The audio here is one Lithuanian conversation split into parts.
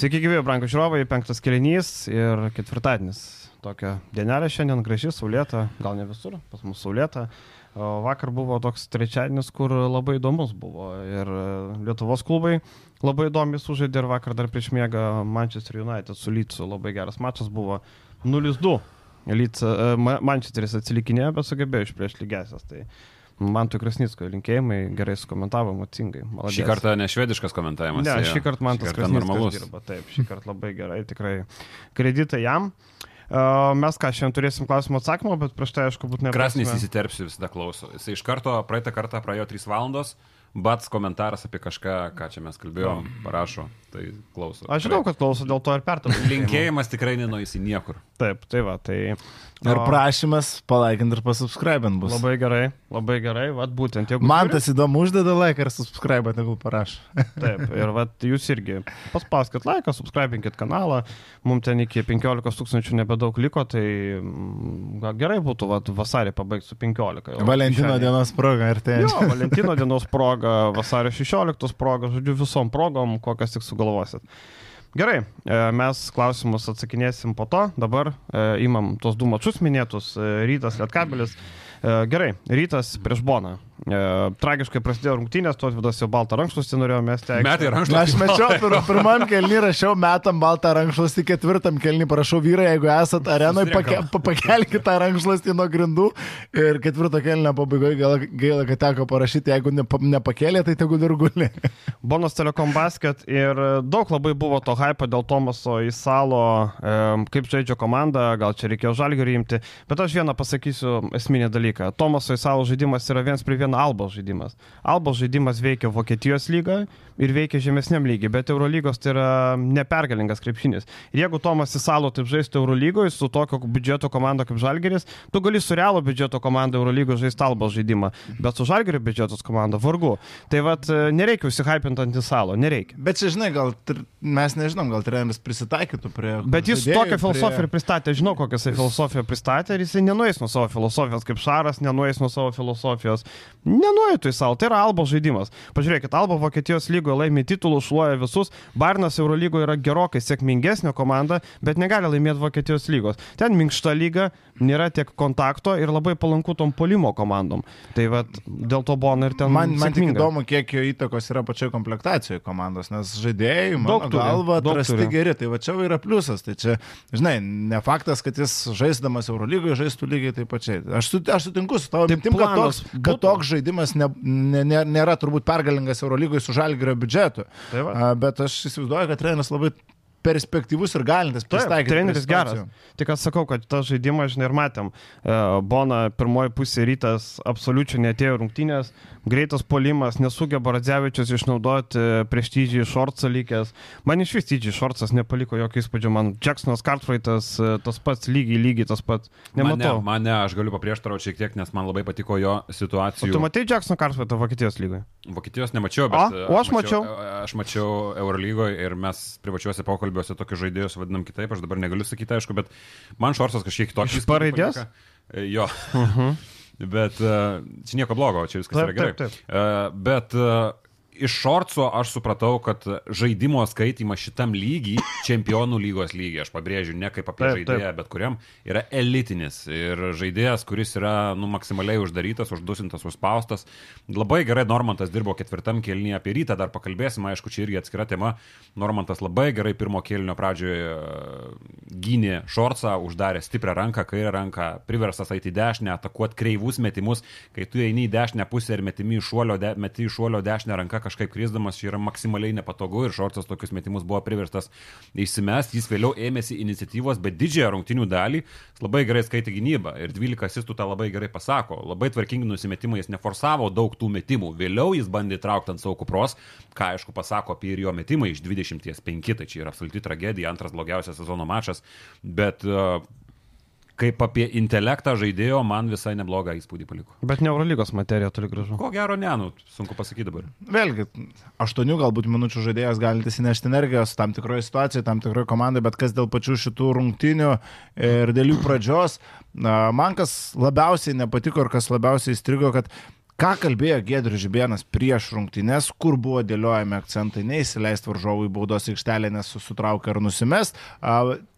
Sveiki, gyvi, brangų žiūrovai, penktas kelinys ir ketvirtadienis. Tokia dienelė šiandien graži, saulėta, gal ne visur, pas mus saulėta. O vakar buvo toks trečiadienis, kur labai įdomus buvo ir Lietuvos klubai labai įdomiai sužaidė ir vakar dar prieš mėgą Manchester United su Lycu. Labai geras mačas buvo 0-2. Lyts, e, Manchesteris atsilikinėjo, bet sugebėjo išprieš lygesias. Tai Man tu Krasnicko linkėjimai gerai sukomentavo. Malodės. Šį kartą ne švediškas komentavimas. Ne, šį kartą man tas normalus. Dirba, taip, šį kartą labai gerai, tikrai kreditai jam. Uh, mes ką, šiandien turėsim klausimą atsakymą, bet prieš tai, aišku, būtų ne. Krasnis įsiterpsiu visada klauso. Jis iš karto praeitą kartą praėjo 3 valandos, Bats komentaras apie kažką, ką čia mes kalbėjom, parašo, tai klauso. Aš žinau, kad klauso, dėl to ir pertariu. Linkėjimas tikrai nenuės į niekur. Taip, tai va, tai Ir prašymas palaikinti ir pasubscribint bus. Labai gerai, labai gerai, vad būtent. Man tas įdomu, uždeda laiką ir subscribe, tegul parašo. Taip, ir vad jūs irgi paspauskit laiką, subscribinkit kanalą, mums ten iki 15 tūkstančių nebedaug liko, tai mm, gerai būtų vad vasarį pabaigti su 15. Valentino šiandien. dienos proga ir tai. Jo, Valentino dienos proga, vasario 16 proga, žodžiu, visom progom, kokias tik sugalvosit. Gerai, e, mes klausimus atsakinėsim po to. Dabar e, imam tos du mačius minėtus e, - Rytas Lietkabelis. Gerai, Rytas prieš Boną. E, tragiškai prasidėjo rungtynės, tuos vidas jau baltą rankšluostį norėjau mesti. Metai rankšluostį. Aš mečiau, pir, pirmam kelnį rašiau, metam baltą rankšluostį, ketvirtam kelnį parašau vyrai, jeigu esat arenoje, pake, pakelkite tą rankšluostį nuo grindų ir ketvirto kelnio pabaigoje gaila, gaila, kad teko parašyti, jeigu ne, nepakėlė, tai tegu ir guli. Bonas Telekom Basket ir daug labai buvo to hypo dėl Tomaso į salo, kaip žaidžia komanda, gal čia reikėjo žalgių rimti, bet aš vieną pasakysiu esminį dalyką. Tomaso į salo žaidimas yra viens prie vieno vien Albos žaidimas. Albos žaidimas veikia Vokietijos lygą ir veikia žemesniam lygiai, bet Eurolygos tai yra nepergalingas krepšinis. Ir jeigu Tomas Isalo taip žaistų Eurolygoje su tokio biudžeto komanda kaip Žalgeris, tu gali su realo biudžeto komanda Eurolygoje žaisti Albos žaidimą, bet su Žalgerio biudžetos komanda vargu. Tai vad nereikia užsihypinti ant Isalo, nereikia. Bet čia žinai, gal mes nežinom, gal treneris prisitaikytų prie... Bet jis žaidėjų, tokią filosofiją prie... pristatė, žinau, kokią jisai filosofiją pristatė ir jisai nenuės nuo savo filosofijos kaip Šaras, nenuės nuo savo filosofijos. Nenuėtų į savo, tai yra Albo žaidimas. Pažiūrėkit, Albo Vokietijos lygoje laimi titulų, šluoja visus, Barnas Eurolygoje yra gerokai sėkmingesnė komanda, bet negali laimėti Vokietijos lygos. Ten minkšta lyga, nėra tiek kontakto ir labai palanku tom polimo komandom. Tai vat, dėl to buvo ir ten. Man, man tik įdomu, kiek jo įtakos yra pačioje komplektacijoje komandos, nes žaidėjai, mano daug galva, atrasti geri. Tai va čia yra pliusas. Tai čia, žinai, ne faktas, kad jis žaisdamas Eurolygoje žaistų lygiai taip pačiai. Aš, aš sutinku su tavo mintim, kad toks, kad toks žaidimas ne, ne, ne, nėra turbūt pergalingas Eurolygoje su žalgerio biudžetu. Tai va. bet aš įsivaizduoju, kad treneris labai perspektyvus ir galintis pristaikyti. Treneris geras. Tik aš sakau, kad tą žaidimą, žinai, ir matėm. E, Bona pirmoji pusė rytas absoliučiai netėjo rungtynės, greitas polimas, nesugeba Radzevičius išnaudoti prieš Tydžiai Šortsą lygęs. Man iš vis Tydžiai Šortsas nepaliko jokio įspūdžio, man Jacksonas Cartwrightas e, tas pats lygiai, lygiai tas pats. Nematau. Man ne, man ne aš galiu paprieštarauti šiek tiek, nes man labai patiko jo situacija. Tu matai Jacksoną Cartwrightą Vokietijos lygoje? Vokietijos nemačiau, bet... A, o aš mačiau. mačiau. Aš mačiau Eurolygoje ir mes privačiuose pokalbiuose pokalbiuose tokius žaidėjus vadinam kitaip, aš dabar negaliu sakyti, aišku, bet man Šorsas kažkiek kitoks. Iš paraidės? Jo. Uh mhm. -huh. bet uh, čia nieko blogo, čia viskas taip, yra gerai. Taip, taip. Uh, bet uh, iš šorco aš supratau, kad žaidimo skaitimas šitam lygiai, čempionų lygos lygiai, aš pabrėžiu, ne kaip apie taip, žaidėją, taip. bet kuriam, yra elitinis. Ir žaidėjas, kuris yra nu, maksimaliai uždarytas, uždusintas, užspaustas. Labai gerai Normantas dirbo ketvirtam kelnyje, apie rytą dar pakalbėsim, aišku, čia irgi atskira tema. Normantas labai gerai pirmo kelnio pradžioje e, gynė šorcą, uždarė stiprią ranką, kairę ranką, priverstas eiti į dešinę, atakuoti kreivus metimus, kai tu eini į dešinę pusę ir metimi iš šuolio, de, meti iš šuolio dešinę ranką kažkaip krisdamas čia yra maksimaliai nepatogu ir Šorcas tokius metimus buvo priverstas įsimest, jis vėliau ėmėsi iniciatyvos, bet didžiąją rungtinių dalį labai gerai skaitė gynybą ir 12 asistų tą labai gerai pasako, labai tvarkingi nusimetimai, jis neforsavo daug tų metimų, vėliau jis bandė traukti ant savo kupros, ką aišku pasako apie ir jo metimai iš 25, tai čia yra absoliuti tragedija, antras blogiausias sezono mačas, bet uh, kaip apie intelektą žaidėjo, man visai neblogą įspūdį paliko. Bet ne Eurolygos materija toli gražu. Ko gero, ne, nu, sunku pasakyti dabar. Vėlgi, aštuonių galbūt minučių žaidėjas galintis įnešti energijos tam tikroje situacijoje, tam tikroje komandai, bet kas dėl pačių šitų rungtinių ir dėl jų pradžios, man kas labiausiai nepatiko ir kas labiausiai įstrigo, kad Ką kalbėjo Gedrius Žibėnas prieš rungtynės, kur buvo dėliojami akcentai, neįsileisti varžovų į baudos aikštelę, nes sutraukia ar nusimest,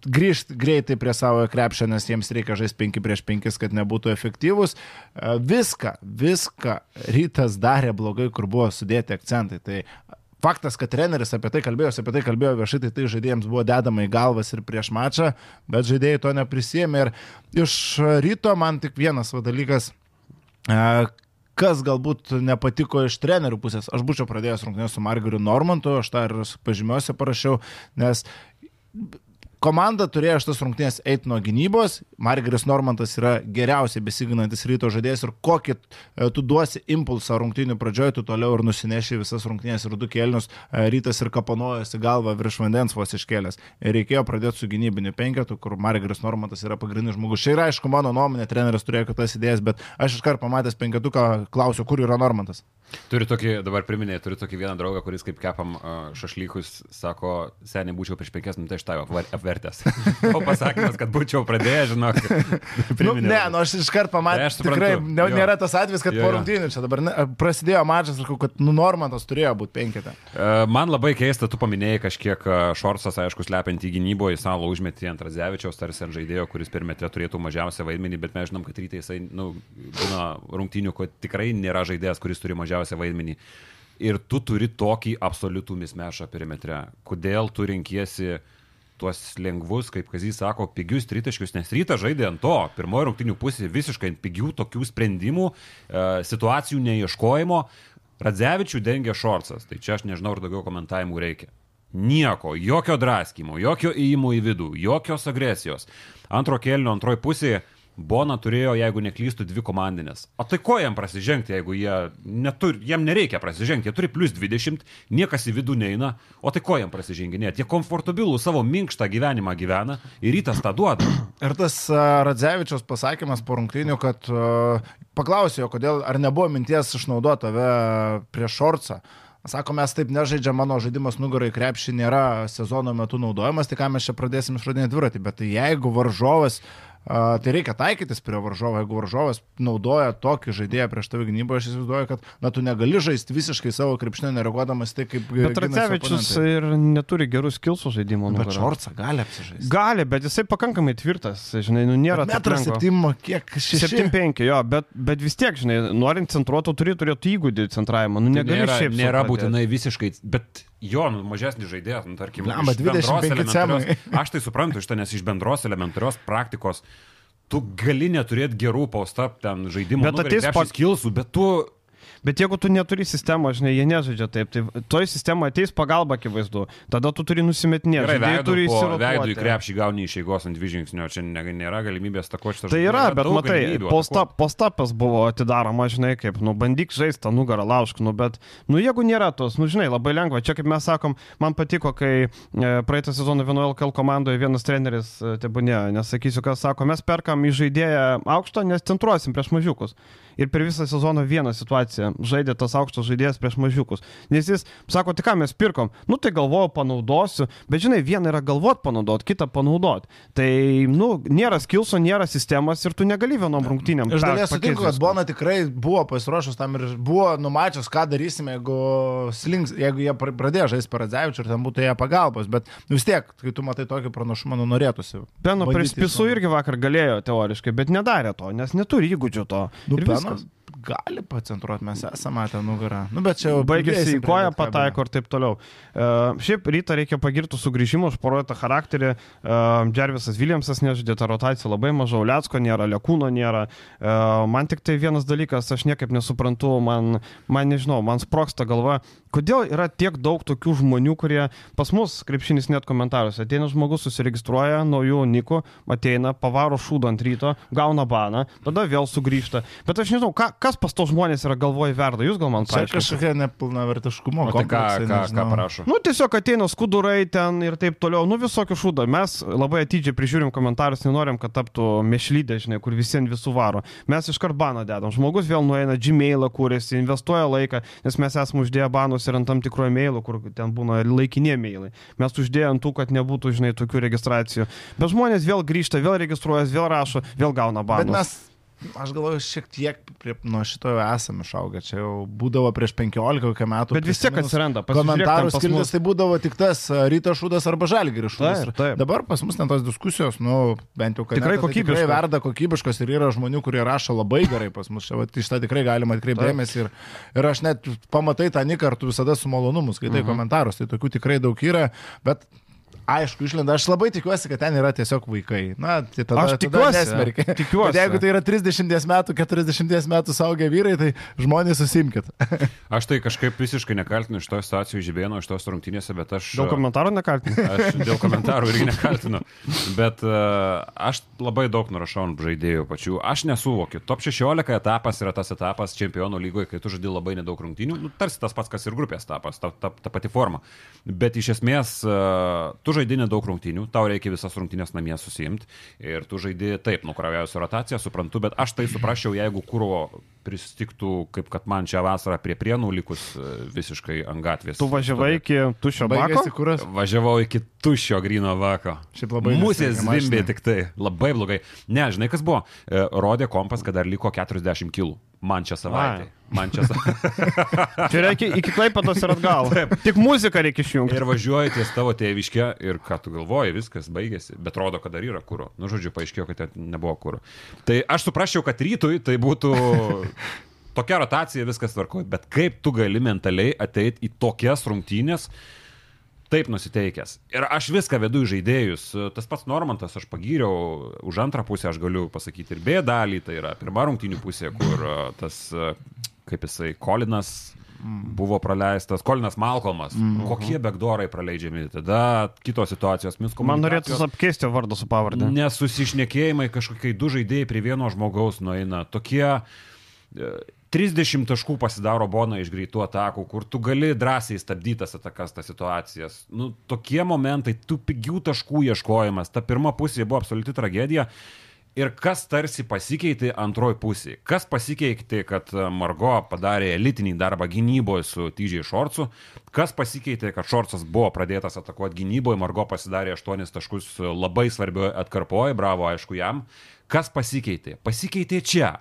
grįžti greitai prie savo krepšio, nes jiems reikia žaisti 5 prieš 5, kad nebūtų efektyvus. Viską, viską rytas darė blogai, kur buvo sudėti akcentai. Tai Faktas, kad treneris apie tai kalbėjo, apie tai kalbėjo viešai, tai tai žaidėjams buvo dedama į galvas ir prieš mačą, bet žaidėjai to neprisėmė. Ir iš ryto man tik vienas va, dalykas, kas galbūt nepatiko iš trenerių pusės. Aš būčiau pradėjęs rungtynės su Margariu Normantu, aš tą ir pažymiuosi parašiau, nes komanda turėjo šitas rungtynės eiti nuo gynybos, Margaris Normantas yra geriausiai besiginantis ryto žaidėjas ir kokį e, tu duosi impulsą rungtynių pradžioje, tu toliau ir nusineši visas rungtynės ir du kėlinius, e, rytas ir kapanojasi galvą virš vandens vos iškėlęs. Reikėjo pradėti su gynybiniu penketu, kur Margaris Normantas yra pagrindinis žmogus. Čia yra aišku mano nuomonė, treneris turėjo kitas idėjas, bet aš iškart pamatęs penketuką klausiu, kur yra Normantas. Turiu tokį, dabar priminėjai, turiu tokį vieną draugą, kuris kaip kepam šašlykus, sako, seniai būčiau prieš penkias minutės iš tavo apvertęs. O pasakymas, kad būčiau pradėjęs, žinok. nu, ne, nu aš iškart pamatęs. Tai tikrai ne, nėra tas atvejis, kad jo, po rungtynių čia dabar ne, prasidėjo mačas, sakau, kad nu Normantas turėjo būti penketą. Man labai keista, tu paminėjai kažkiek Šorsas, aišku, slepiant į gynyboje, į salą užmetį ant Radzevičiaus, tarsi ant žaidėjo, kuris per metrę turėtų mažiausią vaidmenį, bet mes žinom, kad rytai jisai, nu, būna rungtynių, kad tikrai nėra žaidėjas, kuris turi mažiausią didžiausią vaidmenį. Ir tu turi tokį absoliutų mismešą perimetre. Kodėl tu renkiesi tuos lengvus, kaip Kazys sako, pigius tritaškius, nes ryta žaidė ant to, pirmoji rungtinių pusė visiškai ant pigių tokių sprendimų, e, situacijų neieškojimo. Radzevičių dengia šorcas, tai čia aš nežinau, ar daugiau komentavimų reikia. Nieko, jokio draskymo, jokio įėjimo į vidų, jokios agresijos. Antro kelnio antroji pusė Bona turėjo, jeigu neklystų, dvi komandinės. O tai ko jam prasižengti, jeigu jie neturi, jam nereikia prasižengti, jie turi plus 20, niekas į vidų neina, o tai ko jam prasiženginėti? Jie komfortabilų savo minkštą gyvenimą gyvena ir rytas tą duoda. Ir tas Radzevičios pasakymas po rungtynių, kad paklausė jo, kodėl, ar nebuvo minties išnaudoti tave prieš šorcą. Sako, mes taip nežaidžiam, mano žaidimas nugarai krepšį nėra sezono metu naudojamas, tai ką mes čia pradėsim išradinėti dviratį. Bet tai jeigu varžovas uh, tai reikia taikytis prie varžovo. Jeigu varžovas naudoja tokį žaidėją prieš tavo gynybą, aš įsivaizduoju, kad na, tu negali žaisti visiškai savo krepšinio, nereaguodamas tai, kaip... Bet Racevičius ir neturi gerų skilsų žaidimo. Bet Šorca gali apsižaisti. Gali, bet jisai pakankamai tvirtas, žinai, nu nėra... Metras septimo, kiek? 7-5, jo, bet, bet vis tiek, žinai, norint centruoto turi turėti įgūdį centravimo. Nu, tai negali nėra, šiaip. Nėra būtinai visiškai, bet jo, nu, mažesnis žaidėjas, nu, tarkim, Lamba, 25 cemai. Aš tai suprantu iš to, nes iš bendros elementarios praktikos tu gali neturėti gerų paustap ten žaidimų, bet ateis pa... skilsų, bet tu Bet jeigu tu neturi sistemos, žinai, jie nežaidžia taip, tai toj sistemoje ateis pagalba akivaizdu, tada tu turi nusimetinėti. Gerai, veidų, turi įsivaizduoti. Veidų į krepšį gauni iš eigos ant dvi žingsnio, čia nėra galimybės tako šitą žaidimą. Tai yra, bet matai, postap, postapas buvo atidaroma, žinai, kaip, nu, bandyk žaisti tą nugarą laužk, nu, bet, nu, jeigu nėra tos, nu, žinai, labai lengva. Čia, kaip mes sakom, man patiko, kai e, praeitą sezoną vienoje LKL komandoje vienas treneris, e, tebūnė, nesakysiu, kas sako, mes perkam į žaidėją aukštą, nes centruosim prieš mažiukus ir per visą sezoną vieną situaciją žaidė tas aukštas žaidėjas prieš mažiukus. Nes jis sako, tai ką mes pirkom, nu tai galvoju panaudosiu, bet žinai, viena yra galvot panaudot, kita panaudot. Tai, nu, nėra skilso, nėra sistemos ir tu negali vienom rungtynėm. Iš dalies sutinku, kad Bona tikrai buvo pasiruošus tam ir buvo numačius, ką darysime, jeigu, slinks, jeigu jie pradėjo žaisti Paradzevičių ir ten būtų jie pagalbos, bet vis tiek, kai tu matai tokį pranašumą, nu norėtųsi. Beno prieš pisų irgi vakar galėjo teoriškai, bet nedarė to, nes neturi įgūdžių to. Nu, ir viskas gali pacentruoti, mes esame matę nugarą. Nu, bet čia jau baigėsi į koją, pataiko ir taip toliau. Uh, šiaip rytą reikia pagirti sugrįžimų, užparuotą charakterį. Uh, Džervisas Viljamsas nežaidė, ta rotacija labai maža, Liacko nėra, Lekūno nėra. Uh, man tik tai vienas dalykas, aš niekaip nesuprantu, man, man nežinau, man sproksta galva, kodėl yra tiek daug tokių žmonių, kurie pas mus, krepšinis net komentaruose, ateina žmogus, susiregistruoja naujų nikų, ateina, pavaro šūdą ant ryto, gauna baną, tada vėl sugrįžta. Bet aš nežinau, ką, kas pas tos žmonės yra galvoje verda, jūs gal man paaiškinate. Tai kažkokia nepilnavertiškumo tai ką, ką, ką parašo. Nu, tiesiog ateina skudurai ten ir taip toliau, nu visokių šūdą. Mes labai atidžiai prižiūrim komentarus, nenorim, kad taptų mešlydė, žinai, kur visiems visų varo. Mes iškart baną dedam. Žmogus vėl nueina, Gmailą kūrėsi, investuoja laiką, nes mes esame uždėję banus ir ant tam tikro e-mailų, kur ten būna laikinie e-mailai. Mes uždėjom tų, kad nebūtų, žinai, tokių registracijų. Bet žmonės vėl grįžta, vėl registruojas, vėl rašo, vėl gauna baną. Bet mes aš galvoju, šiek tiek prie, nuo šito esame išaugę. Čia jau būdavo prieš 15 metų. Bet vis tiek atsiranda. Komentarų skiltis tai būdavo tik tas ryto šūdas arba žalgiris šūdas. Taip, taip. Dabar pas mus ten tos diskusijos, nu, bent jau, kad tikrai tai kokybiškos. Tikrai verda kokybiškos ir yra žmonių, kurie rašo labai gerai pas mus. Čia, va, iš tą tikrai galima atkreipti dėmesį. Ir, ir aš net pamatai tą nikartų visada su malonumu skaitai mhm. komentarus. Tai tokių tikrai daug yra. Bet aišku, išlenda. Aš labai tikiuosi, kad ten yra tiesiog vaikai. Na, tai tada, aš tikiuosi. Nesmerkia. Tikiuosi. Bet jeigu tai yra 30 metų, 40 metų saugę vyrai, tai žmonės susimkit. aš tai kažkaip visiškai nekaltinu iš to situacijų žibėno, iš tos rungtynėse, bet aš... Dėl komentarų nekaltinu. Aš dėl komentarų irgi nekaltinu. Bet uh, aš labai daug nurašau ant žaidėjų pačių. Aš nesuvokiu. Top 16 etapas yra tas etapas čempionų lygoje, kai tu žaidži labai nedaug rungtynių. Nu, tarsi tas pats, kas ir grupės etapas, ta, ta, ta pati forma. Bet iš esmės uh, tu žaidži nedaug rungtynių, tau reikia visas rungtynės namie susimti ir tu žaidži taip, nukravėjusi rotaciją, suprantu, bet aš tai suprasčiau, jeigu kūro pristiktų, kaip kad man čia vasarą prie prienų likus e, visiškai ant gatvės. Tu važiavai iki tuščio bako? Važiavau iki tuščio grino bako. Šiaip labai. Musės zvimbė tik tai. Labai blogai. Ne, žinai, kas buvo? E, rodė kompas, kad dar liko 40 kg. Man čia savaitė. Ai. Man čia savaitė. čia reikia iki klaipatos ir atgal. Taip. Tik muziką reikia išjungti. Ir važiuoji ties tavo tėviškė ir ką tu galvoji, viskas baigėsi. Bet rodo, kad dar yra kūro. Nu, žodžiu, paaiškėjo, kad ten nebuvo kūro. Tai aš suprasčiau, kad rytui tai būtų tokia rotacija, viskas tvarkoja. Bet kaip tu gali mentaliai ateiti į tokias rungtynės? Taip nusiteikęs. Ir aš viską vedu į žaidėjus. Tas pats Normantas, aš pagyriau, už antrą pusę aš galiu pasakyti ir B dalį, tai yra pirma rungtynių pusė, kur e, tas, e, kaip jisai, Kolinas buvo praleistas, Kolinas Malcolmas, mm. kokie begdorai praleidžiami, tada kitos situacijos, misko. Man norėtų apkeisti vardą su pavardė. Nesusišnekėjimai, kažkokie du žaidėjai prie vieno žmogaus nueina, tokie 30 taškų pasidaro Bona iš greitų atakų, kur tu gali drąsiai stabdyti tas atakas, tas situacijas. Nu, tokie momentai, tų pigių taškų ieškojimas, ta pirma pusė buvo absoliuti tragedija. Ir kas tarsi pasikeitė antroji pusė? Kas pasikeitė, kad Margo padarė elitinį darbą gynyboje su Tyžiai Šorcu? Kas pasikeitė, kad Šorcas buvo pradėtas atakuoti gynyboje, Margo pasidarė 8 taškus labai svarbioje atkarpoje, bravo aišku jam. Kas pasikeitė? Pasikeitė čia.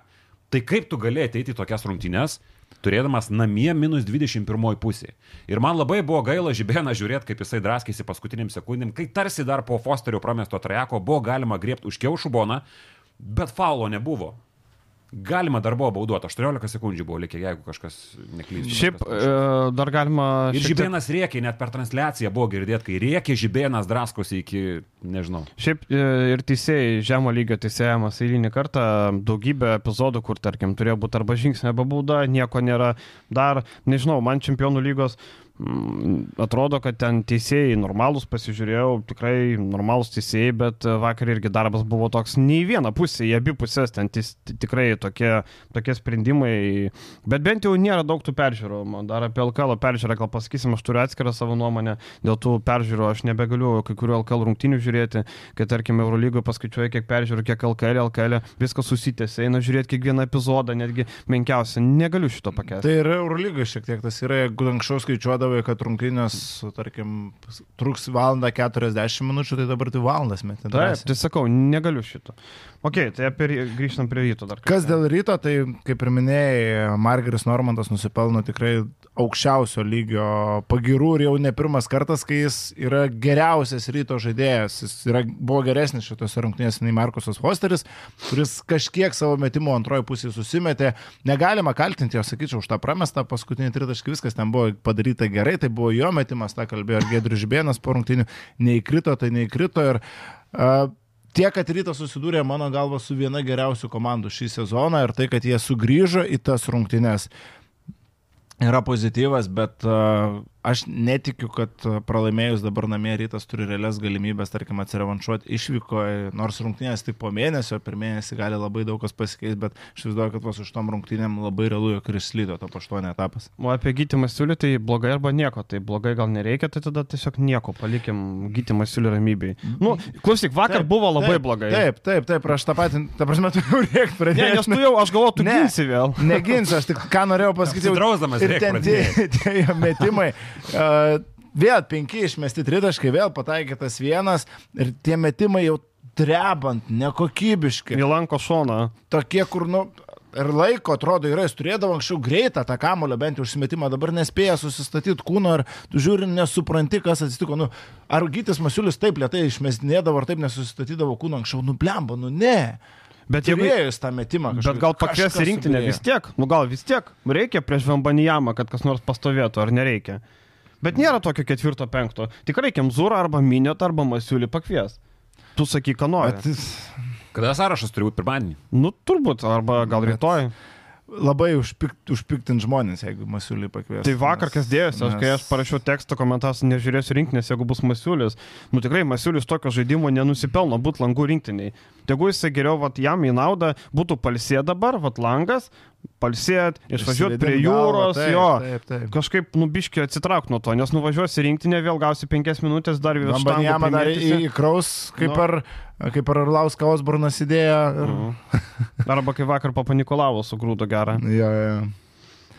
Tai kaip tu gali ateiti į tokias rungtynes, turėdamas namie minus 21 pusė. Ir man labai buvo gaila žibėną žiūrėti, kaip jisai draskėsi paskutiniam sekundėm, kai tarsi dar po Fosterio pramesto trajeko buvo galima griebti už kiaušų boną, bet faulo nebuvo. Galima dar buvo bauduoti, 18 sekundžių buvo likę, jeigu kažkas neklysta. Šiaip e, dar galima. Ir žibėnas tiek... rėkė, net per transliaciją buvo girdėti, kai rėkė žibėnas draskosi iki, nežinau. Šiaip e, ir teisėjai, žemo lygio teisėjamas eilinį kartą, daugybė epizodų, kur, tarkim, turėjo būti arba žingsnė, arba bauda, nieko nėra. Dar, nežinau, man čempionų lygos atrodo, kad ten teisėjai normalūs, pasižiūrėjau, tikrai normalūs teisėjai, bet e, vakar irgi darbas buvo toks, nei viena pusė, į abi pusės ten tis, tikrai tokie, tokie sprendimai, bet bent jau nėra daug tų peržiūrų. Dar apie LKL peržiūrą, gal pasakysim, aš turiu atskirą savo nuomonę, dėl tų peržiūrų aš nebegaliu kai kurių LKL rungtinių žiūrėti, kai tarkim Eurolygoje paskaičiuoju, kiek peržiūrų, kiek LKL, LKL, viskas susitęsia, eina žiūrėti kiekvieną epizodą, netgi menkiausią, negaliu šito pakeisti. Tai ir Eurolygoje šiek tiek tas yra, jeigu anksčiau skaičiuodavo galvoji, kad rungtynės, tarkim, truks valandą 40 minučių, tai dabar tai valandas metė. Taip, tai sakau, negaliu šito. Ok, tai apie, grįžtam prie ryto dar. Kas dėl ryto, tai kaip ir minėjai, Margeris Normantas nusipelno tikrai aukščiausio lygio pagirų ir jau ne pirmas kartas, kai jis yra geriausias ryto žaidėjas. Jis yra, buvo geresnis šitose rungtynėse nei Markusas Fosteris, kuris kažkiek savo metimo antroji pusė susimetė. Negalima kaltinti jo, sakyčiau, už tą pramestą paskutinį tritaškį, viskas ten buvo padaryta gerai, tai buvo jo metimas, tą kalbėjo ir Gedrius Žibėnas po rungtynių, neįkrito, tai neįkrito. Ir, uh, Tie, kad rytas susidūrė mano galva su viena geriausių komandų šį sezoną ir tai, kad jie sugrįžo į tas rungtynes. Yra pozityvas, bet uh, aš netikiu, kad pralaimėjus dabar namie rytas turi realias galimybės, tarkim, atsirevanšuoti išvyko, nors rungtynės tik po mėnesio, per mėnesį gali labai daug kas pasikeis, bet aš įsivaizduoju, kad vos už tom rungtynėm labai realu, jog ir slydo to aštuonio etapas. O apie gytimą siūlį tai blogai arba nieko, tai blogai gal nereikia, tai tada tiesiog nieko, palikim gytimą siūlį ramybei. Nu, klausyk, vakar taip, buvo labai taip, blogai. Taip, taip, taip, aš tą patį, ta prasme, tu jau rėk pradėjai. Ne, nes tu jau, aš galvoju, tu ne, ginsi vėl. Neginsi, aš tik ką norėjau pasakyti. Ten tie, tie metimai. Vėl penki išmesti tritaškai, vėl pataikytas vienas ir tie metimai jau drebant, nekokybiški. Įlanko šoną. Tokie, kur, nu, ir laiko atrodo yra, jis turėdavo anksčiau greitą tą kamulio bent jau užsimetimą, dabar nespėja susistatyti kūno ir tu žiūri, nesupranti, kas atsitiko. Nu, ar Gytis Masiulis taip lietai išmestinėdavo, ar taip nesusistatydavo kūno anksčiau, nublembo, nu ne. Bet jeigu jis tą metimą kažkaip. Bet gal pakvies rinktinę vis tiek, nu gal vis tiek, reikia prieš Vambanijamą, kad kas nors pastovėtų, ar nereikia. Bet nėra tokio ketvirto, penkto. Tikrai Kemzūrą arba Minėtą arba Masiulį pakvies. Tu sakyk, ką nori. Bet... Kada sąrašas turi būti pirmadienį? Nu, turbūt, arba gal rytoj. Labai užpikt, užpiktint žmonės, jeigu Masiulį pakvies. Tai vakar kas dėjosi, nes... kai aš parašiau tekstą komentas, nežiūrėsiu rinkinės, jeigu bus Masiulis. Nu tikrai Masiulis tokio žaidimo nenusipelno būti langų rinktiniai. Tegu jisai geriau, vat, jam į naudą būtų palsė dabar, vat langas, palsėt, išvažiuoti prie jūros, taip, jo, taip, taip. kažkaip nubiškiai atsitrauk nuo to, nes nuvažiuosi rinktinę, vėl gausi penkias minutės dar vieną štangą. Jam dar įkraus, kaip, no. ar, kaip ar Arlauska Osbornas idėja. Ir... Mhm. Arba kaip vakar papanikolavau su grūdo gerą. jo, jo.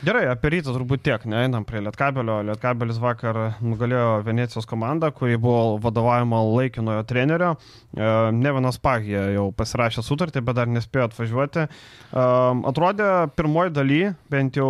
Gerai, apie rytą turbūt tiek, neeinam prie Lietkabelio. Lietkabelis vakar nugalėjo Venecijos komandą, kuri buvo vadovavimo laikinojo trenerio. E, Nevinas Pagija jau pasirašė sutartį, bet dar nespėjo atvažiuoti. E, atrodė pirmoji daly, bent jau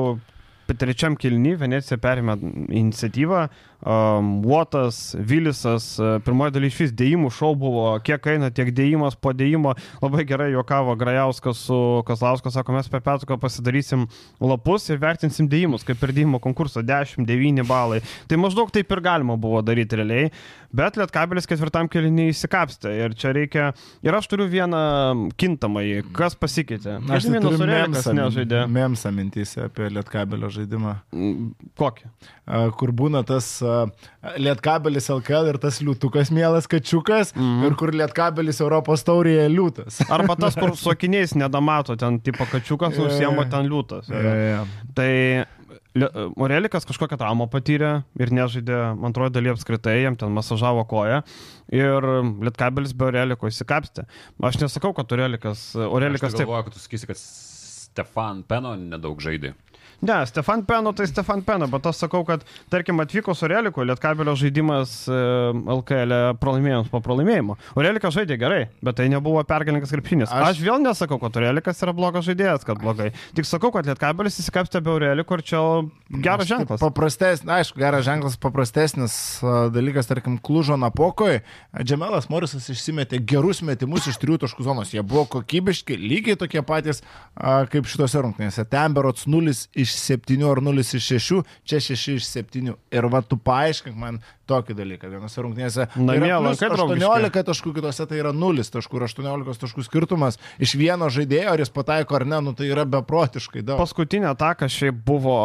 trečiam kilny Venecija perėmė iniciatyvą, um, Votas, Vilisas, pirmoji dalis iš vis dėjimų šou buvo, kiek eina tiek dėjimas po dėjimo, labai gerai juokavo Grajauskas su Kazlauskas, sako, mes per petruką pasidarysim lapus ir vertinsim dėjimus, kaip per dėjimo konkursą 10-9 balai. Tai maždaug taip ir galima buvo daryti realiai, bet Lietkabelis ketvirtam keliniui įsikapstė ir čia reikia, ir aš turiu vieną kintamąjį, kas pasikeitė. Aš turiu memsą, nežaidė. Memsą mintys apie Lietkabelio žaidimą. Kokį? Kur būna tas Lietkabelis LKL ir tas liūtukas mielas kačiukas, mm -hmm. ir kur Lietkabelis Europos taurėje liūtas. Arba tas, kur su akiniais nedamato, ten tipo kačiukas, užsiemo ten liūtas. Ja, ja. Tai Morelikas kažkokią traumą patyrė ir nežaidė antrojo daly apskritai, jam ten masažavo koją ir Lietkabelis be Oreliko įsikapstė. Aš nesakau, kad Orelikas... Orelikas aš tai galvoju, kad tu sakysi, kad Stefan Peno nedaug žaidė. Ne, Stefan Peno tai Stefan Peno, bet aš sakau, kad tarkim atvyko su Oreliku, Lietkabelio žaidimas e, LKL e pralaimėjimas po pralaimėjimo. Orelikas žaidė gerai, bet tai nebuvo pergalingas krepšinis. Aš... aš vėl nesakau, kad Orelikas yra blogas žaidėjas, kad blogai. Tik sakau, kad Lietkabelis įsikapstė be Oreliko ir čia geras ženklas. Paprastesnis, aišku, geras ženklas, paprastesnis dalykas, tarkim, Klužo Napokoj. Džemelas Morisas išsimetė gerus metimus iš trijų taškų zonos. Jie buvo kokybiški, lygiai tokie patys kaip šitose rungtynėse. Temberots 0 iš iš 7 ar 0 iš 6, čia 6 iš 7. Ir va, tu paaiškink man tokį dalyką. Vienose rungtynėse Na, yra plus 18 taškų, kitose tai yra 0 taškų ir 18 taškų skirtumas iš vieno žaidėjo, ar jis pataiko ar ne, nu tai yra beprotiškai daug. Paskutinė ataka šiaip buvo...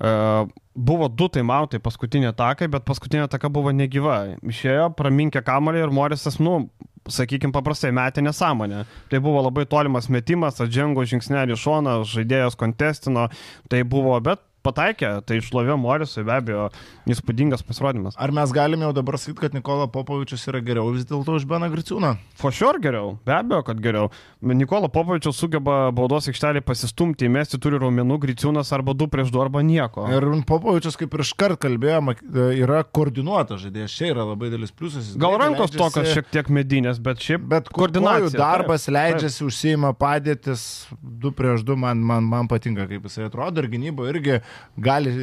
Uh, buvo du taimautai paskutinė atakai, bet paskutinė ataka buvo negyva. Išėjo, praminkė kamalį ir Morisas, nu, sakykime, paprastai metė nesąmonę. Tai buvo labai tolimas metimas, atžengo žingsnelį šoną, žaidėjas kontestino, tai buvo, bet pataikė, tai šlovė Morisui be abejo įspūdingas pasirodymas. Ar mes galime jau dabar sakyti, kad Nikola Popovičius yra geriau vis dėlto už Beną Griciūną? For sure geriau, be abejo, kad geriau. Nikola Popovičius sugeba baudos aikštelį pasistumti, įmesti turi raumenų, Griciūnas arba du prieš du arba nieko. Ir Popovičius, kaip ir iškart kalbėjome, yra koordinuotas žaidėjas, čia yra labai didelis pliusas. Gal rankos leidžiasi... tokios šiek tiek medinės, bet šiaip bet koordinacijos darbas taip, leidžiasi, taip. užsieima padėtis du prieš du, man, man, man patinka, kaip jisai atrodo ir gynybo irgi gali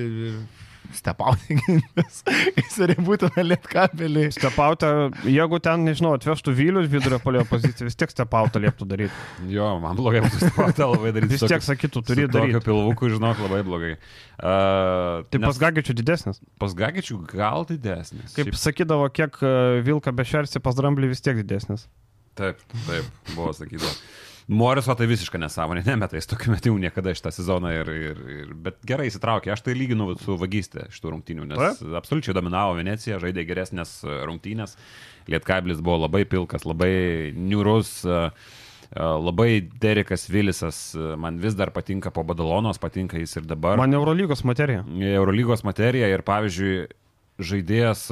stepauti gynybės, jis ir būtina lietkabelį. Stepauti, jeigu ten, nežinau, atvežtų Vylius vidurio polio poziciją, vis tiek stepauti lieptų daryti. Jo, man blogai būtų stepauti labai daryti. Vis tiek sakytų, turi daryti. Tokio pilvukų, žinok, labai blogai. Uh, tai nes... pas Gagičių didesnis? Pas Gagičių gal didesnis. Kaip Šiaip... sakydavo, kiek Vilka bešersi, pas Dramblį vis tiek didesnis. Taip, taip, buvo sakydavo. Moriso tai visiškai nesąmonė, nemeta jis tokių metimų niekada šitą sezoną, ir, ir, ir, bet gerai įsitraukė. Aš tai lyginu su vagystė šitų rungtynių, nes Ta? absoliučiai dominavo Venecija, žaidė geresnės rungtynės, Lietkablis buvo labai pilkas, labai niurus. Labai Derekas Vilisas man vis dar patinka po Badalonos, patinka jis ir dabar. Man Eurolygos materija. Eurolygos materija ir pavyzdžiui, žaidėjas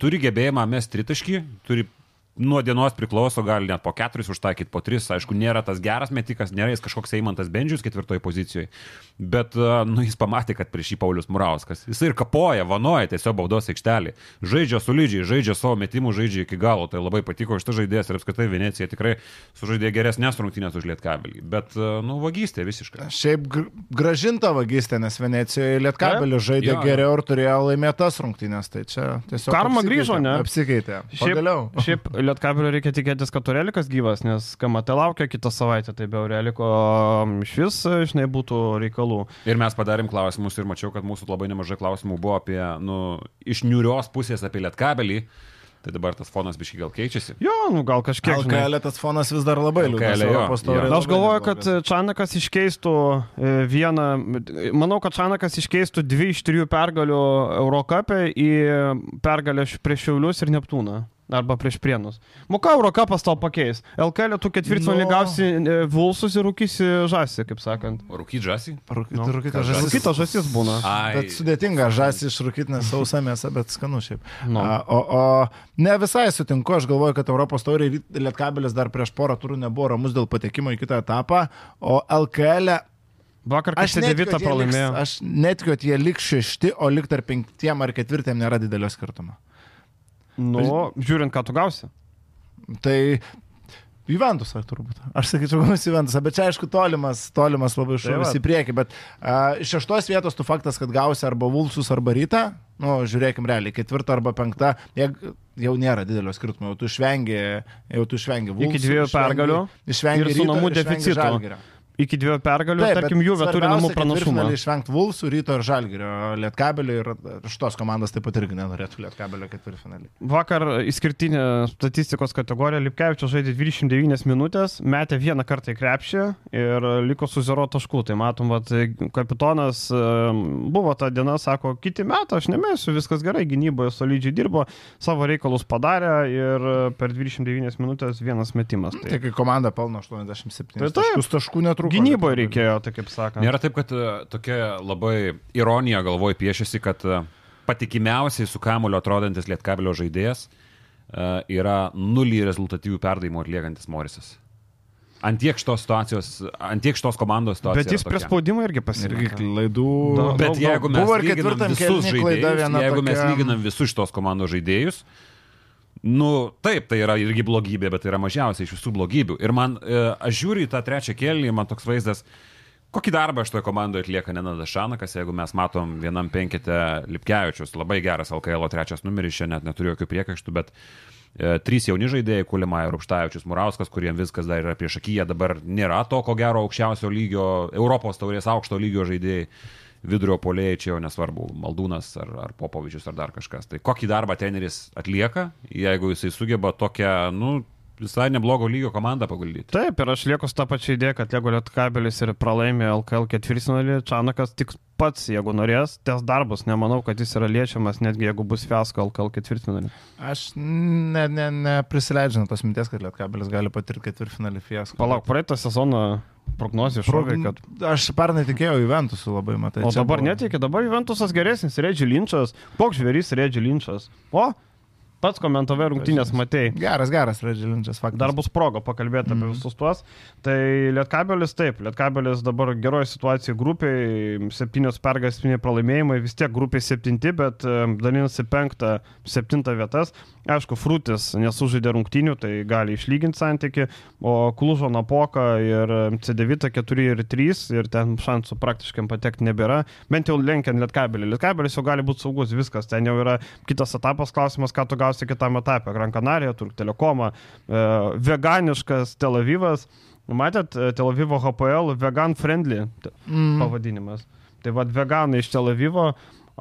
turi gebėjimą mesti tritaškį, turi nuo dienos priklauso, gali net po keturis užtaikyti, po tris, aišku, nėra tas geras metikas, nėra jis kažkoks Eimantas Bendžius ketvirtoje pozicijoje, bet, nu, jis pamatė, kad prieš jį Paulius Murauskas. Jis ir kapoja, vanoja tiesiog baudos aikštelį, žaidžia solidžiai, žaidžia savo metimų, žaidžia iki galo, tai labai patiko šitas žaidėjas ir apskritai Venecija tikrai sužaidė geresnės rungtynės už Lietkabelį, bet, nu, vagystė visiškai. Šiaip gražinta vagystė, nes Venecijoje Lietkabelį žaidė jo, geriau ir turėjo laimėtas rungtynės, tai čia tiesiog... Karma grįžo, ne? Apsikeitė. Pagaliau. Šiaip, šiaip Lietkabelio reikia tikėtis, kad Turelikas gyvas, nes KMT laukia kitą savaitę, tai be Aureliko iš vis, žinai, būtų reikalų. Ir mes padarėm klausimus ir mačiau, kad mūsų labai nemažai klausimų buvo apie, nu, iš niurios pusės apie Lietkabelį. Tai dabar tas fonas biškai gal keičiasi. Jo, nu gal kažkiek. LKL tas fonas vis dar labai liūdnas. Aš galvoju, kad Čanakas iškeistų e, vieną, manau, kad Čanakas iškeistų dvi iš trijų pergalių Eurocapė į pergalę prieš Šiaulius ir Neptūną. Arba prieš prienus. Muka Eurocapas tau pakeis. LKL tu ketvirtfinalį no. gausi e, Vulsus ir rūkysi žąsį, kaip sakant. Rūkyti žąsį? Rūkyti no. rūkyti žąsį. Rūkyti žąsis būna. Ai. Bet sudėtinga žąsį išrūkyti, nes sausa mėsa, bet skanu šiaip. No. A, o, o ne visai sutinku, aš galvoju, kad Europos tauriai Lietkabelis dar prieš porą turų nebuvo ramus dėl patekimo į kitą etapą, o LKL Vakar aš devitą pralaimėjau. Aš netikiu, kad jie liks šešti, o lik tarp penktiem ar ketvirtiem nėra didelio skirtumo. Nu, žiūrint, ką tu gausi. Tai Juventusą turbūt. Aš sakyčiau, gal Juventusą, bet čia aišku tolimas, tolimas labai šalis tai į priekį, bet uh, iš šeštos vietos tu faktas, kad gausi arba Vulsus, arba Rytą, nu, žiūrėkim realiai, ketvirtą arba penktą, jau nėra didelio skirtumo, jau tu išvengi, jau tu išvengi Vulsus. Iki dviejų pergalių. Išvengi ir su namų deficitu iki dviejų pergalių, Taip, tarkim, Juve turi namų pranašumą. Išvengti Vulsų, Ryto ir Žalgirio, Lietkabelio ir šitos komandos taip pat irgi nenorėtų Lietkabelio ketvirtfinalį. Vakar išskirtinė statistikos kategorija Lipkevičius žaidė 29 minutės, metė vieną kartą į krepšį ir liko su 0 taškų. Tai matom, vat, kapitonas buvo ta diena, sako, kiti metai aš nemėsiu, viskas gerai, gynyboje solidžiai dirbo, savo reikalus padarė ir per 29 minutės vienas metimas. Tai, tai kai komanda pelno 87 tai, taškus, taškų netrukus trūko. Gynyboje reikėjo, tai kaip sakant. Nėra taip, kad e, tokia labai ironija galvoj piešiasi, kad e, patikimiausiai su kamulio atrodantis lietkabelio žaidėjas e, yra nulį rezultatyvių perdavimų atliekantis Morisas. Antiek šitos situacijos, antiek šitos komandos situacijos. Bet jis prie spaudimo irgi pasirinkė. Klaidų. Da, Bet jeigu mes lyginam visus žaidėjus, jeigu tokia... mes lyginam visus šitos komandos žaidėjus, Nu, taip, tai yra irgi blogybė, bet tai yra mažiausiai iš visų blogybių. Ir man, e, aš žiūriu į tą trečią kėlinį, man toks vaizdas, kokį darbą šitoje komandoje atlieka Nenadas Šanakas, jeigu mes matom vienam penkite Lipkevičius, labai geras LKL trečias numeris, čia net neturiu jokių priekaištų, bet e, trys jauni žaidėjai, Kulimai, Rupštavičius, Murauskas, kuriems viskas dar yra prieš akiją, dabar nėra to, ko gero, aukščiausio lygio, Europos taurės aukšto lygio žaidėjai vidurio polėjai, čia jau nesvarbu, Maldūnas ar, ar Popovičius ar dar kažkas. Tai kokį darbą treneris atlieka, jeigu jisai sugeba tokią, nu, visai neblogo lygio komandą paguldyti. Taip, ir aš lieku su tą pačią idėją, kad jeigu Lietkabelis ir pralaimė LKL ketvirtfinalį, Čanakas tik pats, jeigu norės, ties darbus. Nemanau, kad jis yra liečiamas, netgi jeigu bus fiasko LKL ketvirtfinalį. Aš neprisileidžiu ne, ne tos minties, kad Lietkabelis gali patirti ketvirtfinalį fiasko. Palauk, praeitą sezoną prognozija šovė, kad... Aš pernai tikėjau Juventusų labai, matai. O dabar buvo... netikė, dabar Juventusas geresnis, Redži Linčas, koks žvėris Redži Linčas. O, Pats komentavai rungtynės matėjai. Geras, geras Redžilinčias faktas. Dar bus proga pakalbėti mm. apie mhm. visus tuos. Tai Lietkabelis taip, Lietkabelis dabar geroje situacijoje grupiai, septynios pergalės, septyni pralaimėjimai, vis tiek grupiai septinti, bet dalinasi penktą, septintą vietas. Aišku, Frutis nesužaidė rungtynių, tai gali išlyginti santyki, o Klužo Napoka ir C9 4 ir 3 ir ten šansų praktiškai patekti nebėra. Bent jau lenkiant Lietkabelį. Lietkabelis jau gali būti saugus, viskas. Ten jau yra kitas etapas klausimas, ką tu gausi galiausiai kitam etapė. Gran Canaria, Turk Telekomą, e, veganiškas Tel Avivas. Matėt, e, Tel Avivo HPL vegan friendly mm. pavadinimas. Tai vad veganai iš Tel Avivo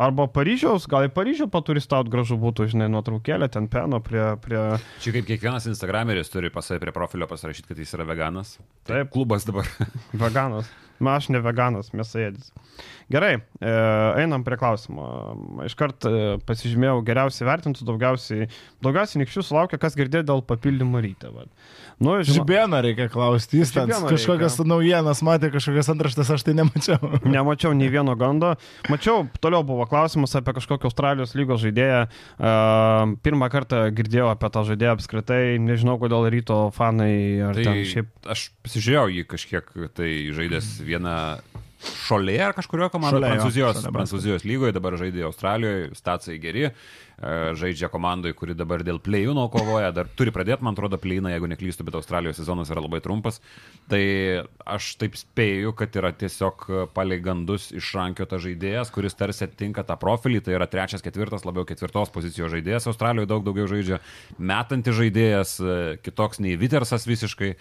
Arba Paryžiaus, gal į Paryžių paturistaut gražu būtų, žinai, nuotraukėlė, ten peno prie... prie... Čia kaip kiekvienas Instagrameris turi pasai prie profilio pasirašyti, kad jis yra veganas. Taip. Klubas dabar. Veganas. Na, aš ne veganas, mėsaėdis. Gerai, e, einam prie klausimo. Iškart e, pasižymėjau geriausiai vertintų, daugiausiai, daugiausiai nikščių sulaukė, kas girdėjo dėl papildymų ryte. Va. Nu, Žibėną reikia klausti, jis ten kažkokias reikia. naujienas matė, kažkokias antraštės, aš tai nemačiau. Nemačiau nei vieno gando. Mačiau, toliau buvo klausimas apie kažkokį Australijos lygos žaidėją. Uh, pirmą kartą girdėjau apie tą žaidėją apskritai, nežinau, kodėl ryto fanai ar tai šiaip. Aš pasižiūrėjau jį kažkiek, tai žaidęs vieną Šolė ar kažkurio komandoje Prancūzijos, šolė, Prancūzijos lygoje, dabar žaidė Australijoje, stacijai geri, žaidžia komandoje, kuri dabar dėl plėjūno kovoja, dar turi pradėti, man atrodo, plėjūną, jeigu neklystu, bet Australijos sezonas yra labai trumpas. Tai aš taip spėju, kad yra tiesiog palei gandus išrankiota žaidėjas, kuris tarsi atitinka tą profilį, tai yra trečias, ketvirtas, labiau ketvirtos pozicijos žaidėjas, Australijoje daug daugiau žaidžia, metantis žaidėjas, e, kitoks nei Vitersas visiškai.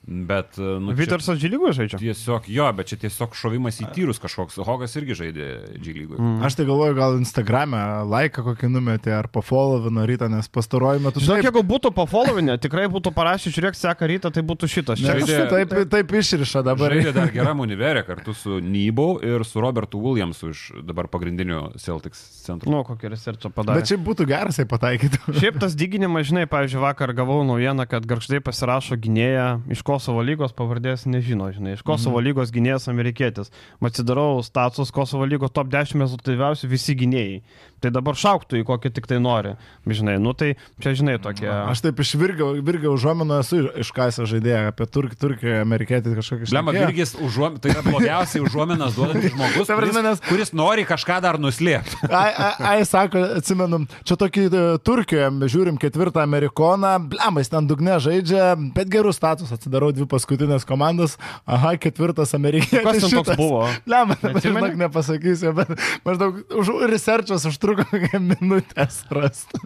Bet, nu, Vitersas Džylygoje žaidžia? Tiesiog jo, bet čia tiesiog šovimas į tyrus kažkoks. Hogas irgi žaidė Džylygoje. Mm. Aš tai galvoju, gal Instagram'e laiką kokį numetė ar pafollowino rytą, nes pastaruoju metu... Žinok, taip... jeigu būtų pafollowinę, tikrai būtų parašę, žiūrėk, seka rytą, tai būtų šitas. Nes, žaidė, taip, taip, išriša dabar. Žaidė dar geram univerė kartu su Nybau ir su Robertu Williamsu iš dabar pagrindinių Celtics centrų. Nu, kokį researchą padarė. Bet šiaip būtų geras, jei pataikytų. Šiaip tas dyginimas, žinai, pavyzdžiui, vakar gavau naujieną, kad garždai pasirašo gynėją iš Kosovo lygos pavardė pavardės nežino, žinai, iš Kosovo mhm. lygos gynėjas amerikietis. Atsidarau status Kosovo lygos top 10 rezultatyviausių visi gynėjai. Tai dabar šauktų į kokį tik tai nori. Žinai, nu tai čia, žinai, tokie. Aš taip iš Virgio, Virgio užuomino esu iškasęs žaidėją apie Turk, Turkiją, amerikietį kažkokį žaidėją. Lemma, Virgis užuom... tai yra blogiausiai užuominas duodantis žmogus, kuris, nes... kuris nori kažką dar nuslėpti. Ai, ai, ai, sako, atsimenu, čia tokį e, Turkijoje, žiūrim ketvirtą amerikoną, blemais ten dugne žaidžia, bet gerų status, atsidarau dvi paskutinės komandas, aha, ketvirtas amerikietis. Kas ten toks buvo? Lemma, žinok, nepasakysiu, bet maždaug už researchas užtruko minutę rasti.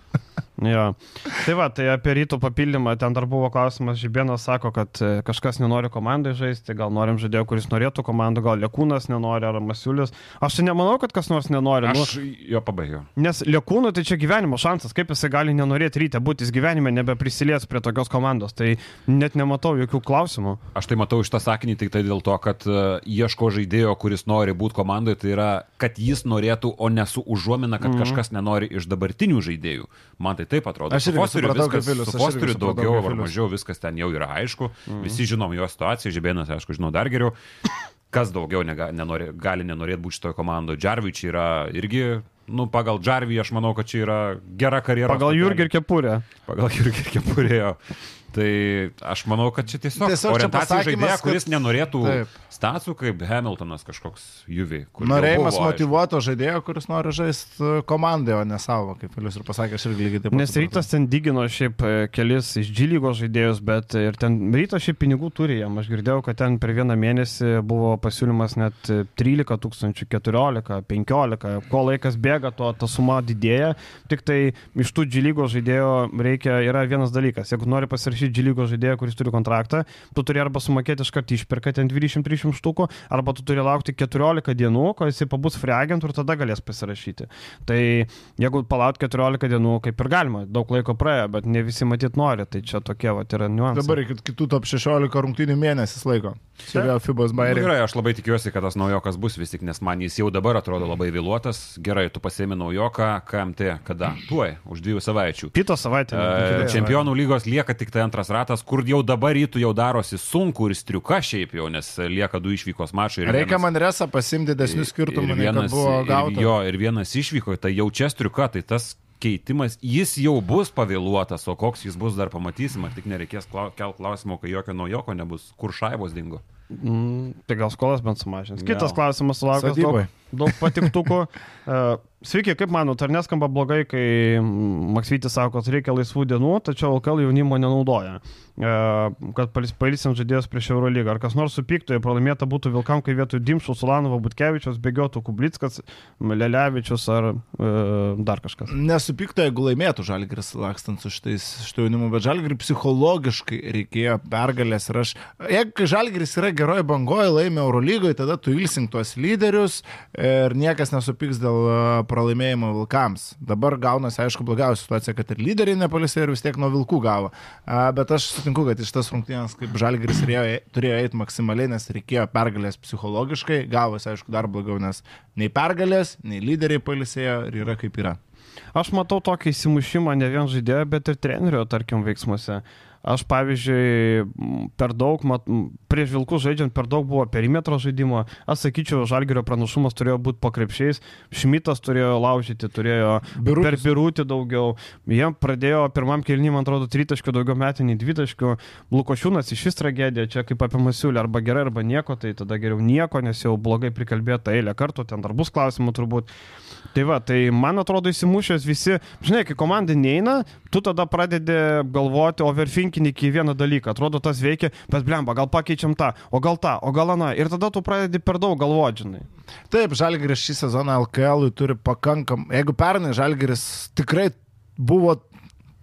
Jo. Tai va, tai apie rytų papildymą, ten dar buvo klausimas, Žibėnas sako, kad e, kažkas nenori komandai žaisti, gal norim žaidėjo, kuris norėtų komandą, gal Lekūnas nenori, ar Masiulis. Aš tai nemanau, kad kas nors nenori. Aš nu, jo pabaigiau. Nes Lekūnui tai čia gyvenimo šansas, kaip jisai gali nenorėti ryte būti, jis gyvenime nebeprisilies prie tokios komandos, tai net nematau jokių klausimų. Aš tai matau iš tą sakinį tik tai dėl to, kad uh, ieško žaidėjo, kuris nori būti komandoje, tai yra, kad jis norėtų, o ne su užuomina, kad mm -hmm. kažkas nenori iš dabartinių žaidėjų. Man tai taip atrodo. Aš irgi supratau, viskas, Vilius, su Fosteriu daugiau ar mažiau viskas ten jau yra aišku. Mm. Visi žinom jo situaciją, Žibėnas, aišku, žinau dar geriau. Kas daugiau nega, nenori, gali nenorėti būti šitoje komandoje. Džarvičiai yra irgi nu, pagal Džarvį aš manau, kad čia yra gera karjera. Pagal Jurgį ir Kepurę. Pagal Jurgį ir Kepurę. Tai aš manau, kad čia tiesiog, tiesiog orientacija žaidėja, kuris kad... nenorėtų Taip. stacijų kaip Hamiltonas kažkoks juvi. Norėjimas buvo, motivuoto žaidėjo, kuris nori žaisti e, komandai, o ne savo, kaip Vilius ir pasakė, aš irgi lygiai taip pat. Nes rytas ten dygino šiaip e, kelis iš džilygos žaidėjus, bet ir ten rytas šiaip pinigų turi jam. Aš girdėjau, kad ten per vieną mėnesį buvo pasiūlymas net 13 tūkstančių, 14, 15, ko laikas bėga, to ta suma didėja. Tik tai iš tų džilygos žaidėjo reikia, yra vienas dalykas, jeigu nori pasirašyti pasirašyti G-lygos žaidėją, kuris turi kontraktą, tu turi arba sumokėti iš karto išpirką ten 20-30 štukų, arba tu turi laukti 14 dienų, kol jisai pabus free agentų ir tada galės pasirašyti. Tai jeigu palaukti 14 dienų, kaip ir galima, daug laiko praėjo, bet ne visi matyt nori, tai čia tokie va, yra niuansai. Dabar reikia kitų top 16 rungtynių mėnesis laiko. Čia vėl FIBOS bairė. Nu, gerai, aš labai tikiuosi, kad tas naujokas bus vis tik, nes man jis jau dabar atrodo labai vėluotas. Gerai, tu pasėmė naujoką, KMT kada? Tuoj, už dviejų savaičių. Kitą savaitę. E, čempionų lygos lieka tik tai antras ratas, kur jau dabar rytų jau darosi sunku ir striuka šiaip jau, nes lieka du išvykos mačai. Reikia vienas, man resą pasimti didesnių skirtumų, nei buvo gauta. Jo, ir vienas išvyko, tai jau čia striuka, tai tas keitimas, jis jau bus pavėluotas, o koks jis bus dar pamatysim, ar tik nereikės kelt klausimo, kai jokio naujoko nebus, kur šaibos dingo. Mm, tai gal skolas bent sumažins. Kitas klausimas sulaukęs daug, patiktukų. uh, Sveiki, kaip manot, ar neskamba blogai, kai Maksytis sako, kad reikia laisvų dienų, tačiau LKL jaunimo nenaudoja, e, kad pailsim žaidėjus prieš Eurolygą. Ar kas nors supyktų, jei pralaimėta būtų Vilkam, kai vietoj Dimšų, Sulanovo, Butkevičius bėgiotų Kublickas, Lelevičius ar e, dar kažkas? Nesupyktų, jeigu laimėtų Žalgiris lakstant su šitais šito jaunimu, bet Žalgiris psichologiškai reikėjo pergalės ir aš, jeigu Žalgiris yra geroje bangoje, laimė Eurolygoje, tada tu ilsink tuos lyderius, ir niekas nesupyks dėl e, pralaimėjimo Vilkams. Dabar gaunasi, aišku, blogiausia situacija, kad ir lyderiai nepalisė ir vis tiek nuo Vilkų gavo. Bet aš sutinku, kad iš tas rungtynės, kaip Žalgiris turėjo eiti maksimaliai, nes reikėjo pergalės psichologiškai, gavosi, aišku, dar blogiau, nes nei pergalės, nei lyderiai palisėjo ir yra kaip yra. Aš matau tokį įsimušimą ne vien žaidėjo, bet ir trenerio, tarkim, veiksmuose. Aš, pavyzdžiui, per daug, mat, prieš Vilkus žaidžiant, per daug buvo perimetro žaidimo. Aš sakyčiau, Žalgerio pranašumas turėjo būti po krepšiais. Šmitas turėjo laužyti, turėjo Birutis. per birūti daugiau. Jie pradėjo pirmam kelnį, man atrodo, tritaškių daugiau metinį dvitaškių. Lukošiūnas iš vis tragedija, čia kaip apie Masiulį, arba gerai, arba nieko, tai tada geriau nieko, nes jau blogai prikalbėta eilę kartų, ten dar bus klausimų turbūt. Tai va, tai man atrodo įsimušęs visi, žinai, kai komanda neina, tu tada pradedi galvoti, overthinking iki vieną dalyką, atrodo tas veikia, bet blemba, gal pakeičiam tą, o gal tą, o gal aną, ir tada tu pradedi per daug galvoti, žinai. Taip, Žalgiris šį sezoną LKL turi pakankam, jeigu pernai Žalgiris tikrai buvo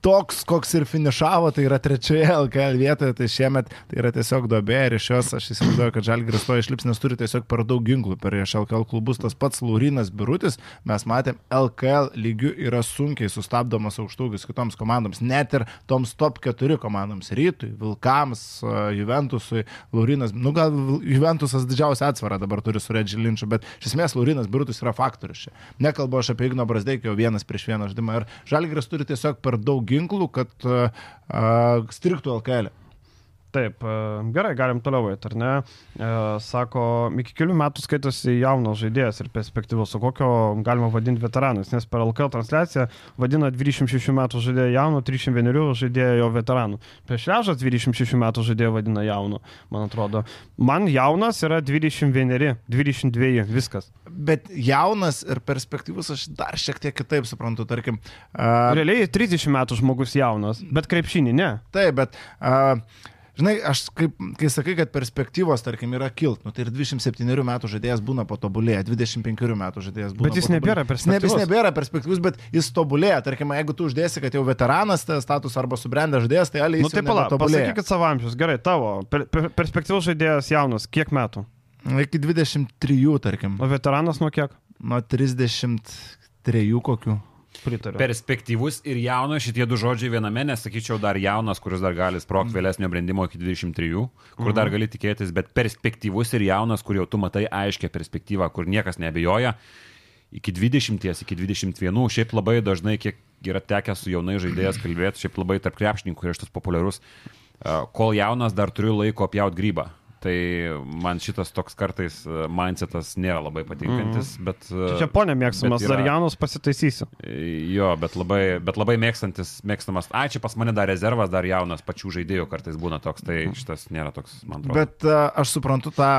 toks, koks ir finišavo, tai yra trečioje LKL vietoje, tai šiemet tai yra tiesiog dobė ir iš jos aš įsivaizduoju, kad Žalgiris to išlips, nes turi tiesiog per daug ginklų per iš LKL klubus. Tas pats Laurinas Birutis, mes matėm, LKL lygių yra sunkiai sustabdomas aukštūgis kitoms komandoms, net ir toms top 4 komandoms - Rytui, Vilkams, Juventusui, Laurinas, nu gal Juventusas didžiausią atsvarą dabar turi su Redži Linčiu, bet iš esmės Laurinas Birutis yra faktorius čia. Nekalbu aš apie Igno Brasdeikio vienas prieš vieną žaidimą ir Žalgiris turi tiesiog per daug ginklų, kad striktų LKL. Taip, gerai, galim toliau eiti, ar ne? Sako, iki kelių metų skaitosi jaunas žaidėjas ir perspektyvus, o kokio galima vadinti veteranais, nes per LKL transliaciją vadina 26 metų žaidėją jaunu, 31 žaidėją jo veteranu. Prieš ležas 26 metų žaidėją vadina jaunu, man atrodo. Man jaunas yra 21, 22, viskas. Bet jaunas ir perspektyvus aš dar šiek tiek kitaip suprantu, tarkim. Uh... Realiai 30 metų žmogus jaunas, bet krepšinį ne. Taip, bet uh, Žinai, aš kaip, kai sakai, kad perspektyvos, tarkim, yra kilt, nu, tai ir 27 metų žaidėjas būna patobulėję, 25 metų žaidėjas būna. Bet jis nebėra perspektyvus. Ne, jis nebėra perspektyvus, bet jis tobulėja. Tarkim, jeigu tu uždėsi, kad jau veteranas status arba subrendęs žaidėjas, tai aliai. Na nu, taip, pala, pasakykit savo amžius. Gerai, tavo per, per, perspektyvus žaidėjas jaunas, kiek metų? Iki 23, tarkim. O veteranas nuo kiek? Nuo 33 kokių. Pritariu. Perspektyvus ir jaunas šitie du žodžiai viename, nesakyčiau dar jaunas, kuris dar gali sprokti mm. vėlesnio brandimo iki 23, kur mm. dar mhm. gali tikėtis, bet perspektyvus ir jaunas, kur jau tu matai aiškę perspektyvą, kur niekas nebejoja, iki 20, iki 21, šiaip labai dažnai, kiek yra tekę su jaunai žaidėjas kalbėti, šiaip labai tarp krepšininkų yra šitas populiarus, kol jaunas dar turiu laiko pjauti grybą. Tai man šitas toks kartais e, mindsetas nėra labai patinkantis, mm. bet... Čia, čia ponė mėgstamas, yra, Darjanus pasitaisysiu. Jo, bet labai, bet labai mėgstantis, mėgstamas, a, čia pas mane dar rezervas, dar jaunas pačių žaidėjų kartais būna toks, tai mhm. šitas nėra toks, man atrodo. Bet aš suprantu tą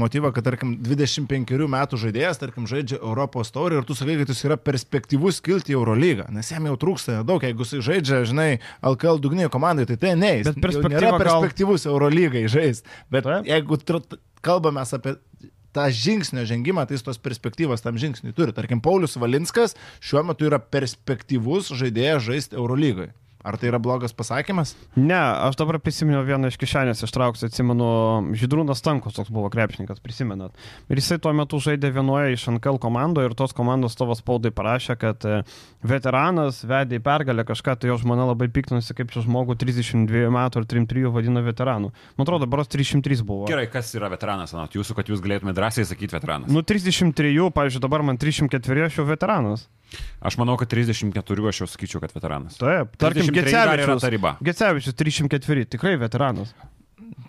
motyvą, kad, tarkim, 25 metų žaidėjas, tarkim, žaidžia Europos taurį ir tu sakai, kad jis yra perspektyvus kilti į Eurolygą, nes jam jau trūksta daug, jeigu jis žaidžia, žinai, LKL dugniai komandai, tai tai ne, jis nėra perspektyvus gal... Eurolygai žaisti. Bet Taip jeigu kalbame apie tą žingsnio žengimą, tai jis tos perspektyvos tam žingsniui turi. Tarkim, Paulius Valinskas šiuo metu yra perspektyvus žaidėjas žaisti Eurolygoje. Ar tai yra blogas pasakymas? Ne, aš dabar prisiminiau vieną iš kišenės ištrauksiu, atsimenu, Žydrūnas Stankus toks buvo krepšininkas, prisimenat. Ir jisai tuo metu žaidė vienoje iš NKL komandų ir tos komandos tavo spaudai parašė, kad e, veteranas vedė į pergalę kažką, tai jo žmona labai piktinasi, kaip čia žmogų 32 metų ar 33 vadina veteranu. Man atrodo, baros 303 buvo. Gerai, kas yra veteranas, anot jūsų, kad jūs galėtumėte drąsiai sakyti veteranas? Nu, 33, pavyzdžiui, dabar man 304, aš jau veteranas. Aš manau, kad 34 aš jau sakyčiau, kad veteranas. Taip, tarkim, Gecevičius. Gecevičius 304, tikrai veteranas.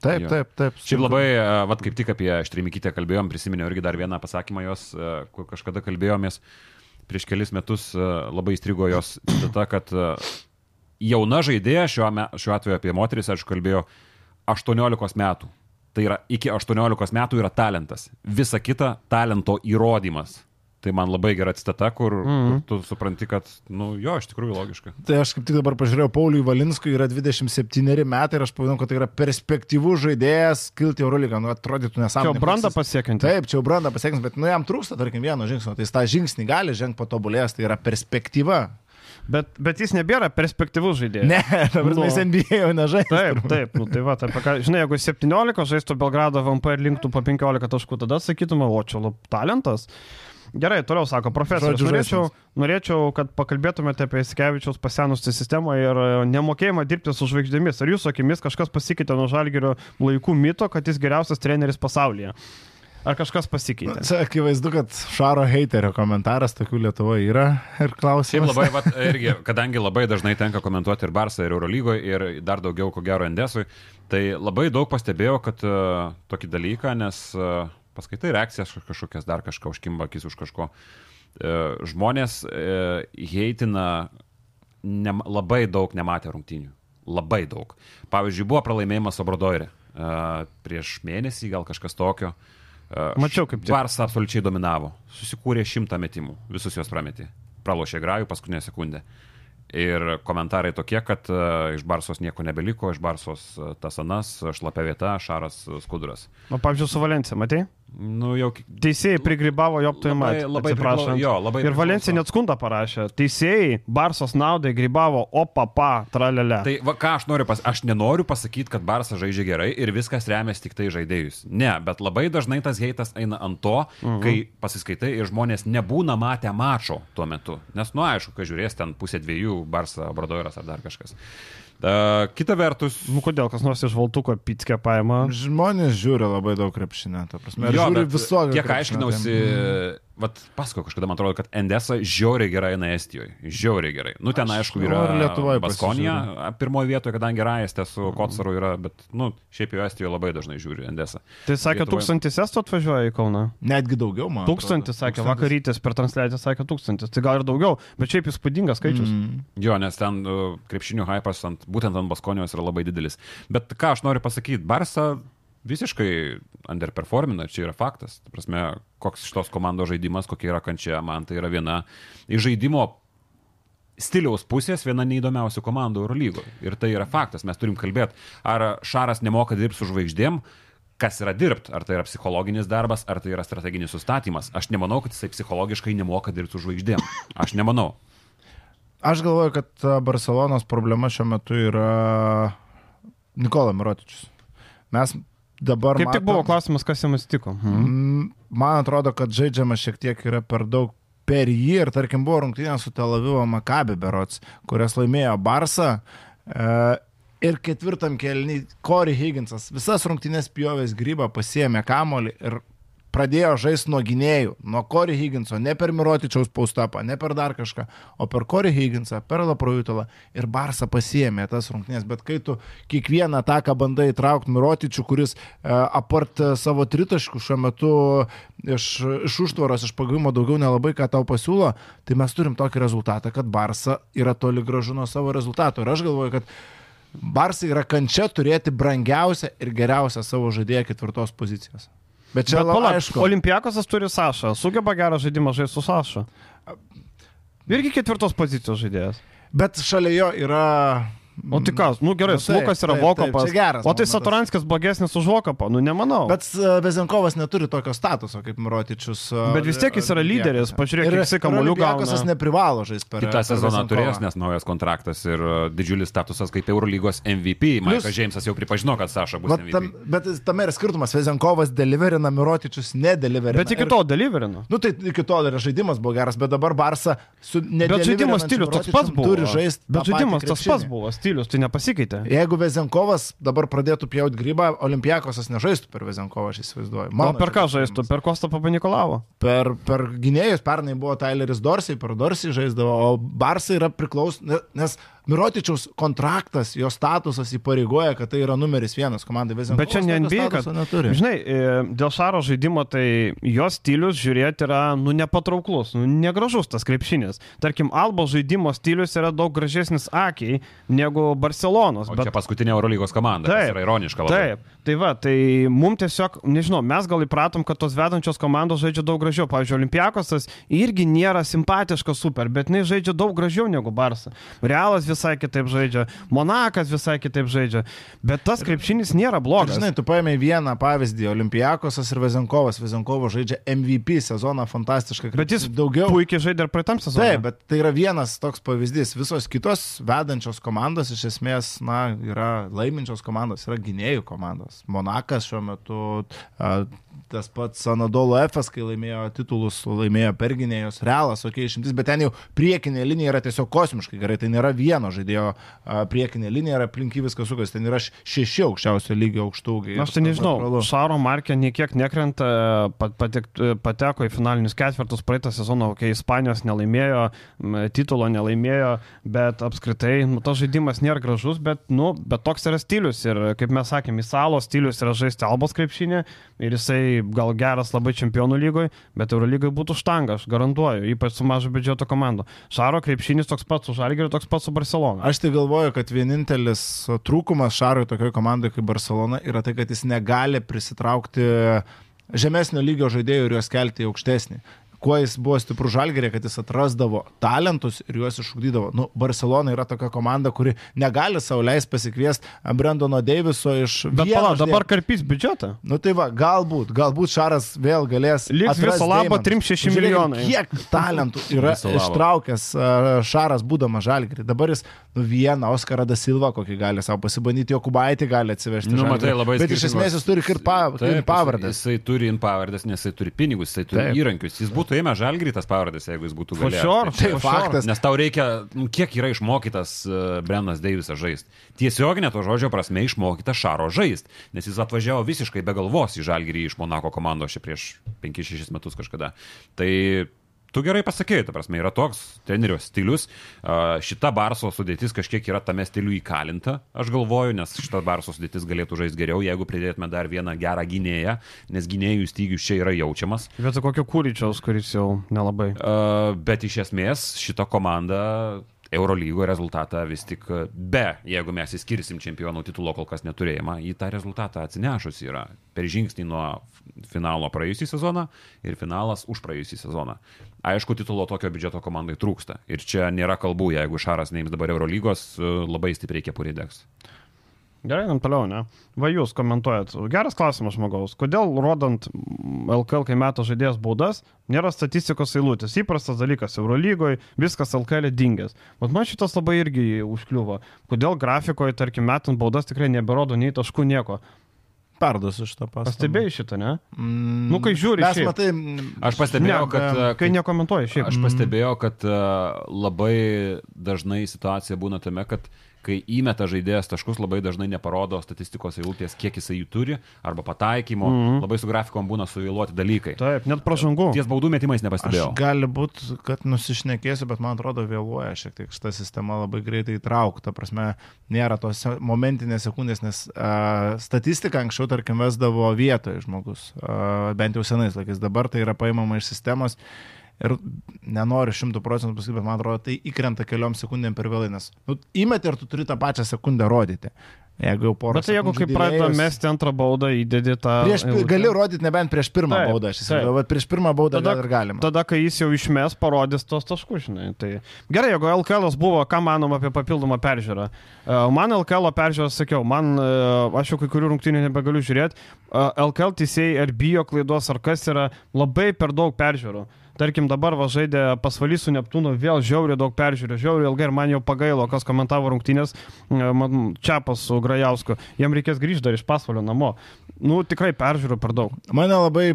Taip, taip, taip. Šiaip labai, vad kaip tik apie Štrimikytę kalbėjom, prisiminiau irgi dar vieną pasakymą jos, kur kažkada kalbėjomės prieš kelis metus, labai įstrigo jos citata, kad jauna žaidėja, šiuo, šiuo atveju apie moteris, aš kalbėjau, 18 metų. Tai yra iki 18 metų yra talentas. Visa kita talento įrodymas. Tai man labai gera citata, kur, mm -hmm. kur mhm. tu supranti, kad, nu, jo, iš tikrųjų logiška. Tai aš kaip tik dabar pažiūrėjau, Pauliui Valinskui yra 27 metai ir aš pavadinau, kad tai yra perspektyvus žaidėjas kilti Eurolygą. Nu, atrodytų nesąmonė. Čia jau branda pasiekinti. Taip, čia jau branda pasiekinti, bet, nu, jam trūksta, tarkim, vieno žingsnio. Tai jis tą žingsnį gali žengti patobulės, tai yra perspektyva. Bet, bet jis nebėra perspektyvus žaidėjas. Ne, dabar nu, jis NBA jau nežaidžia. Taip, taip, nu, tai va, taip, ką, žinai, jeigu 17 žaistų Belgrado VMP ir linktų po 15 taškų, tada sakytume, o čia lab talentas. Gerai, toliau sako profesorius. Norėčiau, norėčiau, kad pakalbėtumėte apie Skevičiaus pasenusią sistemą ir e, nemokėjimą dirbti su žvaigždėmis. Ar jūsų akimis kažkas pasikeitė nuo žalgerio laikų mito, kad jis geriausias treneris pasaulyje? Ar kažkas pasikeitė? Čia akivaizdu, kad Šaro haterio komentaras tokių Lietuvoje yra ir klausimas. Šiaip labai, vat, irgi, kadangi labai dažnai tenka komentuoti ir Barsą, ir Eurolygoje, ir dar daugiau, ko gero, Endesui, tai labai daug pastebėjau, kad uh, tokį dalyką, nes uh, paskaitai reakcijas kažkokias, dar kažką užkimba akis už kažko. Uh, žmonės uh, heitina ne, labai daug nematę rungtynių. Labai daug. Pavyzdžiui, buvo pralaimėjimas Obradoirė uh, prieš mėnesį, gal kažkas tokio. Uh, Mačiau, kaip tai. Barsa absoliučiai dominavo. Susikūrė šimtą metimų. Visus juos prametė. Pralošė grajų paskutinę sekundę. Ir komentarai tokie, kad uh, iš Barsos nieko nebeliko, iš Barsos uh, tas anas, šlapia vieta, Šaras Skuduras. O pavyzdžiui, su Valencija, matai? Nu, jau... Teisėjai prigrybavo jo aptojimą. Labai, labai. Jo, labai ir Valencija net skundą parašė. Teisėjai Barsos naudai grybavo, o papa, tralelė. Tai va, ką aš noriu pasakyti, aš nenoriu pasakyti, kad Barsas žaidžia gerai ir viskas remiasi tik tai žaidėjus. Ne, bet labai dažnai tas heitas eina ant to, mhm. kai pasiskaitai ir žmonės nebūna matę mačo tuo metu. Nes, nu, aišku, kai žiūrės ten pusė dviejų, Barsa, Bradoiras ar dar kažkas. Uh, kita vertus. Nu, kodėl kas nors iš Valtuko pitskę paima? Žmonės žiūri labai daug krepšinio, ta prasme. Jo, žiūri visokių. Kiek aiškinausi, tai... Vat pasako kažkada, man atrodo, kad Endesa žiauriai gerai eina Estijoje. Žiauriai gerai. Nu, ten Aš aišku yra Lietuvoje. Baskonija pirmoje vietoje, kadangi Raistė su. Kotsaru yra, bet, nu, šiaip jau Estijoje labai dažnai žiūri Endesa. Tai sakė, Lietuvoje... tūkstantis estų atvažiuoja į Kauną. Netgi daugiau, man. Tūkstantis, sakė, tūkstantis. vakarytis per transliaciją sakė tūkstantis. Tai gal ir daugiau, bet šiaip įspūdingas skaičius. Mm. Jo, nes ten uh, krepšinių hypas ant, būtent ant Baskonijos yra labai didelis. Bet ką aš noriu pasakyti, Barsa visiškai underperformina, čia yra faktas. Ta prasme, koks šitos komandos žaidimas, kokia yra kančia, man tai yra viena iš žaidimo stiliaus pusės viena neįdomiausių komandų Eurolygo. Ir tai yra faktas, mes turim kalbėti, ar Šaras nemoka dirbti su žvaigždėm, kas yra dirbti, ar tai yra psichologinis darbas, ar tai yra strateginis sustatymas. Aš nemanau, kad jisai psichologiškai nemoka dirbti su žvaigždėm. Aš nemanau. Aš galvoju, kad Barcelonos problema šiuo metu yra Nikola Mirotičius. Mes dabar. Kaip tik buvo klausimas, kas jam atsitiko. Hmm. Man atrodo, kad žaidžiama šiek tiek yra per daug per jį ir tarkim buvo rungtynė su Tel Avivo Makabi Berots, kurias laimėjo Barsa. E, ir ketvirtam kelniui Corey Higginsas visas rungtynės pjovės grybą, pasiemė kamolį ir pradėjo žaisti nuo gynėjų, nuo Corey Higginso, ne per Mirotičiaus paustapą, ne per dar kažką, o per Corey Higginsą, per Laprojutalą ir Barsą pasiemė tas rungtynės, bet kai tu kiekvieną ataką bandai įtraukti Mirotičių, kuris e, apart savo tritaškų šiuo metu iš, iš užtvaros, iš pagavimo daugiau nelabai ką tau pasiūlo, tai mes turim tokį rezultatą, kad Barsa yra toli gražu nuo savo rezultato. Ir aš galvoju, kad Barsai yra kančia turėti brangiausią ir geriausią savo žaidėją ketvirtos pozicijos. Bet čia Bet, labai aišku. Olimpiakosas turi Sašą, sugeba gerą žaidimą žaisti su Saša. Irgi ketvirtos pozicijos žaidėjas. Bet šalia jo yra O tai kas, nu gerai, nu, Lukas yra Vokopas. Taip, geras, o tai Saturanskis blogesnis už Vokopą, nu nemanau. Bet uh, Bezenkovas neturi tokio statuso kaip Mirotičius. Uh, Bet vis tiek jis yra lyderis, pažiūrėk, kiek jisai kamuolių gauna. Jis neprivalo žaisti per kitą sezoną turės, nes naujas kontraktas ir didžiulis statusas kaip Eurolygos MVP. Maikas Džeimsas jau pripažino, kad Saša bus. Bet, tam, bet tame yra skirtumas, Bezenkovas deliverina, Mirotičius nedeliverina. Bet iki to deliverina. Nu tai iki to dar žaidimas buvo geras, bet dabar Barsa su nedeliverina. Bet žaidimo stilius toks pats buvo. Turi žaisti. Bet žaidimas tas pats buvo stilius, tai nepasikeitė pasikeitė. Jeigu Vezenkovas dabar pradėtų pjauti grybą, Olimpiakosas nežaistų per Vezenkovą, aš įsivaizduoju. Mano o per ką žaistų? Per Kostą Papanikolavo? Per, per gynėjus pernai buvo Tyleris Dorsey, per Dorsey žaisdavo, o Barsai yra priklausomas, nes Mirotičiaus kontraktas, jo statusas įpareigoja, kad tai yra numeris vienas komandai Vezenkovas. Bet čia ne NBA, kad neturi. Žinai, e, dėl Šaro žaidimo tai jo stilius žiūrėti yra, nu, nepatrauklus, nu, negražus tas krepšinis. Tarkim, Albo žaidimo stilius yra daug gražesnis akiai negu Barcelonos. O bet... čia paskutinė Eurolygos komanda. Taip, yra ironiška. Labai. Taip, tai va, tai mums tiesiog, nežinau, mes gal įpratom, kad tos vedančios komandos žaidžia daug gražiau. Pavyzdžiui, Olimpiakosas irgi nėra simpatiškas super, bet jinai žaidžia daug gražiau negu Barsa. Realas vis visai kitaip žaidžia, Monakas visai kitaip žaidžia, bet tas krepšinis nėra blogas. Žinai, tu paėmė vieną pavyzdį, Olimpijakosas ir Vezenkovas. Vezenkovo žaidžia MVP sezoną fantastiškai. Bet jis daugiau puikiai žaidė ir praeitam sezonui. Taip, bet tai yra vienas toks pavyzdys. Visos kitos vedančios komandos iš esmės, na, yra laiminčios komandos, yra gynėjų komandos. Monakas šiuo metu, tas pats Anadolo Efas, kai laimėjo titulus, laimėjo perginėjus, realas, okei, okay, išimtis, bet ten jau priekinė linija yra tiesiog kosmiškai gerai, tai nėra vieno žaidėjo priekinė linija, yra aplinky viskas sukas, ten yra šeši aukščiausio lygio aukštaugiai. Aš tai nežinau, natūralu. Šaro Markė niekiek nekrenta, pateko į finalinius ketvirtus praeitą sezoną, kai Ispanijos nelaimėjo, titulo nelaimėjo, bet apskritai, nu, tas žaidimas nėra gražus, bet, nu, bet toks yra stilius ir, kaip mes sakėme, Isalo stilius yra žaisti albos krepšinį ir jisai gal geras labai čempionų lygoje, bet Eurolygoje būtų štanga, aš garantuoju, ypač su mažo biudžeto komandu. Šaro krepšinis toks pats su Žalgiriu, toks pats su Barcelona. Aš tai galvoju, kad vienintelis trūkumas Šarui tokioje komandoje kaip Barcelona yra tai, kad jis negali prisitraukti žemesnio lygio žaidėjų ir juos kelti į aukštesnį kuo jis buvo stiprus žalgerė, kad jis atrasdavo talentus ir juos išugdydavo. Nu, Barcelona yra tokia komanda, kuri negali sauliais pasikviesti Brandono Deiviso iš... Bet pala, dabar karpys biudžetą. Nu tai va, galbūt, galbūt Šaras vėl galės... Liks viso labo 3-6 milijonai. Kiek talentų yra ištraukęs Šaras būdamas žalgerį. Dabar jis nu, vieną Oskarą da Silva kokį gali savo pasibandyti, Jokubaitį gali atsivežti. Nu, matai, labai Bet iš esmės jis turi ir pavardę. Jisai turi in pavardės, nes jisai turi pinigus, jisai turi Taip. įrankius. Jis būtų ėmė žalgrį tas pavardės, jeigu jis būtų galėjęs. Sure, tai faktas. Nes tau reikia, nu, kiek yra išmokytas uh, Brennas Deivisas žaisti. Tiesioginė to žodžio prasme išmokytas Šaro žaisti, nes jis atvažiavo visiškai be galvos į žalgrį iš Monako komandos čia prieš 5-6 metus kažkada. Tai Tu gerai pasakėjai, ta prasme, yra toks trenerio stilius. Šita Barso sudėtis kažkiek yra tame stiliu įkalinta, aš galvoju, nes šita Barso sudėtis galėtų žaisti geriau, jeigu pridėtume dar vieną gerą gynėją, nes gynėjų stygius čia yra jaučiamas. Vietoj kokio kūryčiaus, kuris jau nelabai. Bet iš esmės šita komanda Eurolygo rezultatą vis tik be, jeigu mes įskirsim čempionų titulo kol kas neturėjimą, į tą rezultatą atsinešus yra per žingsnį nuo finalo praėjusį sezoną ir finalas už praėjusį sezoną. Aišku, titulo tokio biudžeto komandai trūksta. Ir čia nėra kalbų, jeigu Šaras neims dabar Eurolygos, labai stipriai kepurį degs. Gerai, einam toliau, ne? Va jūs komentuojat. Geras klausimas žmogaus. Kodėl rodant LKL, kai metų žaidėjas baudas, nėra statistikos eilutės? Įprastas dalykas Eurolygoje, viskas LKL dingęs. Bet man šitas labai irgi užkliuvo. Kodėl grafikoje, tarkim, metant baudas tikrai neberodo nei taškų nieko? Perduosiu šitą pastabą. Pastebėjai šitą, ne? Mm, nu, kai žiūri. Mes matai. Aš pastebėjau, ne, kad. Kai, kai nekomentuoji šiaip. Aš pastebėjau, kad labai dažnai situacija būna tame, kad uh, kai įmeta žaidėjas taškus, labai dažnai neparodo statistikos eilutės, kiek jisai jų turi, arba pataikymo, mm -hmm. labai su grafikom būna suvėluoti dalykai. Taip, net pražangų. Ties baudų metimais nepastebėjau. Aš gali būti, kad nusišnekėsiu, bet man atrodo vėluoja šiek tiek šitą sistemą labai greitai įtraukta. Prasme, nėra tos momentinės sekundės, nes uh, statistika anksčiau, tarkim, vesdavo vietoje žmogus, uh, bent jau senais laikais. Dabar tai yra paimama iš sistemos. Ir nenoriu šimtų procentų pasakyti, bet man atrodo, tai įkrenta keliom sekundėm per vėlai, nes nu, įmeti ir tu turi tą pačią sekundę rodyti. Jeigu jau porą. Bet tai jeigu kaip pradeda mesti antrą baudą, įdedi tą... Prieš, gali rodyti nebent prieš pirmą taip, baudą, aš įsivaizduoju, bet prieš pirmą baudą tada, ir galima. Tada, kai jis jau išmes, parodys tos taškus, žinai. Tai gerai, jeigu LKL buvo, ką manom apie papildomą peržiūrą. E, man LKL peržiūrą, sakiau, man, e, aš jau kai kurių rungtynių nebegaliu žiūrėti, e, LKL teisėjai ar bijo klaidos, ar kas yra labai per daug peržiūrų. Tarkim, dabar va žaidė pasvalys su Neptūnu, vėl žiauriai daug peržiūrė, žiauriai ilgai ir man jau pagailo, kas komentavo rungtynės, Čiapas su Grajausku, jam reikės grįžti dar iš pasvalio namo. Nu, tikrai peržiūrų per daug. Mane labai,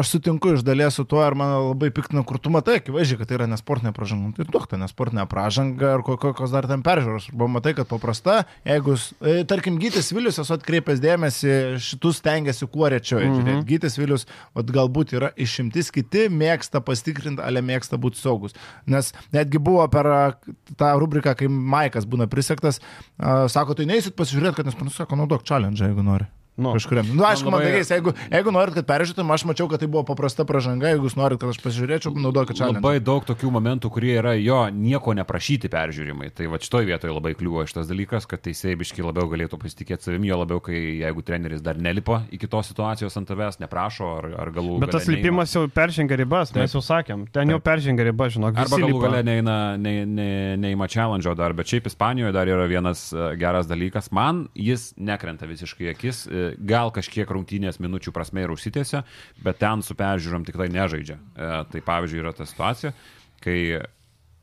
aš sutinku iš dalies su tuo, ir mane labai piktina, kur tu matai, akivaizdžiai, kad tai yra nesportinė pražanga. Tai duok, tai nesportinė pražanga ir kokios dar ten peržiūros. Arba matai, kad paprasta, jeigu, e, tarkim, Gytis Vilius esu atkreipęs dėmesį, šitus tengiasi kuo rečiau. Mm -hmm. Gytis Vilius, galbūt yra išimtis, kiti mėgsta pasitikrinti, ale mėgsta būti saugus. Nes netgi buvo per tą rubriką, kai Maikas būna prisektas, sako, tai neįsit pasižiūrėti, kad nes man sako, naudok challenge, jeigu nori. Nu. Kažkuriam. Na, nu, aišku, man labai... jeigu, jeigu norit, kad peržiūrėtum, aš mačiau, kad tai buvo paprasta pažanga, jeigu jūs norit, kad aš pasižiūrėčiau, naudokit čia. Labai daug tokių momentų, kurie yra jo nieko neprašyti peržiūrimai. Tai va šitoje vietoje labai kliuvo šitas dalykas, kad teisėjai biški labiau galėtų pasitikėti savimi, jo labiau, kai jeigu treneris dar nelipo iki tos situacijos ant tavęs, neprašo ar, ar galų. Bet tas lipimas jau peržengia ribas, Taip. mes jau sakėm, ten Taip. jau peržengia ribas, žinok. Arba galų galę neina, ne, ne, neįma challenge dar, bet šiaip Ispanijoje dar yra vienas uh, geras dalykas. Man jis nekrenta visiškai akis, uh, gal kažkiek rungtynės minučių prasme ir užsitėse, bet ten su peržiūrom tikrai nežaidžia. E, tai pavyzdžiui yra ta situacija, kai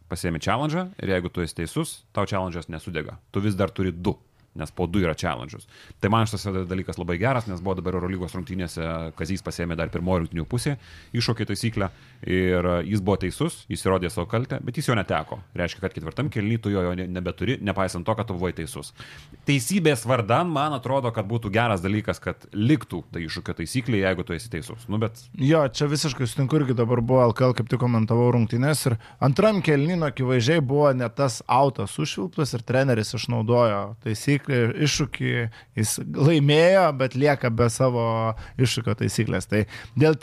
pasiemi challenge ir jeigu tu esi teisus, tau challenge'as nesudega. Tu vis dar turi du nes po du yra challenge'us. Tai man šitas dalykas labai geras, nes buvo dabar Eurolygos rungtynėse, Kazys pasėmė dar pirmojo rungtynių pusė, iššokė taisyklę ir jis buvo teisus, jis įrodė savo kaltę, bet jis jo neteko. Reiškia, kad ketvirtam kelnytų jo, nebeturi, nepaisant to, kad tu buvai teisus. Teisybės vardan, man atrodo, kad būtų geras dalykas, kad liktų tai iššūkio taisyklė, jeigu tu esi teisus. Nu, bet... Jo, čia visiškai sutinku irgi dabar buvo LKL, kaip tik komentavau rungtynės ir antram kelnino akivaizdžiai buvo ne tas autas užvilptas ir treneris išnaudojo taisyklę iššūkį, jis laimėjo, bet lieka be savo iššūkio taisyklės. Tai dėl,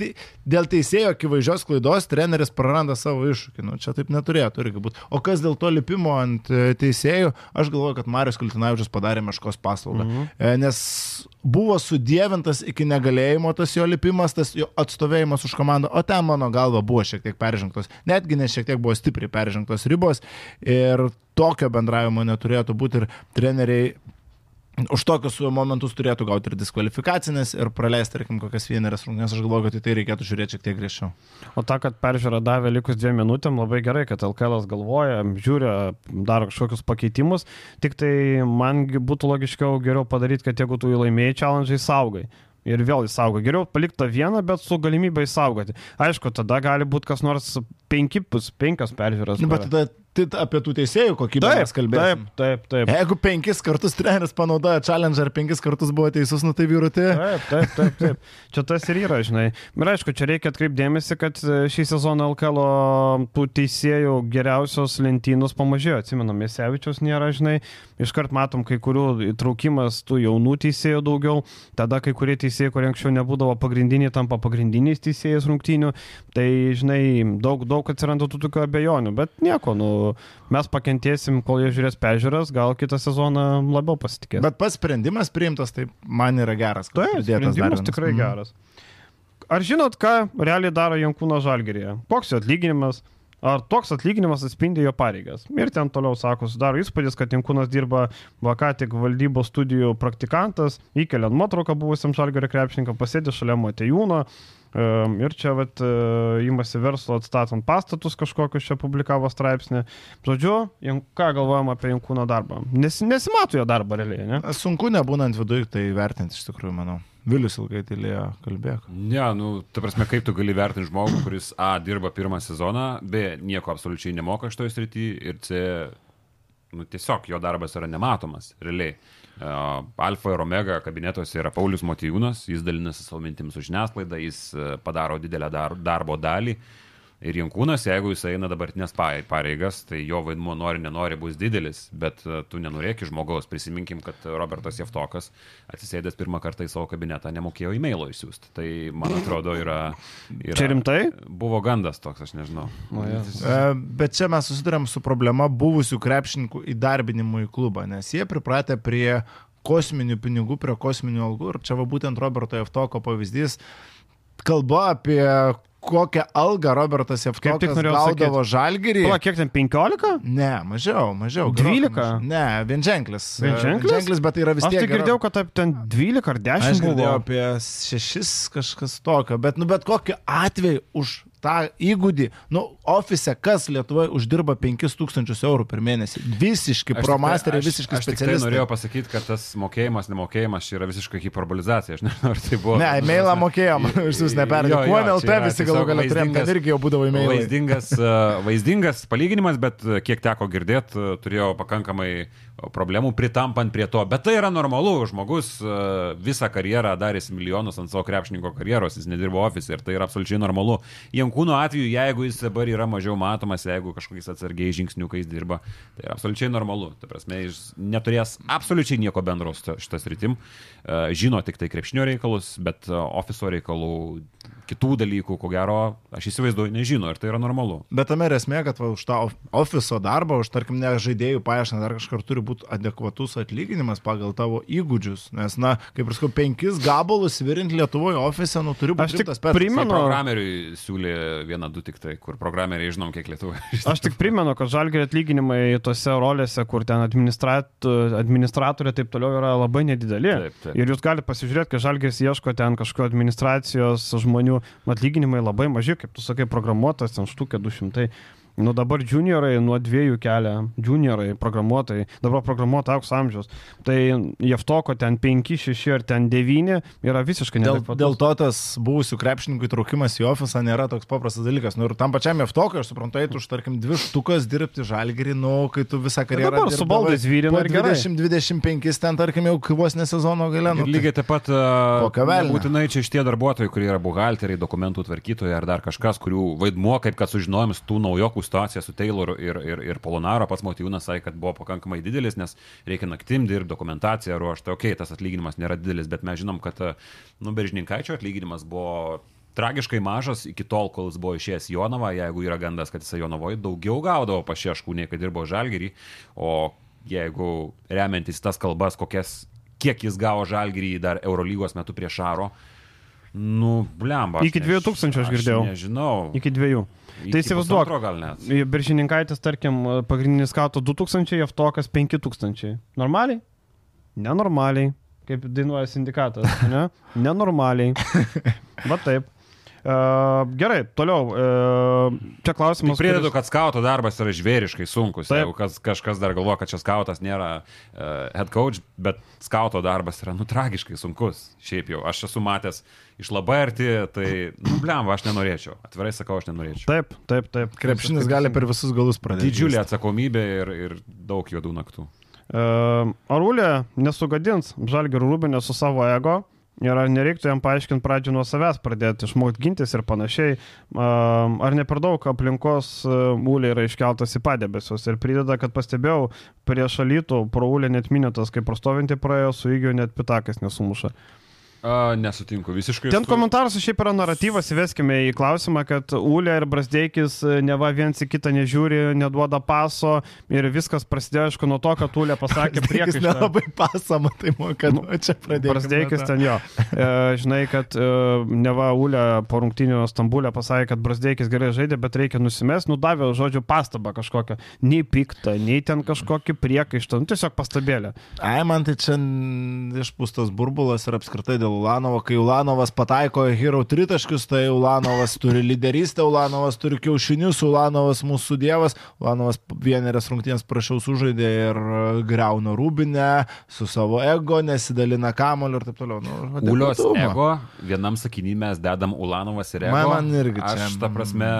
dėl teisėjo akivaizdžios klaidos treneris praranda savo iššūkį. Nu, čia taip neturėtų irgi būti. O kas dėl to lipimo ant e, teisėjų, aš galvoju, kad Marius Kultinavičius padarė meškos paslaugą. Mhm. E, nes buvo sudėvintas iki negalėjimo tas jo lipimas, tas jo atstovėjimas už komandą, o ten mano galva buvo šiek tiek peržengtos, netgi ne šiek tiek buvo stipriai peržengtos ribos ir tokio bendravimo neturėtų būti ir treneriai už tokius momentus turėtų gauti ir diskvalifikacinės ir praleisti, tarkim, kokias vieneras rungtynes, aš galvoju, kad į tai reikėtų žiūrėti šiek tiek griežčiau. O ta, kad peržiūra davė likus dviem minutėm, labai gerai, kad LKL galvoja, žiūri, daro kažkokius pakeitimus, tik tai man būtų logiškiau geriau padaryti, kad jeigu tu įlaimėjai challenge, saugai ir vėl įsaugo. Geriau palikti tą vieną, bet su galimybė įsaugoti. Aišku, tada gali būti kas nors penki, penkios peržiūros. Nu, bet tada tai apie tų teisėjų kokybę taip, mes kalbėjome. Taip, taip, taip. Jeigu penkis kartus treneris panaudoja challenge ar penkis kartus buvo teisus, nu tai vyrutė. Taip, taip, taip, taip. Čia tas ir yra, žinai. Ir aišku, čia reikia atkreipdėmėsi, kad e, šį sezoną LKL tų teisėjų geriausios lentynos pamažėjo. Atsimenu, Mėsevičius nėra, žinai. Iškart matom kai kurių įtraukimas tų jaunų teisėjų daugiau. Tada kai kurie teisėjai, kurie anksčiau nebūdavo pagrindiniai, tampa pagrindiniais teisėjais rungtynių. Tai, žinai, daug, daug atsiranda tų tokių abejonių. Bet nieko, nu, mes pakentėsim, kol jie žiūrės pežiūras, gal kitą sezoną labiau pasitikės. Bet pats sprendimas priimtas, tai man yra geras. Taip, sprendimas tikrai mm. geras. Ar žinot, ką realiai daro Jankūno Žalgerėje? Koks jo atlyginimas? Ar toks atlyginimas atspindi jo pareigas? Ir ten toliau sako, sudaro įspūdis, kad Jankūnas dirba vakar tik valdybos studijų praktikantas, įkeliant nuotrauką buvusiam Žalgerio krepšininkam, pasėdė šalia Matejūno, Ir čia vat įmasi e, verslo atstatant pastatus kažkokius, čia publikavo straipsnį. Žodžiu, ką galvojam apie Jankūno darbą? Nes, nesimato jo darbą realiai, ne? Sunku nebūnant viduje tai vertinti iš tikrųjų, manau. Vilius ilgai tylėjo, kalbėk. Ne, nu, ta prasme, kaip tu gali vertinti žmogų, kuris A dirba pirmą sezoną, B nieko absoliučiai nemoka šitoje srityje ir C, nu, tiesiog jo darbas yra nematomas, realiai. Alfa ir Omega kabinetuose yra Paulius Motijūnas, jis dalinasi savo mintims su žiniasklaida, jis e, padaro didelę dar, darbo dalį. Ir Jankūnas, jeigu jis eina dabartinės pareigas, tai jo vaidmuo nori, nenori bus didelis, bet e, tu nenorėki žmogaus. Prisiminkim, kad Robertas Jeftokas atsisėdęs pirmą kartą į savo kabinetą nemokėjo e-mailo išsiųsti. Tai man atrodo yra, yra... Čia rimtai? Buvo gandas toks, aš nežinau. O, ja. e, bet čia mes susidurėm su problema buvusių krepšininkų įdarbinimų į klubą, nes jie pripratę prie kosminių pinigų, prie kosminių algų. Ir čia va būtent Roberto Jeftoko pavyzdys kalba apie kokią algą Robertas Jeftokas gaudavo žalgyrį. Pala, kiek ten 15? Ne, mažiau, mažiau. 12? Mažiau. Ne, vienženklis. Vienženklis? Vienženklis, bet tai yra vis tiek. Aš tik girdėjau, kad ten 12 ar 10 aš buvo. apie 6 kažkas tokio, bet, nu, bet kokiu atveju už tą įgūdį, nu, ofise kas Lietuvoje uždirba 5000 eurų per mėnesį. Visiškai promasteriai, visiškai specialistai. Aš norėjau pasakyti, kad tas mokėjimas, nemokėjimas yra visiškai hiperbolizacija. Aš nežinau, ar tai buvo. Ne, e-mailą mokėjom, iš jūs neperėjo. Kuo LT visi galų galę turėjom, ten irgi jau būdavo e-mailai. Vaizdingas, vaizdingas palyginimas, bet kiek teko girdėti, turėjau pakankamai problemų pritampant prie to. Bet tai yra normalu, žmogus visą karjerą darėsi milijonus ant savo krepšininko karjeros, jis nedirbo ofise ir tai yra absoliučiai normalu. Jiem Jankūno atveju, jeigu jis dabar yra mažiau matomas, jeigu kažkokiais atsargiai žingsniukais dirba, tai yra absoliučiai normalu. Ta prasme, jis neturės absoliučiai nieko bendro su šitas rytim. E, žino tik tai krepšnio reikalus, bet e, ofiso reikalų kitų dalykų, ko gero, aš įsivaizduoju, nežino ir tai yra normalu. Bet tame esmė, kad va, už tą ofiso darbą, už tarkim, ne žaidėjų paiešką, dar kažkur turi būti adekvatus atlyginimas pagal tavo įgūdžius. Nes, na, kaip ir sakau, penkis gabalus virint Lietuvoje ofise, nu turi būti rimtas pats. Primenu, tai programeriui siūlė vieną, du tik tai, kur programeriai žinom, kiek Lietuvoje. Aš tik primenu, kad žalgiai atlyginimai tose rolėse, kur ten administrat, administratorė taip toliau yra labai nedideli. Taip, taip. Ir jūs galite pasižiūrėti, kad žalgis ieško ten kažkokio administracijos žmonių kurių atlyginimai labai maži, kaip tu sakai, programuotas, ten štukė 200. Nu dabar juniorai nuo dviejų kelia, juniorai, programuotojai, dabar programuotojai aukso amžiaus. Tai Jeftoko ten 5, 6 ar ten 9 yra visiškai neadekvatus. Dėl, dėl to tas buvusių krepšininkų įtraukimas į ofisą nėra toks paprastas dalykas. Nu ir tam pačiam Jeftokui, aš suprantu, eitų už, tarkim, dvi štukas dirbti žalgerį, nu, kai tu visą karjerą... Dabar su baldais vyrina ir 20-25 ten, tarkim, jau vos ne sezono gale. Nu, lygiai taip pat... Uh, būtinai čia šitie darbuotojai, kurie yra buhalteriai, dokumentų tvarkytojai ar dar kažkas, kurių vaidmuo, kaip kad sužinojom, tų naujokų situacija su Tayloru ir, ir, ir Polonaro, pats Motyvūnas sakė, kad buvo pakankamai didelis, nes reikia naktim dirbti, dokumentaciją ruošti, okei, okay, tas atlyginimas nėra didelis, bet mes žinom, kad, nu, bežininkaičio atlyginimas buvo tragiškai mažas. Iki tol, kol jis buvo išėjęs Jonavą, jeigu yra gandas, kad jis Jonavoje daugiau gaudavo pašieškų, nei kad dirbo Žalgerį, o jeigu remiantis tas kalbas, kokias, kiek jis gavo Žalgerį dar Eurolygos metu prie Šaro, nu, blemba. Iki 2000 aš girdėjau. Aš nežinau. Iki 2. Tai įsivaizduok, Biržininkaitis, tarkim, pagrindinis skato 2000, Jeftokas 5000. Normaliai? Nenormaliai. Kaip dainuoja sindikatas, ne? Nenormaliai. Va taip. Uh, gerai, toliau. Uh, čia klausimas. Tik pridedu, kuris... kad skauto darbas yra žvėriškai sunkus. Taip. Jeigu kas, kažkas dar galvoja, kad čia skautas nėra uh, head coach, bet skauto darbas yra nu tragiškai sunkus. Šiaip jau, aš esu matęs iš labai arti, tai, nu, blemba, aš nenorėčiau. Atvirai sakau, aš nenorėčiau. Taip, taip, taip. Krepšinis gali per visus galus pradėti. Didžiulė atsakomybė ir, ir daug juodų naktų. Uh, Arulė nesugadins Žalgirų Rūbinė su savo ego. Ir ar nereiktų jam paaiškinti pradžią nuo savęs, pradėti išmokti gintis ir panašiai. Ar ne per daug aplinkos mūlė yra iškeltas į padebesius ir prideda, kad pastebėjau, prieš šalytų pro ūlę net minėtas, kai prostovinti praėjo, su įgiu net pitakas nesumuša. A, nesutinku, visiškai. Ten komentaruose šiaip yra naratyvas, įveskime į klausimą, kad Ulė ir Brasdeikis e, neva viens į kitą nežiūri, neduoda paso ir viskas prasidėjo, aišku, nuo to, kad Ulė pasakė priekaištą. Jis nelabai pasą, matai, kad nu, čia pradėjo. Brasdeikis ten jo. E, žinai, kad e, neva Ulė po rungtinių Stambulė pasakė, kad Brasdeikis gerai žaidė, bet reikia nusimest, nudavė žodžiu pastabą kažkokią. Nei piktą, nei ten kažkokį priekaištą, nu, tiesiog pastabėlę. Ai, man tai čia išpūstas burbulas ir apskritai dėl Ulanovo, kai Ulanovas pataiko hero tritaškius, tai Ulanovas turi lyderystę, Ulanovas turi kiaušinius, Ulanovas mūsų dievas, Ulanovas vienerias rungtynės prašiau sužaidė ir e, greuna rūbinę su savo ego, nesidalina kamoliu ir taip toliau. Nu, Ulios ego, vienam sakinį mes dedam Ulanovas ir ego. Man, man irgi čia. Aš tą prasme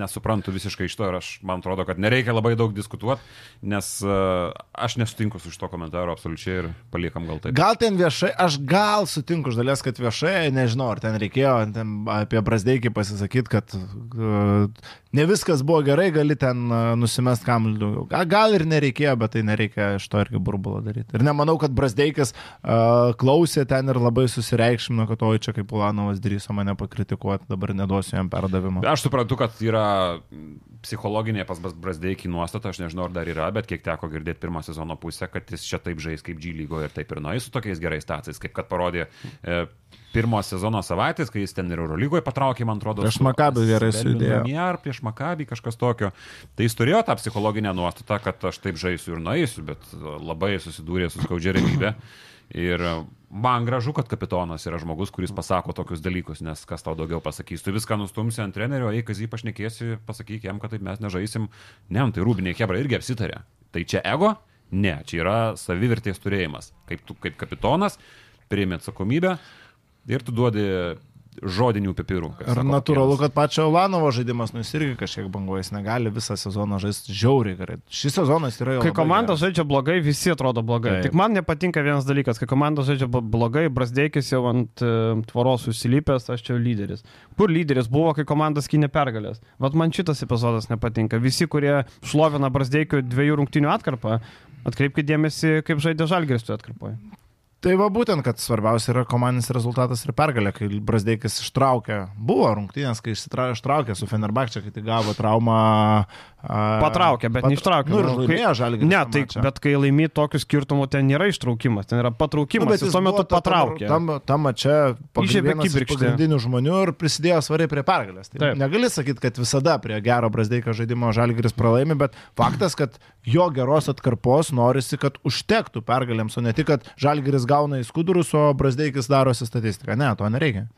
nesuprantu visiškai iš to ir aš man atrodo, kad nereikia labai daug diskutuoti, nes uh, aš nesutinku su šito komentaru absoliučiai ir paliekam gal tai. Gal ten viešai, aš gal sutinku dalies, kad viešai, nežinau, ar ten reikėjo ten apie Brasdeikį pasisakyti, kad uh, ne viskas buvo gerai, gali ten uh, nusimest kamuolį daugiau. Gal ir nereikėjo, bet tai nereikia iš to irgi burbulo daryti. Ir nemanau, kad Brasdeikas uh, klausė ten ir labai susireikšmino, kad oi čia kaip Ulanovas drįso mane pakritikuoti, dabar neduosiu jam perdavimo. Aš suprantu, kad yra psichologinė pas Brasdeikį nuostata, aš nežinau, ar dar yra, bet kiek teko girdėti pirmą sezono pusę, kad jis čia taip žais kaip G lygo ir taip ir nueis su tokiais gerais stacijais, kaip kad parodė e, pirmo sezono savaitės, kai jis ten ir Eurolygoje patraukė, man atrodo. Prieš Makabį gerai sudėjo. Ar prieš Makabį kažkas tokio. Tai jis turėjo tą psichologinę nuostatą, kad aš taip žaisiu ir nueisiu, bet labai susidūrė su skaudžia realybė. Ir man gražu, kad kapitonas yra žmogus, kuris pasako tokius dalykus, nes kas tau daugiau pasakys. Tu viską nustumsi ant trenerio, eik, kas jį pašnekėsi, pasakyk jam, kad taip mes nežaisim. Ne, nu tai Rūbinė Hebra irgi apsitarė. Tai čia ego? Ne, čia yra savivertės turėjimas. Kaip tu kaip kapitonas priimi atsakomybę ir tu duodi žodinių pipirų. Ir natūralu, kad pačio Olanovo žaidimas, nu jis irgi kažkiek banguojas, negali visą sezoną žaisti žiauriai gerai. Šis sezonas yra jau. Kai komanda geras. žaidžia blogai, visi atrodo blogai. Taip. Tik man nepatinka vienas dalykas, kai komanda žaidžia blogai, Brasdeikis jau ant uh, tvoros užsilipęs, aš čia lyderis. Kur lyderis buvo, kai komanda skinė pergalės? Vat man šitas epizodas nepatinka. Visi, kurie šlovina Brasdeikio dviejų rungtinių atkarpą, atkreipkite dėmesį, kaip žaidė Žalgeris toje atkarpoje. Tai va būtent, kad svarbiausia yra komandinis rezultatas ir pergalė, kai Brasdeikis ištraukė, buvo rungtynės, kai ištraukė su Fenerbakčia, kai tai gavo traumą. Patraukė, bet pat, neištraukė. Nu, ir nu, laimėjo žalį. Ne, tai, mačą. bet kai laimi tokių skirtumų, ten nėra ištraukimas, ten yra patraukimas. Nu, jis tuo metu patraukė. Tam, tam čia išėmė pagrindinių žmonių ir prisidėjo svariai prie pergalės. Tai Taip. negali sakyti, kad visada prie gero Brasdeikio žaidimo žalgris pralaimi, bet faktas, kad jo geros atkarpos norisi, kad užtektų pergalėms, o ne tik, kad žalgris gauna į skudurus, o Brasdeikis darosi statistiką. Ne, to nereikia.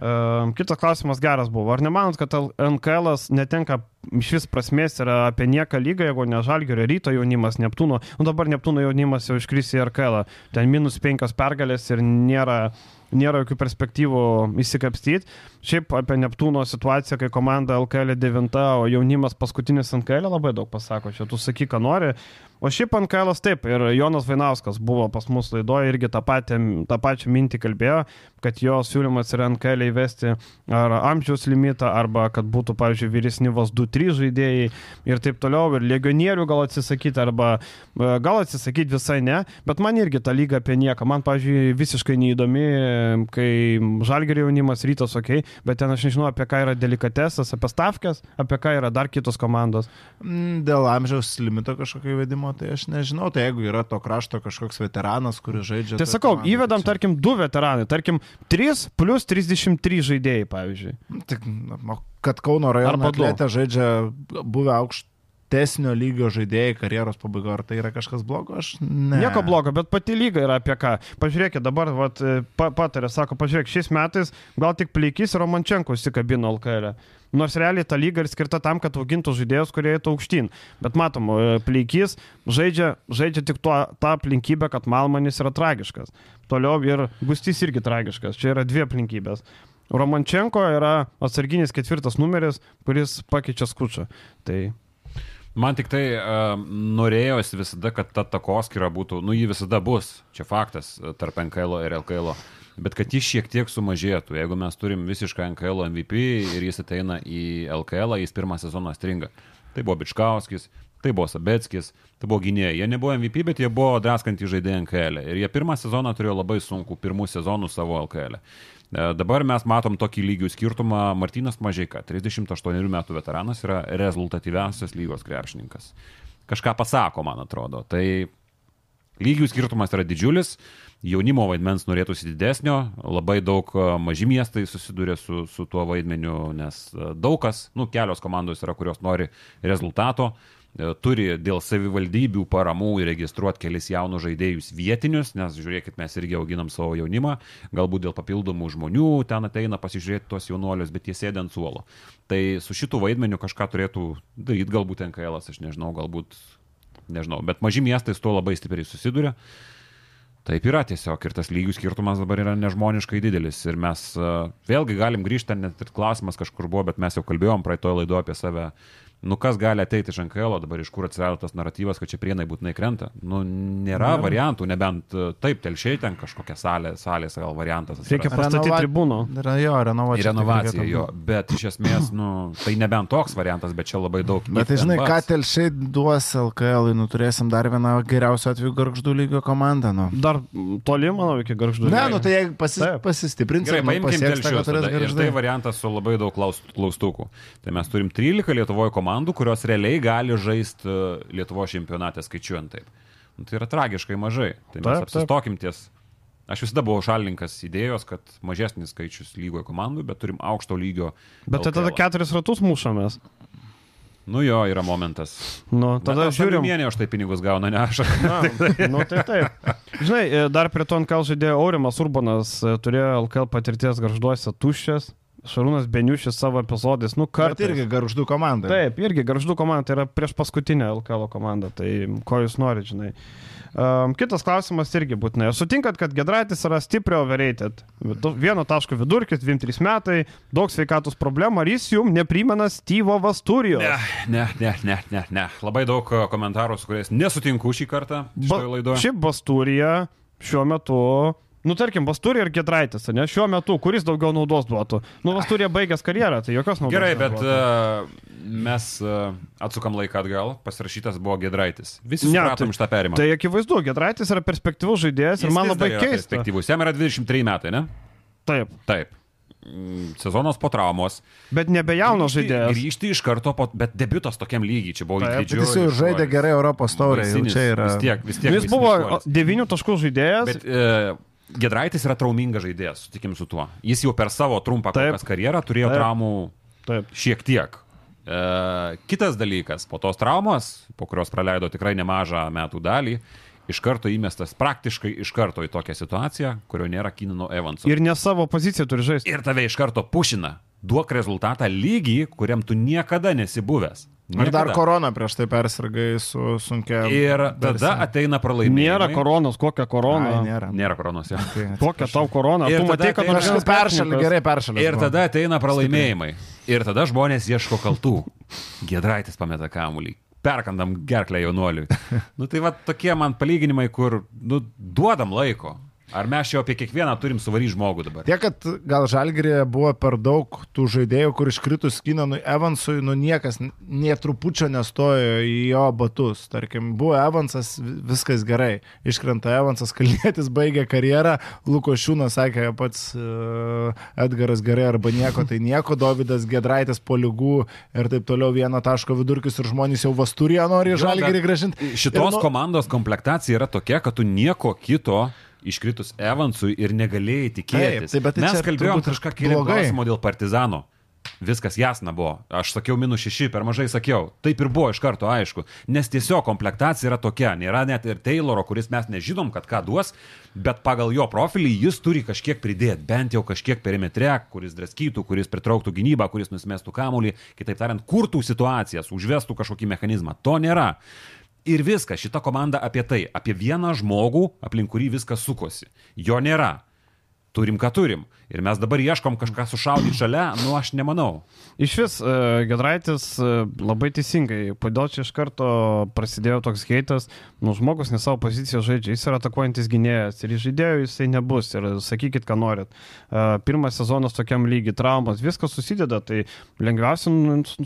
Uh, kitas klausimas geras buvo. Ar nemanot, kad NKL netenka iš vis prasmės yra apie nieką lygą, jeigu ne Žalgirio, ryto jaunimas, Neptūno. Nu dabar Neptūno jaunimas jau iškris į RKL. -ą. Ten minus penkios pergalės ir nėra, nėra jokių perspektyvų įsikapstyti. Šiaip apie Neptūno situaciją, kai komanda LKL 9, o jaunimas paskutinis NKL labai daug pasako. Čia tu sakyk, ką nori. O šiaip NKL taip. Ir Jonas Vainauskas buvo pas mus laidoje irgi tą, patį, tą pačią mintį kalbėjo, kad jo siūlymas yra NKL įvesti ar amžiaus limitą, arba kad būtų, pavyzdžiui, vyresni vas 2 trys žaidėjai ir taip toliau, ir legionierių gal atsisakyti, arba e, gal atsisakyti visai ne, bet man irgi ta lyga apie nieką. Man, pažiūrėjau, visiškai neįdomi, kai žalgerio jaunimas rytas, okei, okay, bet ten aš nežinau, apie ką yra delikatesas, apie stavkės, apie ką yra dar kitos komandos. Mm, dėl amžiaus limito kažkokio įvedimo, tai aš nežinau, tai jeigu yra to krašto kažkoks veteranas, kuris žaidžia. Tai sakau, komandą, įvedam, tai tarkim, du veteranai, tarkim, 3 plus 33 žaidėjai, pavyzdžiui. Tik, na, kad Kauno rajono atletė žaidžia buvę aukštų tesnio lygio žaidėjai karjeros pabaigoje, ar tai yra kažkas blogo? Aš ne. Nieko blogo, bet pati lyga yra apie ką. Pažiūrėkit, dabar vat, pa, patarė, sako, pažiūrėk, šiais metais gal tik Pleikys ir Romančenko įsikabino LKL. E. Nors realiai ta lyga ir skirta tam, kad augintų žaidėjus, kurie eitų aukštyn. Bet matom, e, Pleikys žaidžia, žaidžia tik tuo, tą aplinkybę, kad Malmanis yra tragiškas. Toliau ir Gustys irgi tragiškas. Čia yra dvi aplinkybės. Romančenko yra atsarginis ketvirtas numeris, kuris pakeičia skučą. Tai Man tik tai uh, norėjosi visada, kad ta takoskira būtų, nu jį visada bus, čia faktas, tarp NKL ir LKL. bet kad jis šiek tiek sumažėtų. Jeigu mes turim visišką NKL MVP ir jis ateina į LKL, jis pirmą sezoną stringa. Tai buvo Bičkauskis, tai buvo Sabetskis, tai buvo gynėjai. Jie nebuvo MVP, bet jie buvo draskantys žaidėjai NKL. Ir jie pirmą sezoną turėjo labai sunku, pirmų sezonų savo LKL. E, dabar mes matom tokį lygių skirtumą. Martinas Mažėka, 38 metų veteranas, yra rezultatyviausias lygos krepšininkas. Kažką pasako, man atrodo. Tai lygių skirtumas yra didžiulis jaunimo vaidmens norėtųsi didesnio, labai daug e, maži miestai susiduria su, su tuo vaidmeniu, nes e, daug kas, nu, kelios komandos yra, kurios nori rezultato, e, turi dėl savivaldybių paramų įregistruoti kelis jaunus žaidėjus vietinius, nes žiūrėkit, mes irgi auginam savo jaunimą, galbūt dėl papildomų žmonių ten ateina pasižiūrėti tuos jaunuolius, bet jie sėdė ant suolo. Tai su šitų vaidmeniu kažką turėtų daryti, galbūt NKL, aš nežinau, galbūt, nežinau, bet maži miestai su tuo labai stipriai susiduria. Uh, Taip yra tiesiog ir tas lygių skirtumas dabar yra nežmoniškai didelis ir mes uh, vėlgi galim grįžti, net ir klausimas kažkur buvo, bet mes jau kalbėjom praeitoje laidoje apie save nu kas gali ateiti iš NKL, dabar iš kur atsirado tas naratyvas, kad čia prienai būtinai krenta. Nu, nėra ne. variantų, nebent e, taip, telšiai ten kažkokia salė, salės gal variantas. Atsiras. Reikia pastatyti Renova... tribūną. Yra jo, renovacija. Renovacija jo, bet iš esmės, nu, tai nebent toks variantas, bet čia labai daug. Bet tai žinai, ką telšiai duos LKL, nu turėsim dar vieną geriausių atveju garždų lygio komandą. Nu. Dar toli, manau, iki garždų. Ne, nu tai jeigu pasi, pasistiprinsim, tai paimkim telšius. Ir tai variantas su labai daug klaustukų. Tai mes turim 13 Lietuvoje komandų komandų, kurios realiai gali žaisti e, Lietuvo čempionate skaičiuojant taip. Nu, tai yra tragiškai mažai. Tai mes taip, apsistokim ties. Aš visada buvau šalininkas idėjos, kad mažesnis skaičius lygoje komandų, bet turim aukšto lygio. Bet tai tada keturis ratus mušamės. Nu jo, yra momentas. Nu, tada Bet žiūrim. Mėnė už tai pinigus gauna, ne aš. Na, nu, tai taip. Žinai, e, dar prie to NKL žaidėjo Aurimas Urbanas, e, turėjo LKL patirties garžduose tuščias Šarūnas Beniušis savo epizodais, nu kartais. Bet irgi garždų komanda. Taip, irgi garždų komanda, tai yra prieš paskutinę LKL komanda, tai ko jūs norite, žinai. Um, kitas klausimas irgi būtinai. Ar sutinkat, kad Gedraitis yra stipriai overrated? Vieno taško vidurkis, 23 metai, daug sveikatos problemų, ar jis jums neprimena Steve'o Vasturijos? Ne, ne, ne, ne, ne, ne. Labai daug komentarų, su kuriais nesutinku šį kartą laidoje. Šiaip Vasturija šiuo metu Nu, tarkim, Vasturė ir Gedraitis, ne, šiuo metu, kuris daugiau naudos duotų. Nu, Vasturė baigęs karjerą, tai jokios naudos. Gerai, bet uh, mes uh, atsukam laiką atgal, pasirašytas buvo Gedraitis. Visi supratom tai, šitą perimą. Tai akivaizdu, Gedraitis yra perspektyvus žaidėjas Jis ir man labai keista. Perspektyvus, jam yra 23 metai, ne? Taip. Taip. Mm, sezonas po traumos. Bet nebe jaunas žaidėjas. Grįžti iš karto, po, bet debutas tokiam lygiai, čia buvo įdidžiulis. Jis jau žaidė gerai Europos taurėje. Vis tiek, vis tiek. Jis buvo 9 taškų žaidėjas. Bet, e, Gedraitis yra traumingas žaidėjas, sutikim su tuo. Jis jau per savo trumpą karjerą turėjo Taip. traumų Taip. šiek tiek. E, kitas dalykas, po tos traumos, po kurios praleido tikrai nemažą metų dalį, iš karto įmestas praktiškai iš karto į tokią situaciją, kurio nėra Kinino Evanso. Ir ne savo poziciją turi žaisti. Ir tave iš karto pušina. Duok rezultatą lygį, kuriam tu niekada nesi buvęs. Niekada. Ir dar korona prieš tai persirgai su sunkia. Ir tada versija. ateina pralaimėjimai. Nėra koronos, kokia korona. Ai, nėra. nėra koronos, jau. Okay, kokia tau korona? Ir tu matai, kad kažkas peršalė, gerai peršalė. Ir tada ateina pralaimėjimai. Ir tada žmonės ieško kaltų. Gedraitis pameta kamuolį perkandam gerklę jaunuoliui. Nu tai va tokie man palyginimai, kur, nu, duodam laiko. Ar mes čia apie kiekvieną turim suvaryti žmogų dabar? Tiek, kad gal Žalgirėje buvo per daug tų žaidėjų, kur iškritus Kinanui Evansui, nu niekas nie trupučio nestojo į jo batus. Tarkim, buvo Evansas, viskas gerai. Iškrenta Evansas, Kalnėtis baigė karjerą, Luko Šiūnas sakė pats uh, Edgaras gerai arba nieko, tai nieko, Davidas Gedraitis po lygų ir taip toliau vieno taško vidurkis ir žmonės jau Vasturiją nori Žalgirį gražinti. Šitos nu... komandos komplektacija yra tokia, kad tu nieko kito iškritus Evansui ir negalėjai tikėtis. Taip, tai Mes kalbėjom kažką klausimą dėl Partizano. Viskas jasna buvo. Aš sakiau minus šeši, per mažai sakiau. Taip ir buvo iš karto aišku. Nes tiesiog komplektacija yra tokia. Nėra net ir Tayloro, kuris mes nežinom, kad ką duos, bet pagal jo profilį jis turi kažkiek pridėti. Bent jau kažkiek perimetre, kuris draskytų, kuris pritrauktų gynybą, kuris nusimestų kamuolį. Kitaip tariant, kurtų situacijas, užvestų kažkokį mechanizmą. To nėra. Ir viskas, šita komanda apie tai, apie vieną žmogų, aplink kurį viskas sukosi. Jo nėra. Turim, ką turim. Ir mes dabar ieškom kažką sušaudyti šalia, nu aš nemanau. Iš vis, uh, Gedraitis uh, labai teisingai, kodėl čia iš karto prasidėjo toks heitas, nu žmogus ne savo poziciją žaidžia, jis yra atakuojantis gynėjas ir iš žaidėjų jisai nebus ir sakykit, ką norit. Uh, pirmas sezonas tokiam lygiai, traumas, viskas susideda, tai lengviausia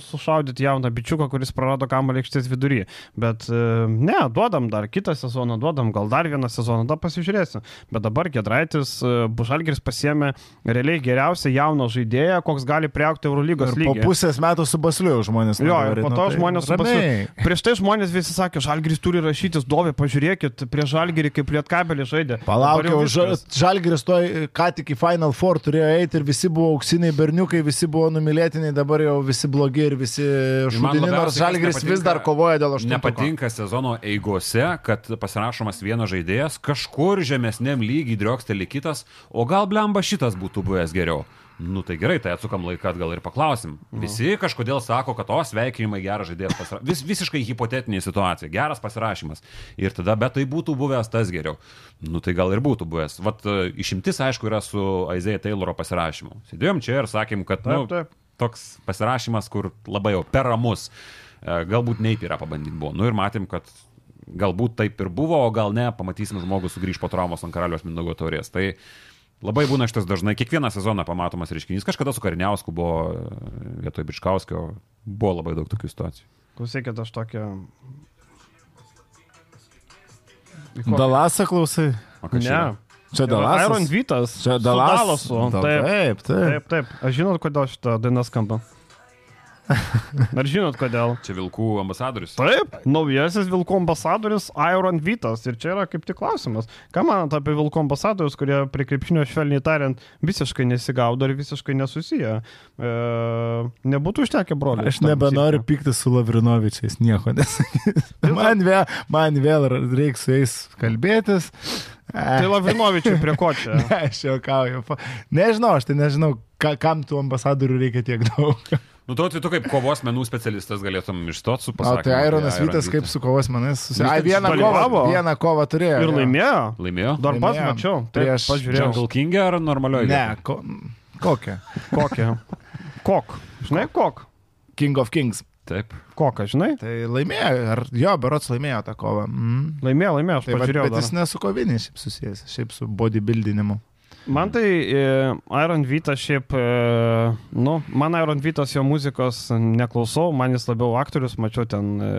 sušaudyti jauną bičiuką, kuris prarado kamalį aikštės vidury. Bet uh, ne, duodam dar kitą sezoną, duodam gal dar vieną sezoną, tada pasižiūrėsim. Bet dabar Gedraitis, uh, Bušalgeris pasiemė realiai geriausią jauną žaidėją, koks gali priaukti Eurolygos lygį. Po pusės metų su Basliu žmonės. Jo, ir po nu to nu, žmonės su Basliu. Prieš tai žmonės visi sakė, Žalgiris turi rašytis dovį, pažiūrėkit, prie Žalgirį kaip Lietkabelį žaidė. Palaukit, Žalgiris to ką tik į Final Four turėjo eiti ir visi buvo auksiniai berniukai, visi buvo numylėtiniai, dabar jau visi blogi ir visi šudini, nors Žalgiris vis dar kovoja dėl aštuonių. Nepatinka sezono eigose, kad pasirašomas vienas žaidėjas, kažkur žemesniam lygiai drioksteli kitas, o gal blemba šitas būtų būtų buvęs geriau. Nu tai gerai, tai atsukam laiką atgal ir paklausim. Mhm. Visi kažkodėl sako, kad o sveikinimai geras žaidėjas pasirašymas. Vis, visiškai hipotetinė situacija, geras pasirašymas. Ir tada, bet tai būtų buvęs tas geriau. Nu tai gal ir būtų buvęs. Vat e, išimtis, aišku, yra su Aizėja Tayloro pasirašymu. Sėdėjom čia ir sakėm, kad nu, taip, taip. toks pasirašymas, kur labai jau per ramus. E, galbūt neip yra pabandyti buvo. Nu ir matėm, kad galbūt taip ir buvo, o gal ne, pamatysim žmogus sugrįž po traumos ant karalius Mindogo taurės. Tai Labai būna šitas dažnai, kiekvieną sezoną pamatomas reiškinys. Kažkada su Kariniausku buvo vietoj Bičkauskio, buvo labai daug tokių situacijų. Klausykit, aš tokią... Dalasą klausai? Ne. Čia, čia Dalasas. Iron Vytas. Čia Dalas. Dalasu. Taip, taip, taip. Taip, taip. Aš žinot, kodėl šitą dainą skamba. Ar žinot kodėl? Čia Vilkų ambasadorius. Taip, naujasis Vilkų ambasadorius Iron Vytas. Ir čia yra kaip tik klausimas. Ką manat apie Vilkų ambasadorius, kurie prie krepšinio švelniai tariant visiškai nesigaudo ir visiškai nesusiję? E, nebūtų užtekę broliai. Aš nebenoriu pykti su Lavrinovičiais, nieko nesakysiu. Man, vėl, man vėl reiks su jais kalbėtis. Tai Lavrinovičiui prie ko čia? Ne, aš juokauju. Nežinau, aš tai nežinau, ka, kam tų ambasadorių reikia tiek daug. Nu, tu, tu kaip kovos menų specialistas galėtum išstoti su pasakymu. Tai Ironas Vytas kaip su kovos menais susitikė. Ai, vieną kovą, vieną kovą turėjo. Ir laimėjo. Laimėjo? Dar pats mačiau. Prieš pažiūrėjau. Jungle King ar normalioji? Ne, ko, kokią? Kokią? Kok. Žinai, kok. King of Kings. Taip. Koką, žinai? Tai laimėjo, ar jo, berots laimėjo tą kovą. Mm. Laimėjo, laimėjo, aš tai pažiūrėjau. Bet jis nesu kovinis šiaip susijęs, šiaip su bodybuildinimu. Man tai e, Iron Vytas šiaip, e, nu, man Iron Vytas jo muzikos neklausau, man jis labiau aktorius, mačiau ten e,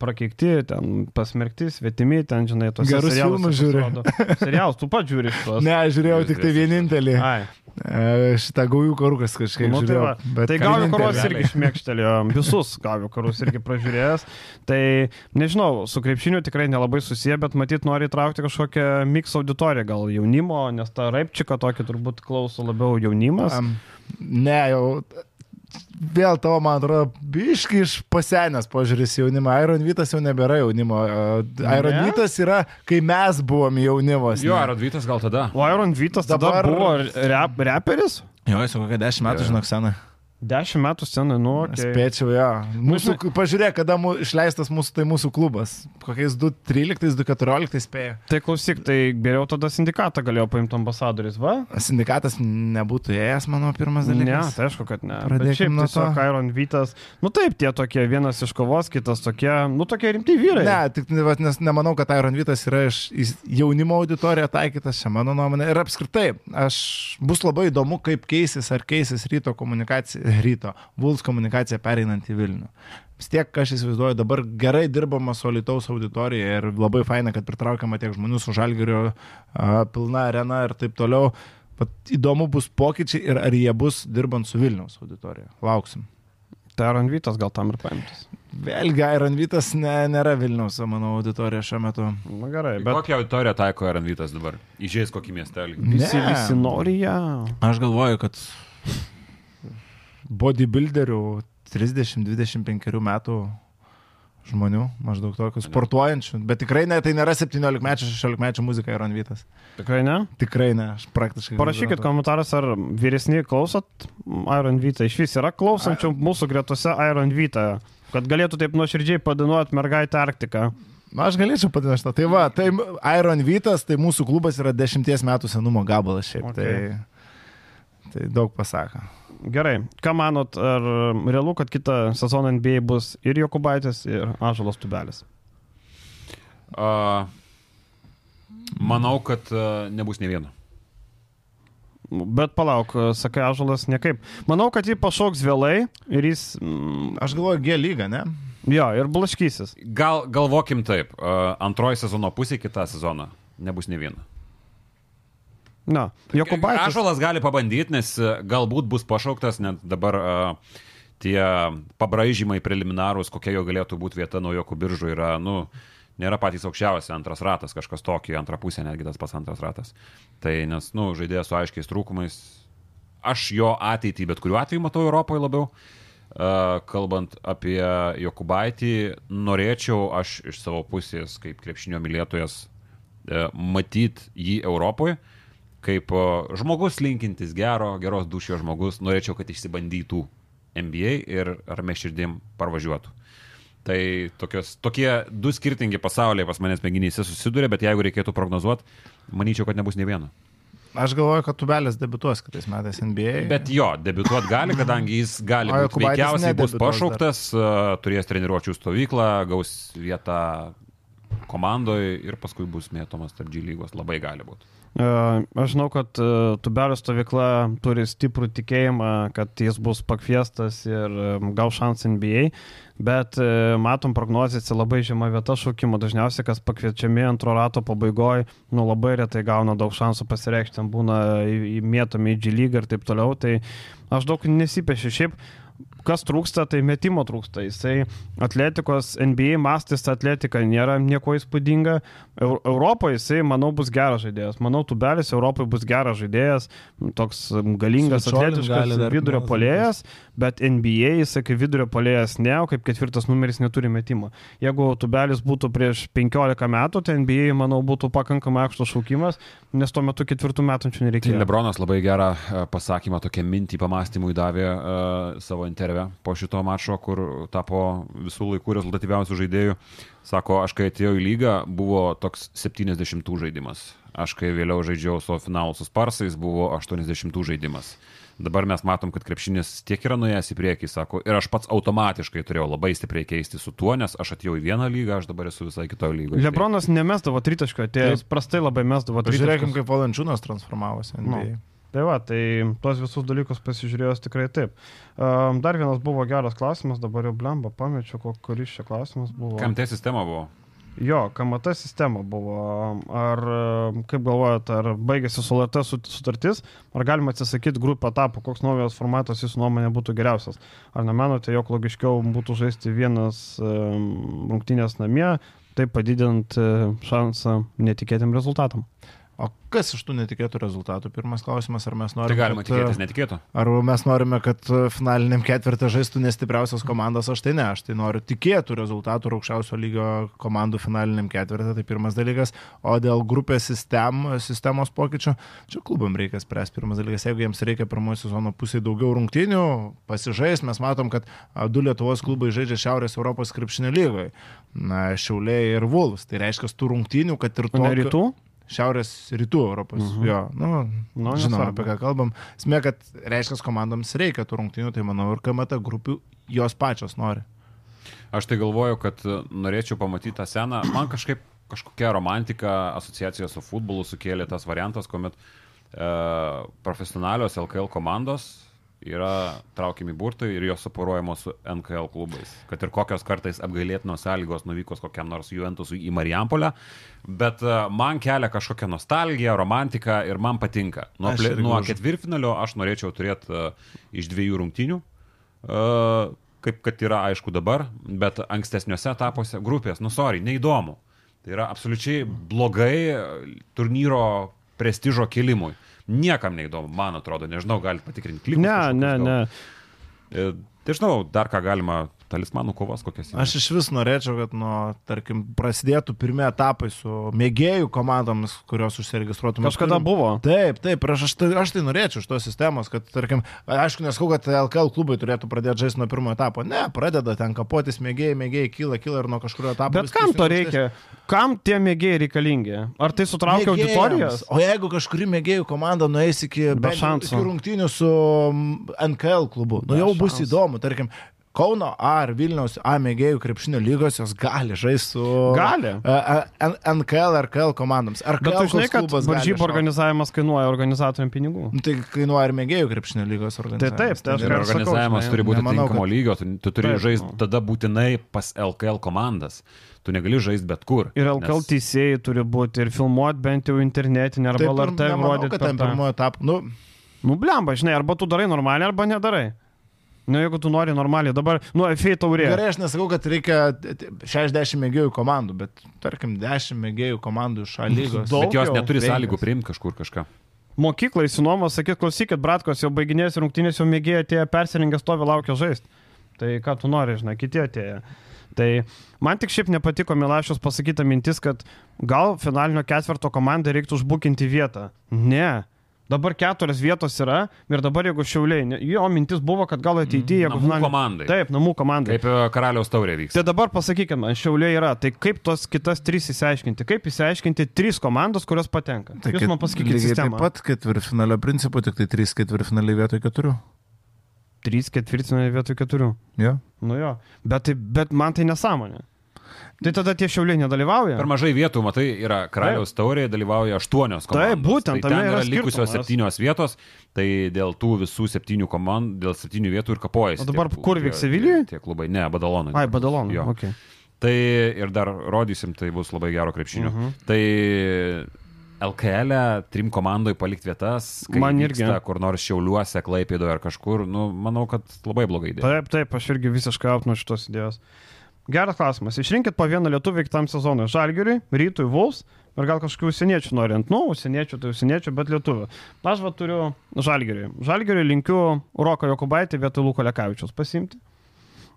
prakeikti, ten pasmerkti, svetimi, ten, žinai, tos gerus filmus žiūri. Serialus, tu pat žiūri šitos. Ne, žiūrėjau tik tai vienintelį. Ai. E, šitą gaujų karukas kažkaip nu, žiūrėjau. Tai, va, tai gaujų karus irgi išmėgštelėjo, visus gaujų karus irgi pražiūrėjęs. Tai nežinau, su krepšiniu tikrai nelabai susiję, bet matyt nori įtraukti kažkokią mix auditoriją, gal jaunimo, nes tą raipčiką tokį turbūt klauso labiau jaunimas. Um, ne, jau vėl tavo, man atrodo, biški iš pasenęs požiūris jaunimą. Iron Vytas jau nebėra jaunimo. Iron ne? Vytas yra, kai mes buvom jaunimas. Jo, Iron Vytas gal tada. O Iron Vytas tada Dabar... buvo rap, reperis? Jo, jis jau kokią dešimt metų, žinok, seną. Dešimt metų scenai, nu. Okay. Spėčiau, jo. Mūsų, pažiūrėk, kada mūsų, išleistas mūsų, tai mūsų klubas. Kokiais 2.13, 2.14 spėjo. Tai klausyk, tai geriau tada sindikatą galėjo paimti ambasadoris, va? Sindikatas nebūtų ėjęs, mano pirmas dalykas. Ne, tai aišku, kad ne. Pradėkime nuo to. Iron Vytas. Nu taip, tie tokie, vienas iš kovos, kitas tokie, nu tokie rimti vyrai. Ne, tik nes nemanau, kad Iron Vytas yra iš jaunimo auditoriją taikytas, čia mano nuomonė. Ir apskritai, aš bus labai įdomu, kaip keisis ar keisis ryto komunikacija ryto, Vuls komunikacija pereinant į Vilnių. Vis tiek, aš įsivaizduoju, dabar gerai dirbama su Lietuvos auditorija ir labai faina, kad pritraukiama tiek žmonių su Žalgirio pilna arena ir taip toliau. Pat įdomu bus pokyčiai ir ar jie bus dirbant su Vilniaus auditorija. Lauksim. Tai Iron Vytas gal tam ir paimtas. Vėlgi, Iron Vytas ne, nėra Vilniaus, mano auditorija šiuo metu. Na gerai, bet... Kokią auditoriją taiko Iron Vytas dabar? Įžeis kokį miestelį? Visi, ne. visi nori ją. Aš galvoju, kad bodybuilderių 30-25 metų žmonių, maždaug tokių sportuojančių, bet tikrai ne, tai nėra 17 mečių, 16 mečių muzika Iron Vytas. Tikrai ne? Tikrai ne, aš praktiškai. Parašykit komentaras, ar vyresni klausot Iron Vytą. Iš vis yra klausančių mūsų gretose Iron Vytą, kad galėtų taip nuoširdžiai padinuoti mergaitę Arktiką. Na, aš galėčiau padinti. Tai va, tai Iron Vytas, tai mūsų klubas yra 10 metų senumo gabalas šiaip. Okay. Tai, tai daug pasako. Gerai, ką manot, ar realu, kad kitą sezoną NBA bus ir Jokubaitis, ir Ažalas Tubelis? Uh, manau, kad uh, nebus ne vieno. Bet palauk, sakai, Ažalas niekaip. Manau, kad jį pašauks vėlai ir jis... Mm, Aš galvoju, G lyga, ne? Jo, ir blaškysis. Gal, galvokim taip, uh, antroji sezono pusė kitą sezoną nebus ne vieno. Na, Jokubaitis. Ašalas gali pabandyti, nes e, galbūt bus pašauktas, net dabar uh, tie pabraižymai preliminarūs, kokia jo galėtų būti vieta naujokų biržų yra, nu, nėra patys aukščiausi, antras ratas, kažkas tokį, antrą pusę netgi tas pats antras ratas. Tai nes, nu, žaidėjas su aiškiais trūkumais, aš jo ateitį bet kuriuo atveju matau Europoje labiau. Uh, kalbant apie Jokubaitį, norėčiau aš iš savo pusės, kaip krepšinio mylėtojas, uh, matyti jį Europoje. Uh, kaip žmogus linkintis gero, geros dušio žmogus, norėčiau, kad išsibandytų NBA ir ramė širdim parvažiuotų. Tai tokios, tokie du skirtingi pasauliai pas manęs mėginyse susiduria, bet jeigu reikėtų prognozuoti, manyčiau, kad nebus ne vieno. Aš galvoju, kad Tubelis debituos kitais metais NBA. Bet jo, debituot gali, kadangi jis gali būti veikiausiai bus pašauktas, dar. turės treniruočių stovyklą, gaus vietą komandoje ir paskui bus mėtomas tarp G lygos. Labai gali būti. E, aš žinau, kad e, Tubelio stovykla turi stiprų tikėjimą, kad jis bus pakviestas ir e, gal šansą NBA, bet matom prognozėse labai žema vieta šaukimo. Dažniausiai, kas pakviečiami antro rato pabaigoje, nu labai retai gauna daug šansų pasireikšti, ten būna įmėtomi į G lygą ir taip toliau. Tai aš daug nesipiešiu. Šiaip kas trūksta, tai metimo trūksta. Jisai atletikos NBA mastis atletika nėra nieko įspūdinga. Europoje jisai, manau, bus geras žaidėjas. Manau, tubelis Europoje bus geras žaidėjas, toks galingas atletiškas vidurio polėjas, bet NBA jisai kaip vidurio polėjas ne, o kaip ketvirtas numeris neturi metimo. Jeigu tubelis būtų prieš 15 metų, tai NBA, manau, būtų pakankamai aukštas šaukimas, nes tuo metu ketvirtų metų čia nereikėjo. Lebronas labai gerą e, pasakymą, tokią mintį pamastymui davė uh, savo intervę po šito mačo, kur tapo visų laikų rezultatyviausių žaidėjų. Sako, aš kai atėjau į lygą, buvo toks 70 žaidimas. Aš kai vėliau žaidžiau savo finalų su Sparsais, buvo 80 žaidimas. Dabar mes matom, kad krepšinis tiek yra nuėjęs į priekį, sako, ir aš pats automatiškai turėjau labai stipriai keisti su tuo, nes aš atėjau į vieną lygą, aš dabar esu visai kitoje lygoje. Lebronas nemestavo tritaško, atėjęs prastai labai mesdavo tritaško. Žiūrėkim, kaip Valančiūnas transformavosi. Nu. Tai va, tai tuos visus dalykus pasižiūrėjus tikrai taip. Um, dar vienas buvo geras klausimas, dabar jau blemba, pamečiau, kuris čia klausimas buvo. Kam tai sistema buvo? Jo, KMT sistema buvo. Ar, kaip galvojate, ar baigėsi su LRT sutartis, ar galima atsisakyti grupę etapų, koks naujas formatas jūsų nuomonė būtų geriausias? Ar nemanote, jog logiškiau būtų žaisti vienas rungtynės namie, taip padidinant šansą netikėtėm rezultatam? O kas iš tų netikėtų rezultatų? Pirmas klausimas, ar mes norime. Tai galima kad, tikėtis netikėtų. Ar mes norime, kad finaliniam ketvirtą žaistų nestipriausios komandos, aš tai ne, aš tai noriu tikėtų rezultatų aukščiausio lygio komandų finaliniam ketvirtą, tai pirmas dalykas. O dėl grupės sistem, sistemos pokyčių, čia klubam reikia spręsti. Pirmas dalykas, jeigu jiems reikia pirmojo sezono pusėje daugiau rungtynių, pasižais, mes matom, kad du Lietuvos klubai žaidžia Šiaurės Europos krepšinio lygoje. Na, Šiauliai ir Vulfs. Tai reiškia, tų rungtynių, kad ir to. Rytų? Šiaurės rytų Europos. Uh mhm. -huh. Jo, nu, nu žinom, apie ką kalbam. Smė, kad reiškia, komandoms reikia tų rungtynių, tai manau ir KMT grupių jos pačios nori. Aš tai galvoju, kad norėčiau pamatyti tą seną. Man kažkaip kažkokia romantika asociacija su futbolu sukėlė tas variantas, kuomet e, profesionalios LKL komandos yra traukiami burtai ir jos suporuojamos su NKL klubais. Kad ir kokios kartais apgailėtinos sąlygos nuvykos kokiam nors Juventusui į Marijampolę, bet e, man kelia kažkokią nostalgiją, romantiką ir man patinka. Nuo, plė, nuo ketvirtfinalio aš norėčiau turėti uh, iš dviejų rungtinių. Uh, kaip kad yra aišku dabar, bet ankstesniuose etapuose grupės, nu sorry, neįdomu. Tai yra absoliučiai blogai turnyro prestižo kilimui. Niekam neįdomu, man atrodo, nežinau, galite patikrinti klikus. Ne, ne, ne. E, tai žinau, dar ką galima talismanų kovas kokias. Yra. Aš iš vis norėčiau, kad, nu, tarkim, prasidėtų pirmie etapai su mėgėjų komandomis, kurios užsiregistruotų. Kažkada turim... buvo. Taip, taip, ir aš, aš, tai, aš tai norėčiau iš tos sistemos, kad, tarkim, aišku, neskau, kad LKL klubai turėtų pradėti žaisti nuo pirmo etapo. Ne, pradeda ten kapotis mėgėjai, mėgėjai kyla, kyla ir nuo kažkurio etapo. Bet kam to reikia? Kam tie mėgėjai reikalingi? Ar tai sutraukia auditorijas? O jeigu kažkuri mėgėjų komanda nueis iki, iki rungtynių su NKL klubu, nu jau bus įdomu, tarkim, Kauno A ar Vilniaus A mėgėjų krepšinio lygos jos gali žaisti su gali. NKL ar KL komandoms. Ar Bet tu žinai, kad varžybų organizavimas kainuoja organizatoriam pinigų? Nu, tai kainuoja ir mėgėjų krepšinio lygos organizavimas. Tai taip, tai aš ir organizavimas turi būti tinkamo kad... lygio, tu, tu turi žaisti nu. tada būtinai pas LKL komandas tu negali žaisti bet kur. Ir LKL nes... teisėjai turi būti ir filmuoti bent jau internetinį arba LRT rodyti. Ten pirmojo etapo, nu... Nu, blemba, žinai, arba tu darai normaliai, arba nedarai. Nu, jeigu tu nori normaliai, dabar, nu, FA taurė. Gerai, aš nesakau, kad reikia 60 mėgėjų komandų, bet tarkim 10 mėgėjų komandų iš lygos. Bet jos neturi sąlygų priimti kažkur kažką. Mokyklai sinuomos, sakyt, klausykit, bratkos jau baiginės rungtynės, jau mėgėjai atėjo persirengę stovi laukia žaisti. Tai ką tu nori, žinai, kiti atėjo. Tai man tik šiaip nepatiko Milašius pasakyta mintis, kad gal finalinio ketvirto komandai reiktų užbukinti vietą. Ne, Dabar keturios vietos yra ir dabar jeigu šiauliai, jo mintis buvo, kad gal ateityje, jeigu... Namų komandai. Taip, namų komandai. Kaip e, karaliaus taurė vyks. Tai dabar pasakykime, šiauliai yra, tai kaip tos kitas trys įsiaiškinti, kaip įsiaiškinti trys komandos, kurios patenka. Tai Jūs man pasakykite sistemą. Taip pat ketvirtfinalio principu, tik tai trys ketvirtfinaliai vietoj keturių. Trys ketvirtfinaliai vietoj keturių. Jo. Nu jo, bet, bet man tai nesąmonė. Tai tada tie šiauliai nedalyvauja? Per mažai vietų, matai, yra karaliaus taurėje, dalyvauja aštuonios komandos. Taip, būtent, tai ten yra, yra likusios septynios vietos, tai dėl tų visų septynių komandų, dėl septynių vietų ir kapojasi. O dabar tie, kur vyks Sevilijoje? Tie klubai, ne, Badalonai. Ai, Badalonai. Jo. Okay. Tai ir dar rodysim, tai bus labai gero krepšinio. Uh mhm. -huh. Tai LKL e, trim komandai palikti vietas, man irgi. Kur nors šiauliuose, klaipėdoje ar kažkur, nu, manau, kad labai blogai idėja. Taip, taip, aš irgi visiškai apnu šitos idėjos. Geras klausimas. Išrinkit po vieną lietuvį kitam sezonui. Žalgiriui, rytui, Vuls ir gal kažkokių užsieniečių norint. Nu, užsieniečių, tai užsieniečių, bet lietuvių. Aš va turiu Žalgiriui. Žalgiriui linkiu Roką Jokubaitį vietoj Luko Lekavičius pasimti.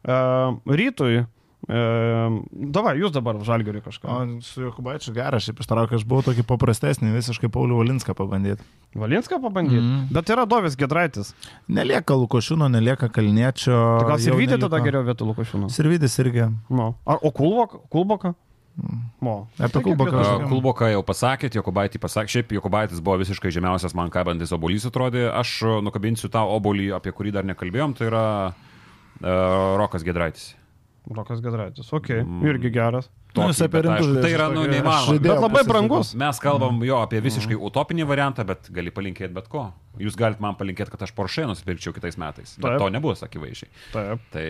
Uh, rytui E, davai, jūs dabar žalgeriui kažką. O su Jokubaičiu geras, šiaip ištraukiu, aš buvau tokį paprastesnį, visiškai Paulių Valinską pabandyti. Valinską pabandyti? Mm. Bet yra Dovis Gedraitis. Nelieka Lukošiūno, nelieka Kalniečio. Tai gal Sirvidį tada geriau vietoj Lukošiūno? Sirvidis irgi. No. Ar, o Kulboka? Kulboka? Mo. Apie Kulboką. Kulboką jau pasakėt, Jokubaitį pasakė, šiaip Jokubaitis buvo visiškai žemiausias man kabantis obolys atrodė. Aš nukabinsiu tą obolį, apie kurį dar nekalbėjom, tai yra uh, Rokas Gedraitis. Rokas Gedraitis, ok, mm. irgi geras. Nu, Tokį, bet, aišku, tai yra nu, neįmanoma. Bet labai brangus. Mes kalbam jo apie visiškai mm. utopinį variantą, bet gali palinkėti bet ko. Jūs galite man palinkėti, kad aš Porsche nusipirkčiau kitais metais. Bet Taip. to nebus, akivaizdžiai. Taip. Tai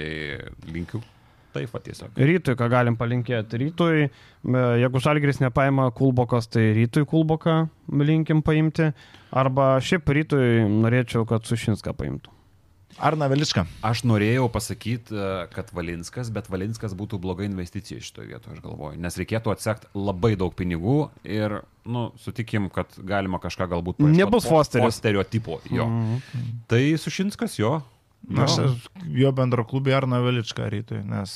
linkiu. Taip, va tiesiog. Rytui, ką galim palinkėti. Rytui, jeigu Žalgris nepaima Kulbokas, tai rytui Kulboką linkim paimti. Arba šiaip rytui norėčiau, kad Sušinską paimtų. Ar Naveličką? Aš norėjau pasakyti, e, kad Valinskas, bet Valinskas būtų bloga investicija šitoje vietoje, aš galvoju. Nes reikėtų atsekti labai daug pinigų ir, nu, sutikim, kad galima kažką galbūt. Nebus Fosterio. Fosterio tipo, jo. Mm -hmm. Tai Sušinskas, jo. Na, aš jo bendro klubį ar Naveličką rytui, nes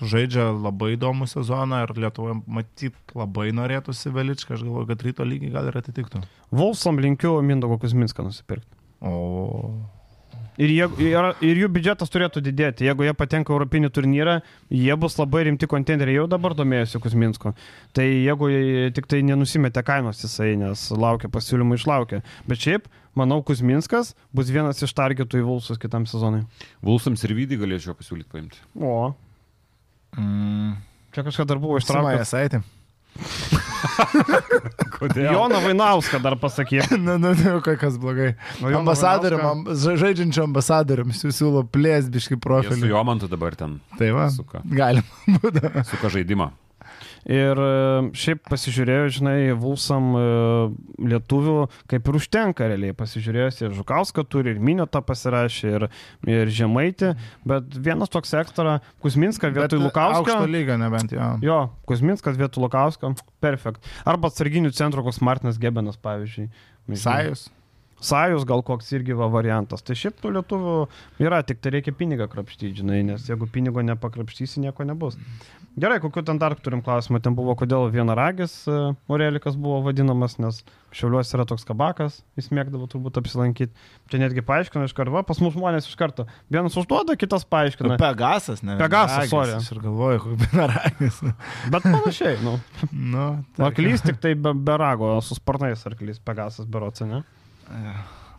žaidžia labai įdomų sezoną ir Lietuvoje matyt labai norėtųsi Veličką, aš galvoju, kad ryto lygiai gal ir atitiktų. Volsom linkiu Mindogo Kuzminską nusipirkti. O. Ir, jie, ir, ir jų biudžetas turėtų didėti. Jeigu jie patenka Europinį turnyrą, jie bus labai rimti konteineriai. Jau dabar domėjosi Kusminsko. Tai jeigu tik tai nenusimetė kainos jisai, nes laukia pasiūlymų išlaukia. Bet šiaip, manau, Kusminskas bus vienas iš targetų į Vulsus kitam sezonui. Vulsams ir Vydį galėčiau pasiūlyti paimti. O. Mm. Čia kažką dar buvo ištraukęs. Kodėl? Joną Vainauską dar pasakyk. Na, na, na, kas blogai. Ambasadoriam, žaidžiančiam ambasadoriam siūlo plėsbiški profilį. Su Jomantu dabar ten. Tai va. Suka. Galima būtų. Suka žaidimą. Ir e, šiaip pasižiūrėjau, žinai, Vulsam e, lietuvių kaip ir užtenka realiai. Pasižiūrėjęs ir Žukauską turi, ir Minėtą pasirašė, ir, ir Žemaitį, bet vienas toks ekstra, Kusminskas vietoj Lukausko. Aukšto lygio nebent jo. Jo, Kusminskas vietoj Lukausko, perfekt. Arba atsarginių centro koks Martinas Gebenas, pavyzdžiui. Sajus. Sajus gal koks irgi va variantas. Tai šiaip tų lietuvių yra, tik tai reikia pinigą krapštyti, žinai, nes jeigu pinigo nepakrapštysi, nieko nebus. Gerai, kokiu ten dar turim klausimą. Ten buvo, kodėl vienaragis Morelikas e, buvo vadinamas, nes Šiauliuose yra toks kabakas, jis mėgdavo turbūt apsilankyti. Čia netgi paaiškina iš karto, pas mus žmonės iš karto. Vienas užduoda, kitas paaiškina. Pegasas, ne? Pegasas, sorry. Aš ir galvoju, koks vienaragis. Bet panašiai, nu. nu arklys tik tai be, be rago, su sparnais arklys, Pegasas beroce, ne?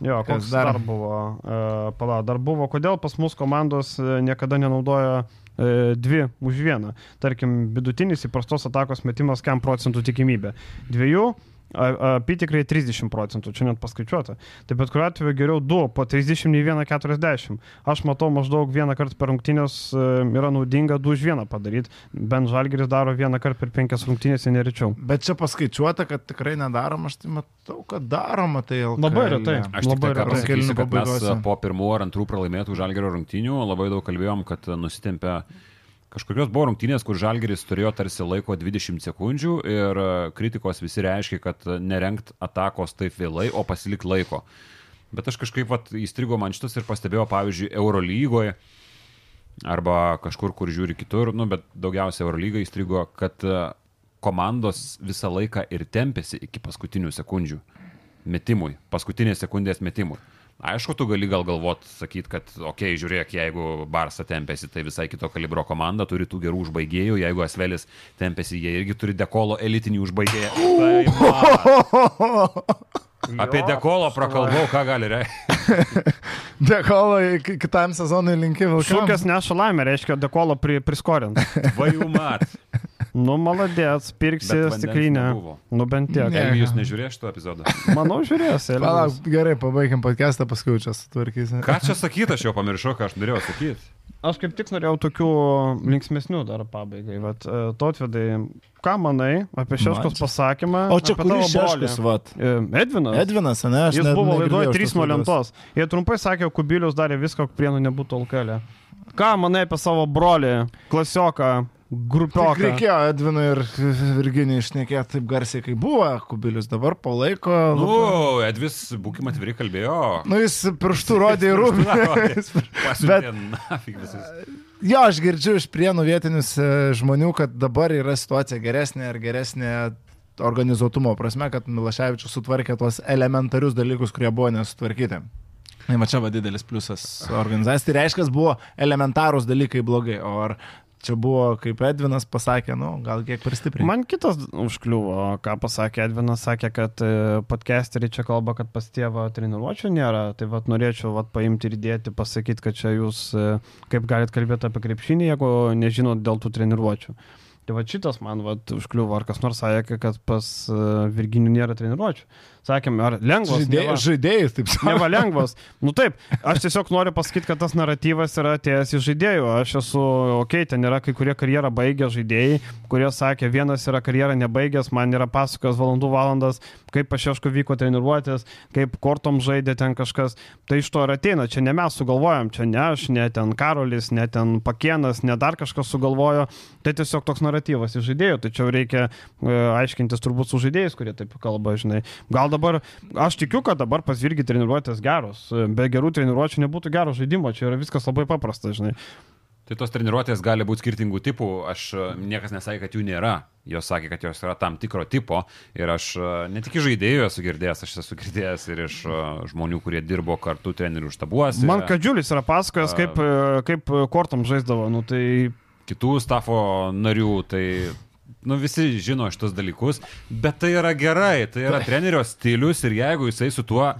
Jo, koks dar, dar buvo, uh, pala, dar buvo, kodėl pas mus komandos uh, niekada nenaudoja E, dvi už vieną. Tarkim, vidutinis įprastos atakos metimas kiam procentų tikimybė. Dviejų apytikrai 30 procentų, čia net paskaičiuota. Tai bet kuriuo atveju geriau 2 po 30 nei 1,40. Aš matau maždaug vieną kartą per rungtynės e, yra naudinga 2 už 1 padaryti. Bent Žalgeris daro vieną kartą per 5 rungtynės, nerečiau. Bet čia paskaičiuota, kad tikrai nedaroma, aš tai matau, kad daroma tai LKL. Labai retai. Aš labai retai. Mes po pirmų ar antrų pralaimėtų Žalgerio rungtynių labai daug kalbėjom, kad nusitempė Kažkokios buvo rungtynės, kur Žalgeris turėjo tarsi laiko 20 sekundžių ir e, kritikos visi reiškia, kad nerengt atakos taip vėlai, o pasilik laiko. Bet aš kažkaip vat, įstrigo man šitas ir pastebėjau, pavyzdžiui, Eurolygoje arba kažkur, kur žiūri kitur, nu, bet daugiausiai Eurolygoje įstrigo, kad e, komandos visą laiką ir tempėsi iki paskutinių sekundžių metimui, paskutinės sekundės metimui. Aišku, tu gali gal galvot, sakyt, kad, okei, okay, žiūrėk, jeigu Barsa tempėsi, tai visai kito kalibro komanda, turi tų gerų užbaigėjų, jeigu Asvelis tempėsi, jie irgi turi dekolo elitinį užbaigėją. Apie dekolo prakalbau, ką gali reikšti. dekolo kitam sezonui linkiu. Šūkės neša laimę, reiškia dekolo pri, priskorint. Vajų mat. Nu, maladėts, pirksi stiklinę. Nu, bent tiek. Ne, jūs nežiūrėjote šito epizodo? Manau, žiūrės. Palauk, gerai, pabaigiam podcastą, paskui čia sutvarkysim. Ką čia sakyti, aš jau pamiršau, ką aš norėjau sakyti. Aš kaip tik norėjau tokių linksmesnių dar pabaigai. Vat, e, Totvidai, ką manai apie Šeškos pasakymą? O čia tavo Šeškos, vat. E, Edvinas. Edvinas, ne, aš. Jis ne, buvo laidoje 3 nuo lentos. Jie trumpai sakė, Kubilius darė viską, kad prienų nebūtų alkelė. Ką manai apie savo brolį, klasioką, grupioką. Tik reikėjo Edvinui ir Virginijai išnekėti taip garsiai, kaip buvo Kubilius, dabar palaiko. Nu, labai... Edvis, būkime atviri, kalbėjo. Nu, jis pirštų rodė į rūbį. Bet... Jo, aš girdžiu iš prienų vietinius e, žmonių, kad dabar yra situacija geresnė ir geresnė organizuotumo prasme, kad Milaševičius sutvarkė tuos elementarius dalykus, kurie buvo nesutvarkyti. Tai va čia va didelis pliusas organizacijai. Tai reiškia, buvo elementarūs dalykai blogai. O ar Čia buvo, kaip Edvinas pasakė, nu, gal kiek per stipriai. Man kitas užkliuvo, ką pasakė Edvinas, sakė, kad e, podcasteriai čia kalba, kad pas tėvą treniruočio nėra, tai vad norėčiau vat, paimti ir dėti, pasakyti, kad čia jūs e, kaip galite kalbėti apie krepšinį, jeigu nežinot dėl tų treniruočių. Tai va šitas man va, užkliuvo, ar kas nors sakė, kad pas e, Virginijų nėra treniruočių sakėm, ar lengvas. Žaidėjai, žaidėjus, taip sakant. Neva lengvas. Nu taip, aš tiesiog noriu pasakyti, kad tas naratyvas yra atėjęs iš žaidėjų. Aš esu, okei, okay, ten yra kai kurie karjerą baigę žaidėjai, kurie sakė, vienas yra karjerą nebaigęs, man yra pasakojęs valandų valandas, kaip pašeško vyko treniruotės, kaip kortom žaidė ten kažkas. Tai iš to ir ateina. Čia ne mes sugalvojom, čia ne aš, ne ten Karolis, ne ten Pakienas, ne dar kažkas sugalvojo. Tai tiesiog toks naratyvas iš žaidėjų. Čia reikia e, aiškintis turbūt su žaidėjais, kurie taip kalba, žinai. Gal dabar, aš tikiu, kad dabar pas irgi treniruotės geros. Be gerų treniruočių nebūtų gero žaidimo, čia yra viskas labai paprasta, žinai. Tai tos treniruotės gali būti skirtingų tipų, aš e, niekas nesakė, kad jų nėra, jos sakė, kad jos yra tam tikro tipo ir aš e, ne tik iš žaidėjų esu girdėjęs, aš esu girdėjęs ir iš e, žmonių, kurie dirbo kartu trenerių štabuose. Man Kadžiulis yra pasakojęs, kaip, kaip kortom žaisdavo, nu tai... Kitų stafo narių, tai nu, visi žino šitos dalykus, bet tai yra gerai, tai yra trenerio stilius ir jeigu jisai su tuo uh,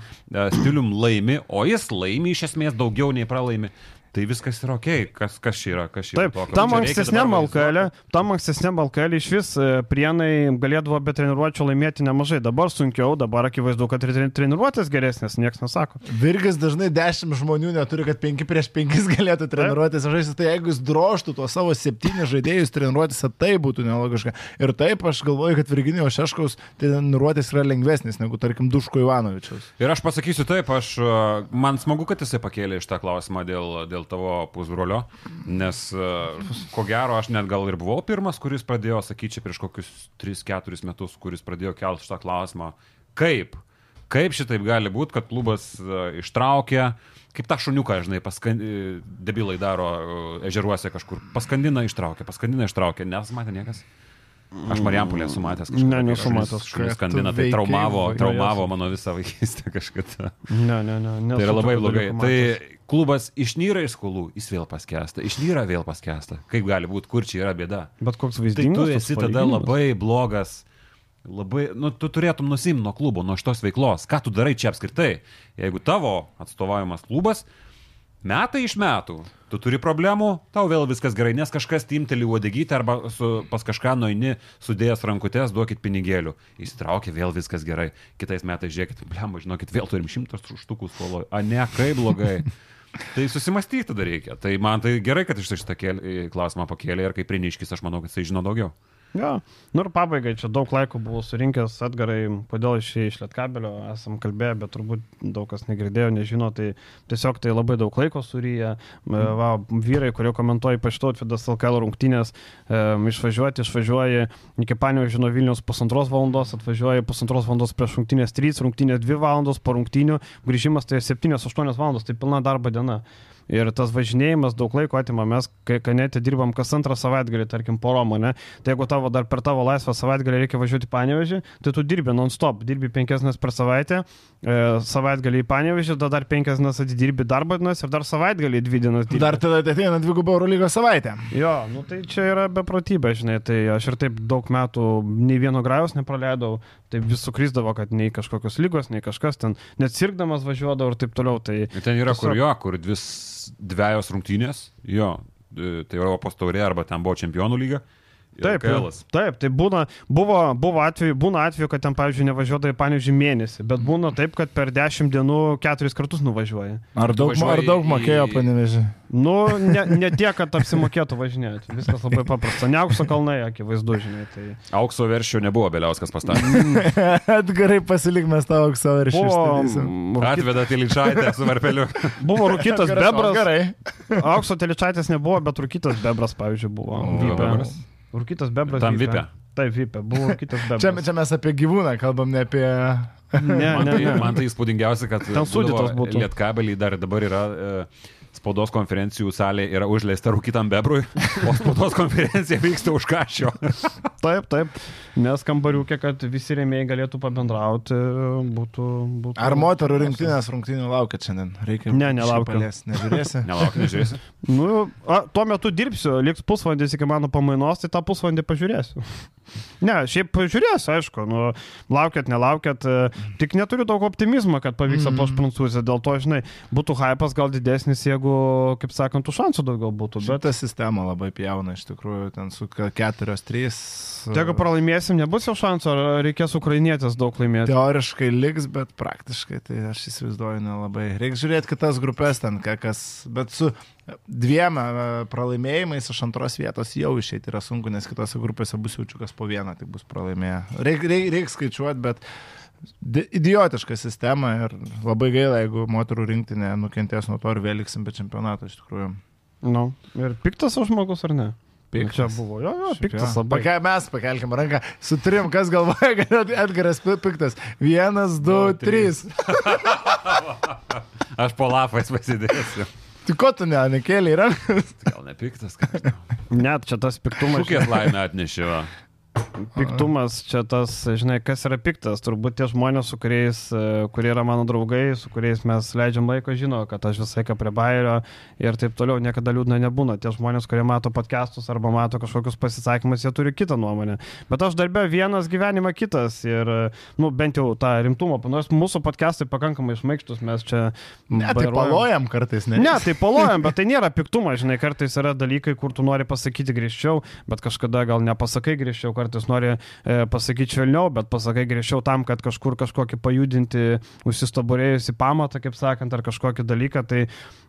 stilium laimi, o jis laimi iš esmės daugiau nei pralaimi, tai viskas yra ok, kas, kas čia yra, kas čia yra. Taip, tokio. tam ankstesniam LKL, tam ankstesniam LKL iš vis e, prienai galėdavo be treniruočio laimėti nemažai, dabar sunkiau, dabar akivaizdu, kad treniruotės geresnės, niekas nesako. Virgis dažnai 10 žmonių neturi, kad 5 prieš 5 galėtų treniruotis žaisti, tai jeigu jis droštų tuos savo 7 žaidėjus treniruotis, tai būtų nelogiška. Ir taip aš galvoju, kad Virginijo Šeškaus treniruotis yra lengvesnis negu, tarkim, Duško Ivanovičius. Ir aš pasakysiu taip, aš, man smagu, kad jisai pakėlė iš tą klausimą dėl, dėl dėl tavo pusbrolio, nes e, ko gero aš net gal ir buvau pirmas, kuris pradėjo sakyti čia prieš kokius 3-4 metus, kuris pradėjo kelti šitą klausimą. Kaip? Kaip šitaip gali būti, kad klubas e, ištraukia, kaip tą šuniuką, žinai, paskan... E, debilai daro ežeruose kažkur, paskandina ištraukia, paskandina ištraukia, nes matė niekas. Aš Marijampolė esu matęs kažką. Ne, nesu matęs. Šunis skandina, tai traumavo, traumavo mano visą vaikystę kažkada. Ne, ne, ne. Tai yra labai blogai. Tai klubas išnyra iš skolų, jis vėl paskesta, išnyra vėl paskesta. Kaip gali būti, kur čia yra bėda? Bet koks vaizdas. Tai tu esi tada labai blogas. Labai, nu, tu turėtum nusimti nuo klubo, nuo šitos veiklos. Ką tu darai čia apskritai? Jeigu tavo atstovavimas klubas metai iš metų tu turi problemų, tau vėl viskas gerai, nes kažkas timteli uodegytę arba su, pas kažką nueini, sudėjęs rankutės, duokit pinigėlių. Įsitraukia, vėl viskas gerai. Kitais metais žiūrėkit, blemba, žinokit, vėl turim šimtas štukų skoloje. A ne, kaip blogai. Tai susimastyti tada reikia. Tai man tai gerai, kad iš šitą klausimą pakėlė ir kaip Priniškis, aš manau, kad jisai žino daugiau. Ja. Nu ir pabaigai, čia daug laiko buvau surinkęs, atgarai, kodėl išėjai iš Lietkabelio, esam kalbėję, bet turbūt daug kas negirdėjo, nežino, tai tiesiog tai labai daug laiko suryja. Mm. Va, vyrai, kurie komentuoja ypač tautvidas LKL rungtynės, e, išvažiuoti, išvažiuoji iki Panio žino Vilnius pusantros valandos, atvažiuoji pusantros valandos prieš rungtynės 3, rungtynės 2 valandos, po rungtynių grįžimas tai 7-8 valandos, tai pilna darbo diena. Ir tas važinėjimas daug laiko atima, mes, kai kanete dirbam kas antrą savaitgalį, tarkim, po Romą, ne? Tai jeigu tavo dar per tavo laisvą savaitgalį reikia važiuoti į Panevežį, tai tu dirbi non-stop, dirbi penkias dienas per savaitę, e, savaitgalį į Panevežį, tada dar penkias dienas atidirbi darbo dienas ir dar savaitgalį dvi dienas dirbi. Dar tada ateina dvigubo Euro lygos savaitę. Jo, nu tai čia yra beprotybė, žinai, tai aš ir taip daug metų nei vieno grajos nepraleidau, tai vis sukryzdavo, kad nei kažkokios lygos, nei kažkas ten, net sirgdamas važiuodavo ir taip toliau. Tai ten yra tiesiog... kur jo, kur vis dviejos rungtynės, jo, e, tai Europos taurė arba ten buvo čempionų lyga. Taip, taip, tai būna, buvo, buvo atveju, būna atveju, kad ten, pavyzdžiui, nevažiuodai, pavyzdžiui, mėnesį, bet būna taip, kad per dešimt dienų keturis kartus nuvažiuoja. Ar daug, ar daug mokėjo į... panevežį? Nu, ne, ne tiek, kad apsimokėtų važinėti. Viskas labai paprasta. Ne aukso kalnai, akivaizdu, žinai. Tai... Aukso veršių nebuvo Beliauskas pastatęs. Atgarai pasilik mes tą aukso veršių. Buvo... Atveda Teličaitę su varpeliu. Buvo rūkytas bebras. Gerai. Aukso Teličaitės nebuvo, bet rūkytas bebras, pavyzdžiui, buvo. O, bebras. Rūkytas bebras. Tam vipė. Taip, vipė, buvo rūkytas bebras. čia, čia mes apie gyvūną kalbam, ne apie... Ne, man, tai, ne, man tai įspūdingiausia, kad ten sudėtos būtų. Lietkabelį dar dabar yra... E, spaudos konferencijų salė yra užleista rūkytam bebrui, o spaudos konferencija vyksta už kažio. taip, taip, nes kambariukė, kad visi rėmėjai galėtų pabendrauti, būtų... būtų... Ar moterų rinktinės rungtynių laukia šiandien? Reikia. Ne, nelaukiu. Nežiūrėsi? nelaukiu, nežiūrėsi. nu, a, tuo metu dirbsiu, liks pusvalandis iki mano pamainos, tai tą pusvalandį pažiūrėsiu. ne, šiaip pažiūrėsiu, aišku, nu, laukiat, nelaukiat, e, tik neturiu daug optimizmo, kad pavyks mm. aploš Prancūziją, dėl to, žinai, būtų hypas gal didesnis, jeigu kaip sakant, tų šansų daugiau būtų. Bet ta sistema labai pjauna, iš tikrųjų, ten su keturios, trys. Tai jeigu pralaimėsim, nebus jau šansų, ar reikės ukrainietės daug laimėti? Teoriškai liks, bet praktiškai tai aš įsivaizduoju nelabai. Reikia žiūrėti kitas grupės ten, kas, bet su dviem e, pralaimėjimais iš antros vietos jau išeiti yra sunku, nes kitose grupėse bus jaučiukas po vieną, tai bus pralaimėję. Reikia reik, reik skaičiuoti, bet idiotiška sistema ir labai gaila, jeigu moterų rinktinė nukentės nuo to ir vėl liksim be čempionato iš tikrųjų. Nu, ir piktas užmogus ar ne? Piktas. Čia buvo, jo, jo, piktas labai. Pake, mes pakelkim ranką, su trim, kas galvoja, kad Edgaras piktas. Vienas, du, du trys. Aš po lapais pasidėsiu. Tai ko tu ne, nekėlė rankas? Gal nepiktas, ką? Net čia tas piktumas. Kokias laimę atnešė? Piktumas čia tas, žinai, kas yra piktas. Turbūt tie žmonės, su kuriais, e, kurie yra mano draugai, su kuriais mes leidžiam laiko, žino, kad aš visą laiką prie bairio ir taip toliau niekada liūdna nebūna. Tie žmonės, kurie mato podcastus arba mato kažkokius pasisakymus, jie turi kitą nuomonę. Bet aš darbę vienas, gyvenimą kitas ir, nu, bent jau tą rimtumą, nors mūsų podcastai pakankamai išmaikštus, mes čia... Ne, tai palojam kartais, ne? Ne, tai palojam, bet tai nėra piktumas, žinai, kartais yra dalykai, kur tu nori pasakyti griežčiau, bet kažkada gal nepasakai griežčiau kartais nori e, pasakyti švelniau, bet pasakai griežčiau tam, kad kažkur kažkokį pajudinti užsistaburėjusi pamatą, kaip sakant, ar kažkokį dalyką. Tai,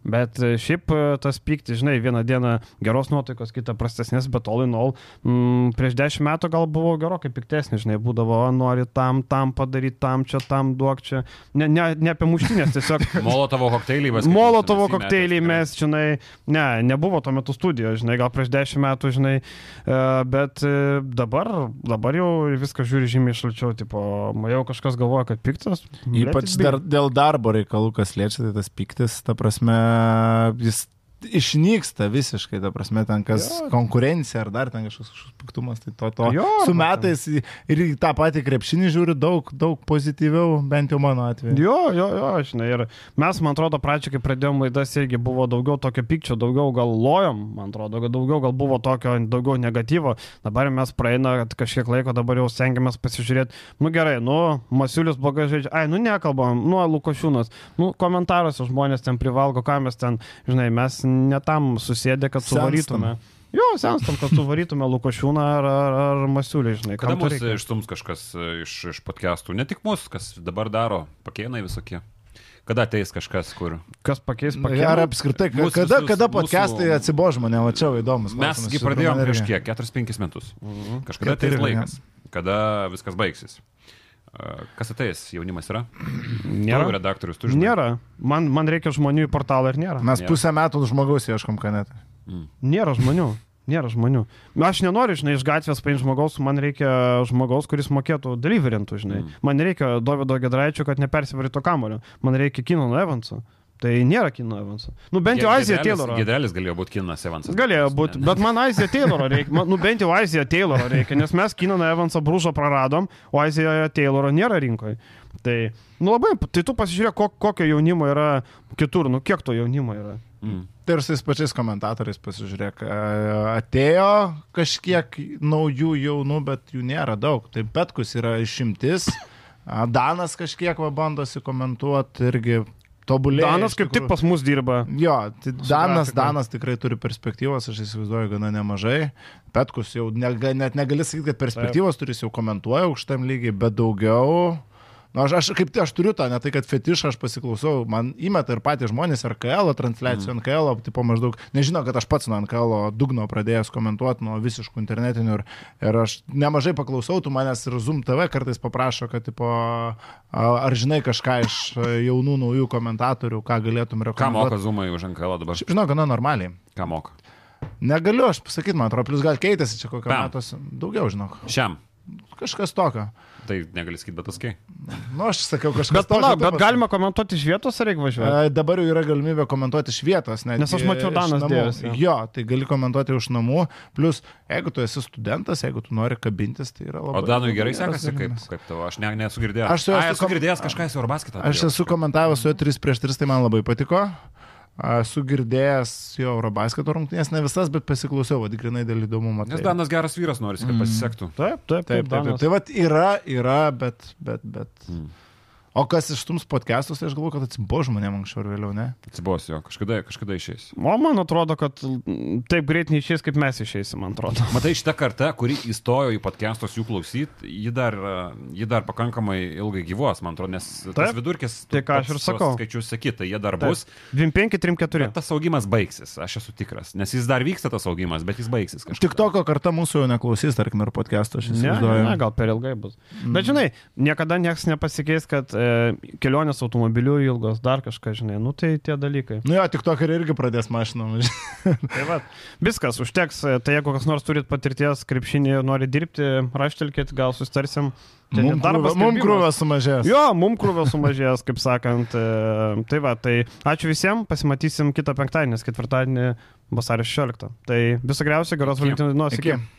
bet e, šiaip e, tas pykti, žinai, vieną dieną geros nuotaikos, kitą prastesnės, bet all in all, mm, prieš dešimt metų gal buvo gerokai piktesnis, žinai, būdavo, nori tam, tam padaryti, tam čia, tam duok čia. Ne, ne, ne apie muštinės, tiesiog. Molotovo kokteilį mes. Molotovo kokteilį mes, žinai, ne, nebuvo tuo metu studijoje, žinai, gal prieš dešimt metų, žinai, bet dabar dabar, dabar jau viską žiūri žymiai šalčiau, tipo, jau kažkas galvoja, kad piktas. Ypač dar, dėl darbo reikalų, kas liečia, tai tas piktis, ta prasme, jis išnyksta visiškai, ta prasme, ten kas jo. konkurencija ar dar ten kažkoks, kažkoks piktumas, tai to, to jo, su metais ir tą patį krepšinį žiūri daug, daug pozityviau, bent jau mano atveju. Jo, jo, jo, žinai, ir mes, man atrodo, pradžioje, kai pradėjom laidas, irgi buvo daugiau tokio pykčio, daugiau gal lojom, man atrodo, kad daugiau gal buvo tokio, daugiau negatyvo, dabar mes praeina kažkiek laiko, dabar jau stengiamės pasižiūrėti, nu gerai, nu, Masiulis blogai žaidžia, ai, nu nekalbam, nu, Lukošiūnas, nu, komentaruose žmonės ten privalgo, ką mes ten, žinai, mes netam susėdė, kad Senstam. suvarytume. Jo, senstam, kad suvarytume Lukošiūną ar, ar, ar Masiulį, žinai. Kada mūsų išstums kažkas e, iš, iš podcastų, ne tik mūsų, kas dabar daro, pakeinai visokie. Kada ateis kažkas, kur? Kas pakeis pakeitimą? Ar apskritai, mūsų, kada, visus, kada podcastai mūsų... atsibo žmonė, va čia įdomus. Mes pradėjome prieš kiek? 4-5 metus. Mhm. Kažkada ateis laikas, kada viskas baigsis. Kas ateis, jaunimas yra? Nėra. Tavo redaktorius, tu žinai. Nėra. Man, man reikia žmonių į portalą ir nėra. Mes nėra. pusę metų žmogaus ieškom kanetą. Mm. Nėra žmonių. Nėra žmonių. Aš nenoriu, žinai, iš gatvės paimti žmogaus, man reikia žmogaus, kuris mokėtų deliverintų, žinai. Mm. Man reikia Davido Gedraičio, kad nepersivarytų kamulio. Man reikia Kino Evanso. Tai nėra Kino Evanso. Nu, bent jau Azija Tayloro. Gedrelis galėjo būti Kinas Evansas. Galėjo būti, bet man Azija Tayloro reikia. Nu, bent jau Azija Tayloro reikia, nes mes Kino Evansą brūžo praradom, o Azija Tayloro nėra rinkoje. Tai, nu labai, tai tu pasižiūrėk, kokio jaunimo yra kitur, nu kiek to jaunimo yra. Mm. Tai ir su tais pačiais komentatoriais pasižiūrėk, atėjo kažkiek naujų jaunų, bet jų nėra daug. Tai Petkus yra išimtis. Danas kažkiek va bandosi komentuoti irgi tobulėja. Danas kaip tik pas mus dirba. Jo, tai Danas, Danas tikrai turi perspektyvos, aš įsivaizduoju, gana nemažai. Petkus jau ne, net negali sakyti, kad perspektyvos turi, jau komentuoja aukštam lygiai, bet daugiau. Nu, aš, aš kaip tai aš turiu tą, ne tai, kad fetišą aš pasiklausau, man įmeta ir patys žmonės RKL transliacijų mm. NKL, tipo maždaug, nežinau, kad aš pats nuo NKL dugno pradėjęs komentuoti nuo visiškų internetinių ir, ir aš nemažai paklausau, tu manęs ir Zoom TV kartais paprašo, kad, tipo, ar žinai kažką iš jaunų naujų komentatorių, ką galėtum rekomenduoti. Ką moka Zoomai už NKL dabar? Šiaip žinau, gana normaliai. Ką moka? Negaliu aš pasakyti, man atrodo, plus gal keitėsi čia kokią metus. Daugiau, žinok. Šiam. Kažkas tokio. Tai negali sakyti, bet paskai. Na, nu, aš sakiau kažkas. Bet palauk, bet galima komentuoti iš vietos ar reikia važiuoti? E, dabar jau yra galimybė komentuoti iš vietos. Nes aš mačiau Danas dėjosi. Jo, tai gali komentuoti iš namų. Plus, jeigu tu esi studentas, jeigu tu nori kabintis, tai yra labai... O Danui gerai sekasi, kaip, kaip tavo, aš ne, nesu girdėjęs. Aš esu, esu kom... girdėjęs kažką į Eurobasketą. Aš esu komentavęs su juo 3 prieš 3, tai man labai patiko. Esu girdėjęs jo Eurobasketo rungtynės, ne visas, bet pasiklausiau, vad, grinai dėl įdomumo. Nes tai. Danas geras vyras nori, kad mm. pasisektų. Taip, taip, taip. taip, taip, taip. Tai vad yra, yra, bet, bet, bet. Mm. O kas ištums podcastus, tai aš galvoju, kad atsibos žmonėm anksčiau ar vėliau, ne? Atsibos jo, kažkada, kažkada išeis. O man atrodo, kad taip greit neišeis, kaip mes išeisim, man atrodo. Matai, šitą kartą, kuri įstojo į podcastus jų klausyti, ji dar, ji dar pakankamai ilgai gyvuos, man atrodo, nes taip, tas vidurkis, tai ką aš ir sakau, skaičius sakyti, tai jie dar bus. 25, 34. Tas augimas baigsis, aš esu tikras, nes jis dar vyksta tas augimas, bet jis baigsis kažkaip. Tik tokio kartą mūsų jau neklausys, tarkim, ir podcast'o, aš įsivaizduoju. Ne, ne, gal per ilgai bus. Mm. Bet žinai, niekada niekas nepasikeis, kad e, kelionė kelionės automobiliu ilgos, dar kažką, žinai, nu tai tie dalykai. Nu jo, tik tokia irgi pradės mašiną. tai va, viskas, užteks, tai jeigu kas nors turit patirties krepšinį ir nori dirbti, raštelkit, gal sustarsim. Mum krūvė sumažės. Jo, mums krūvė sumažės, kaip sakant. E, tai va, tai ačiū visiems, pasimatysim kitą penktadienį, nes ketvirtadienį vasario 16. Tai viso geriausio, geros valentino dienos. Iki. iki.